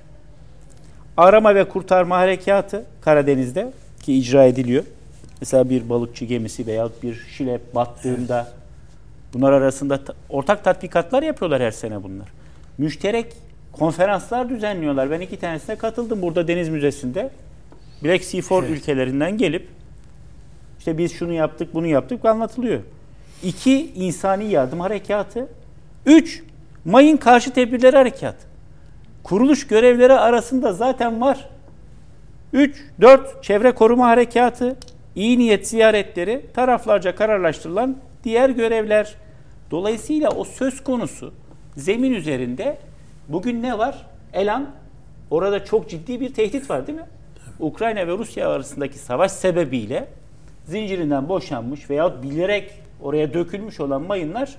Arama ve kurtarma harekatı Karadeniz'de ki icra ediliyor. Mesela bir balıkçı gemisi veya bir şilep battığında bunlar arasında ta- ortak tatbikatlar yapıyorlar her sene bunlar. Müşterek konferanslar düzenliyorlar. Ben iki tanesine katıldım burada Deniz Müzesi'nde. Black Sea Four ülkelerinden gelip işte biz şunu yaptık, bunu yaptık anlatılıyor. İki, insani yardım harekatı. Üç, mayın karşı tedbirleri harekat. Kuruluş görevleri arasında zaten var. 3, 4 çevre koruma harekatı, iyi niyet ziyaretleri, taraflarca kararlaştırılan diğer görevler. Dolayısıyla o söz konusu zemin üzerinde bugün ne var? Elan, orada çok ciddi bir tehdit var değil mi? Ukrayna ve Rusya arasındaki savaş sebebiyle zincirinden boşanmış veya bilerek oraya dökülmüş olan mayınlar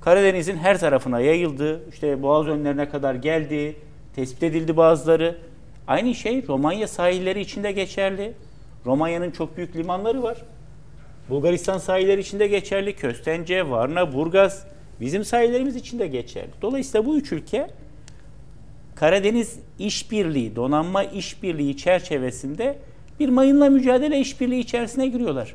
Karadeniz'in her tarafına yayıldı. İşte boğaz önlerine kadar geldi. Tespit edildi bazıları. Aynı şey Romanya sahilleri içinde geçerli. Romanya'nın çok büyük limanları var. Bulgaristan sahilleri içinde geçerli. Köstence, Varna, Burgaz bizim sahillerimiz içinde geçerli. Dolayısıyla bu üç ülke Karadeniz işbirliği, donanma işbirliği çerçevesinde bir mayınla mücadele işbirliği içerisine giriyorlar.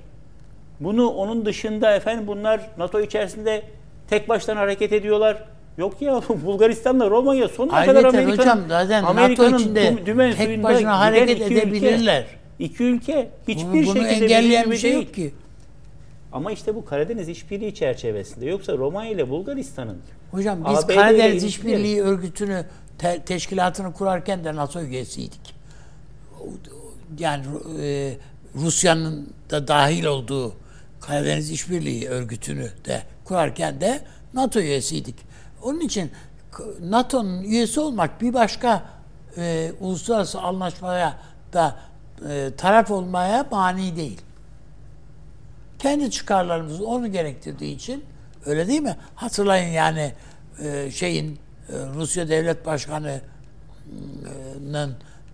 Bunu onun dışında efendim bunlar NATO içerisinde tek baştan hareket ediyorlar. Yok ya Bulgaristan'la Romanya sonuna kadar Ayrıca Amerika'nın hocam zaten NATO Amerika'nın içinde düm- dümen tek başına hareket iki ülke. edebilirler. İki ülke hiçbir Bunu, bunu şekilde engelleyen bir şey yok ki. Ama işte bu Karadeniz işbirliği çerçevesinde. Yoksa Romanya ile Bulgaristan'ın Hocam biz ABD Karadeniz İşbirliği Örgütü'nü te- teşkilatını kurarken de NATO üyesiydik. Yani e, Rusya'nın da dahil olduğu Karadeniz İşbirliği Örgütü'nü de kurarken de NATO üyesiydik. Onun için NATO'nun üyesi olmak bir başka e, uluslararası anlaşmaya da e, taraf olmaya mani değil. Kendi çıkarlarımız onu gerektirdiği için öyle değil mi? Hatırlayın yani e, şeyin Rusya Devlet Başkanı'nın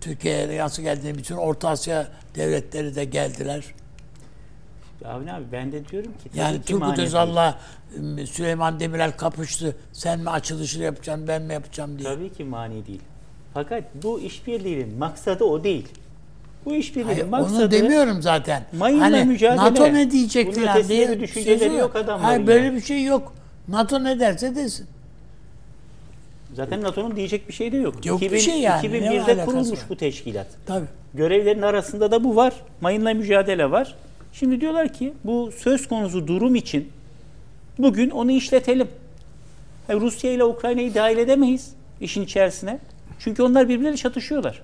Türkiye'ye nasıl geldiğini bütün Orta Asya devletleri de geldiler. Avni abi ben de diyorum ki Yani Turgut. Özal'la e, Süleyman Demirel kapıştı. Sen mi açılışını yapacaksın ben mi yapacağım diye. Tabii ki mani değil. Fakat bu işbirliğinin maksadı o değil. Bu işbirliğinin maksadı onu demiyorum zaten. mayınla hani mücadele. NATO ne diyecek Bunun ötesinde diye. düşünceleri sözü yok adamların Hayır böyle yani. bir şey yok. NATO ne derse desin. Zaten NATO'nun diyecek bir şey de yok. Yok bir şey yani, ne 2001'de alakası kurulmuş var? bu teşkilat. Tabii. Görevlerin arasında da bu var. Mayınla mücadele var. Şimdi diyorlar ki bu söz konusu durum için bugün onu işletelim. Ha, Rusya ile Ukrayna'yı dahil edemeyiz işin içerisine. Çünkü onlar birbirleriyle çatışıyorlar.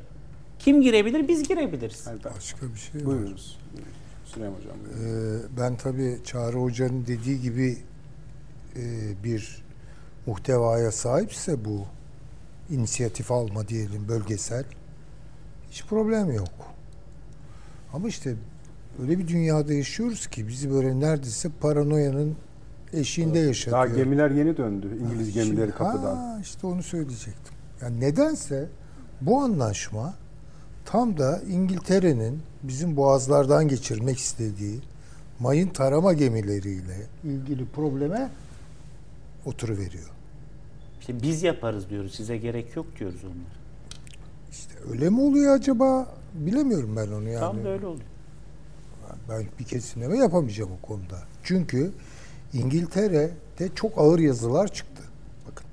Kim girebilir? Biz girebiliriz. Başka bir şey var. Buyurunuz. Süleyman Hocam. buyurun. Ee, ben tabii Çağrı Hoca'nın dediği gibi e, bir muhtevaya sahipse bu inisiyatif alma diyelim bölgesel hiç problem yok. Ama işte öyle bir dünyada yaşıyoruz ki bizi böyle neredeyse paranoyanın eşiğinde yaşatıyor. Daha gemiler yeni döndü. İngiliz Şimdi- gemileri kapıdan. Ha, işte onu söyleyecektim. Yani nedense bu anlaşma tam da İngiltere'nin bizim boğazlardan geçirmek istediği mayın tarama gemileriyle ilgili probleme oturuveriyor. İşte biz yaparız diyoruz. Size gerek yok diyoruz onlara. İşte öyle mi oluyor acaba? Bilemiyorum ben onu yani. Tam da öyle oluyor. Ben bir kesinleme yapamayacağım o konuda. Çünkü İngiltere'de çok ağır yazılar çıktı. Bakın.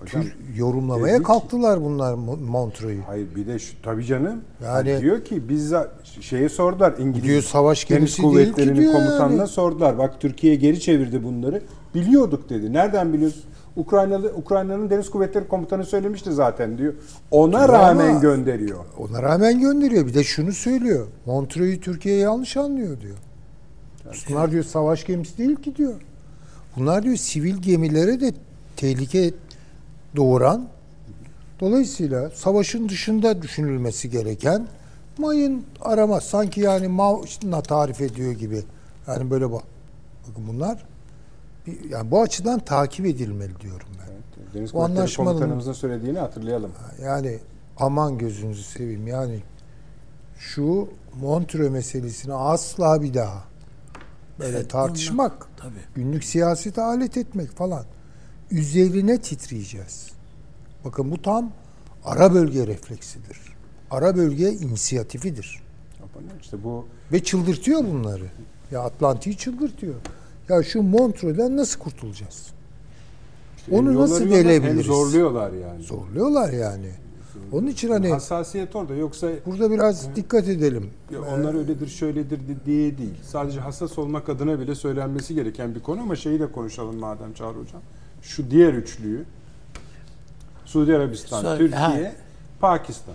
Hocam, Tür yorumlamaya dedi ki- kalktılar bunlar Mo- Montreux'u. Hayır bir de şu, tabii canım. Yani- Yani, diyor ki biz şeye sordular İngiliz Diyor savaş Deniz gemisi ki Kuvvetleri'nin komutanına yani. sordular. Bak Türkiye geri çevirdi bunları. Biliyorduk dedi. Nereden biliyorsun? Ukraynalı Ukrayna'nın Deniz Kuvvetleri Komutanı söylemişti zaten diyor. Ona Diyor rağmen ama- gönderiyor. Ona rağmen gönderiyor. Bir de şunu söylüyor. Montreux'u Türkiye yanlış anlıyor diyor. Bunlar diyor savaş gemisi değil ki diyor. Bunlar diyor sivil gemilere de tehlike doğuran dolayısıyla savaşın dışında düşünülmesi gereken mayın arama sanki yani MAV'la tarif ediyor gibi. Yani böyle bak. Bakın bunlar yani bu açıdan takip edilmeli diyorum ben. Deniz Bu Kuvvetleri anlaşmanın- Komutanımızın söylediğini hatırlayalım. Yani aman gözünüzü seveyim yani şu Montreux meselesini asla bir daha böyle Evet, tartışmak, Tabii. günlük siyasete alet etmek falan üzerine titreyeceğiz. Bakın bu tam ara bölge refleksidir. Ara bölge inisiyatifidir. İşte bu Ve çıldırtıyor bunları. Ya Atlantik'i çıldırtıyor. Ya şu Montreux'den nasıl kurtulacağız? Onu hem nasıl delebiliriz? Zorluyorlar yani. Zorluyorlar yani. Onun için hani Hassasiyet orada yoksa burada biraz dikkat edelim. Ya onlar öyledir, şöyledir di- diye değil. Sadece hassas olmak adına bile söylenmesi gereken bir konu ama şeyi de konuşalım madem Çağrı Hocam. Şu diğer üçlüyü Suudi Arabistan, Söyle- Türkiye, ha. Pakistan.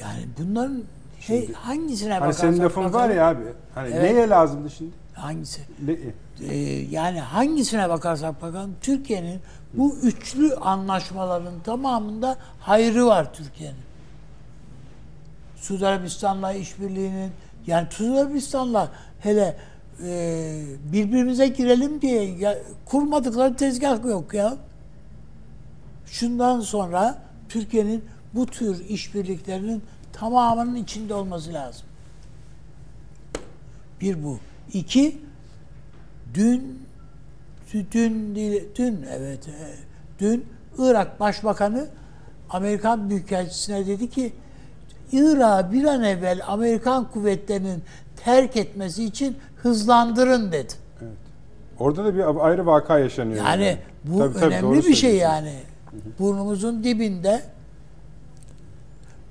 Yani bunların he- hangisine Hani bakarsak senin lafın var bakalım, ya abi. Hani Evet. neye lazımdı şimdi? Hangisi? Ee, yani hangisine bakarsak bakalım Türkiye'nin bu üçlü anlaşmaların tamamında hayrı var Türkiye'nin. Suudi Arabistan'la işbirliğinin yani Suudi Arabistan'la hele e, birbirimize girelim diye ya, kurmadıkları tezgah yok ya. Şundan sonra Türkiye'nin bu tür işbirliklerinin tamamının içinde olması lazım. Bir bu. İki, dün dün değil, dün evet e, dün Irak Başbakanı Amerikan Büyükelçisi'ne dedi ki Irak'ı bir an evvel Amerikan kuvvetlerinin terk etmesi için hızlandırın dedi. orada da bir ayrı vaka yaşanıyor. Yani bu Tabii, tabii, önemli bir şey yani. Burnumuzun dibinde.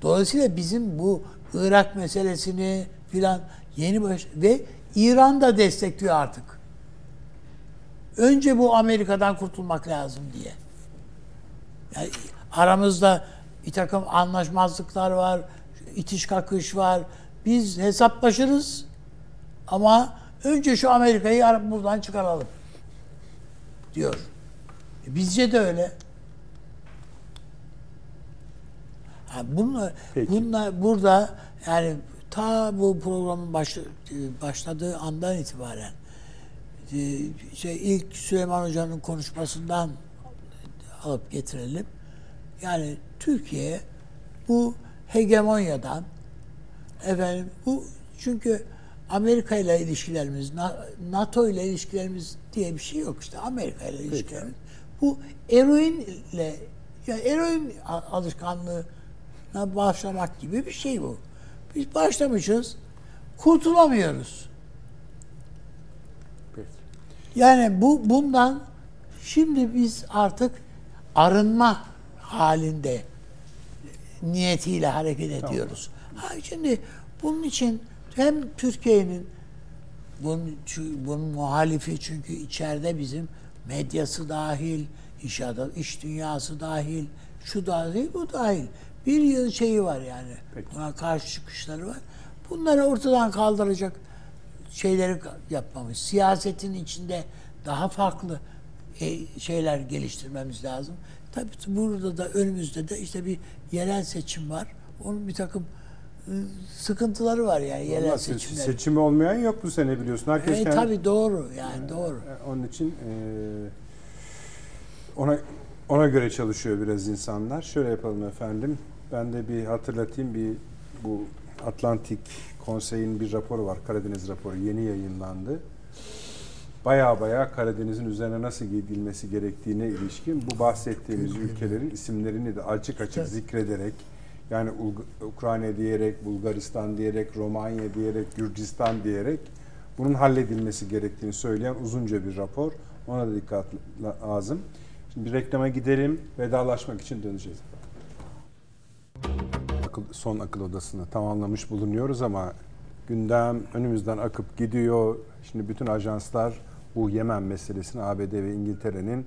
Dolayısıyla bizim bu Irak meselesini filan yeni baş ve İran da destekliyor artık. Önce bu Amerika'dan kurtulmak lazım diye. Yani aramızda bir takım anlaşmazlıklar var, itiş kakış var. Biz hesaplaşırız ama önce şu Amerika'yı buradan çıkaralım diyor. E, Bizce de öyle. Ha, bunlar, Peki. bunlar burada yani ta bu programın baş, başladığı andan itibaren e, şey ilk Süleyman Hoca'nın konuşmasından alıp getirelim. Yani Türkiye bu hegemonyadan efendim bu çünkü Amerika ile ilişkilerimiz, Na- NATO ile ilişkilerimiz diye bir şey yok işte. Amerika ile ilişkilerimiz. Bu eroinle ya eroin a- alışkanlığına başlamak gibi bir şey bu. Biz başlamışız, kurtulamıyoruz. Peki. Yani bu bundan şimdi biz artık arınma halinde niyetiyle hareket ediyoruz. Ha, şimdi bunun için hem Türkiye'nin bunun, bunun muhalifi çünkü içeride bizim medyası dahil, iş, adam, iş dünyası dahil, şu dahil, bu dahil. Bir yıl şeyi var yani. Peki. Buna karşı çıkışları var. Bunları ortadan kaldıracak şeyleri yapmamız. Siyasetin içinde daha farklı e, şeyler geliştirmemiz lazım. Tabii burada da önümüzde de işte bir yerel seçim var. Onun bir takım e, sıkıntıları var yani yerel se- seçimler. seçimi olmayan yok bu sene biliyorsun. Herkes E, kendi- tabii doğru yani doğru. E, Onun için e, ona ona göre çalışıyor biraz insanlar. Şöyle yapalım efendim. Ben de bir hatırlatayım bir bu Atlantik Konsey'in bir raporu var. Karadeniz raporu yeni yayınlandı. Baya baya Karadeniz'in üzerine nasıl gidilmesi gerektiğine ilişkin bu bahsettiğimiz ülkelerin isimlerini de açık açık zikrederek yani Ukrayna diyerek, Bulgaristan diyerek, Romanya diyerek, Gürcistan diyerek bunun halledilmesi gerektiğini söyleyen uzunca bir rapor. Ona da dikkat lazım. Şimdi bir reklama gidelim. Vedalaşmak için döneceğiz. Akıl, son akıl odasını tamamlamış bulunuyoruz ama gündem önümüzden akıp gidiyor. Şimdi bütün ajanslar bu Yemen meselesini ABD ve İngiltere'nin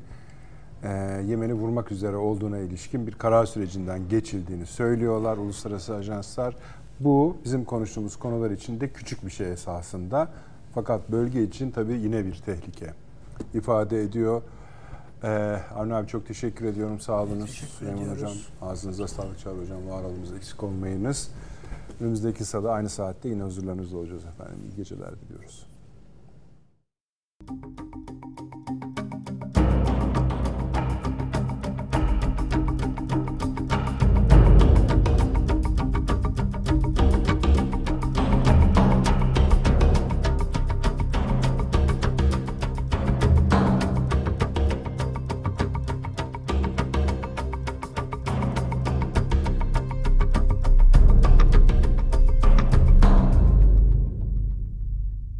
e, Yemen'i vurmak üzere olduğuna ilişkin bir karar sürecinden geçildiğini söylüyorlar uluslararası ajanslar. Bu bizim konuştuğumuz konular için de küçük bir şey esasında. Fakat bölge için tabii yine bir tehlike ifade ediyor. Ee, Avni abi çok teşekkür ediyorum. Sağ olunuz. Süleyman ediyoruz. Hocam ağzınıza sağlık Çağrı Hocam. Var olunuz eksik olmayınız. Önümüzdeki sırada aynı saatte yine huzurlarınızda olacağız efendim. İyi geceler diliyoruz.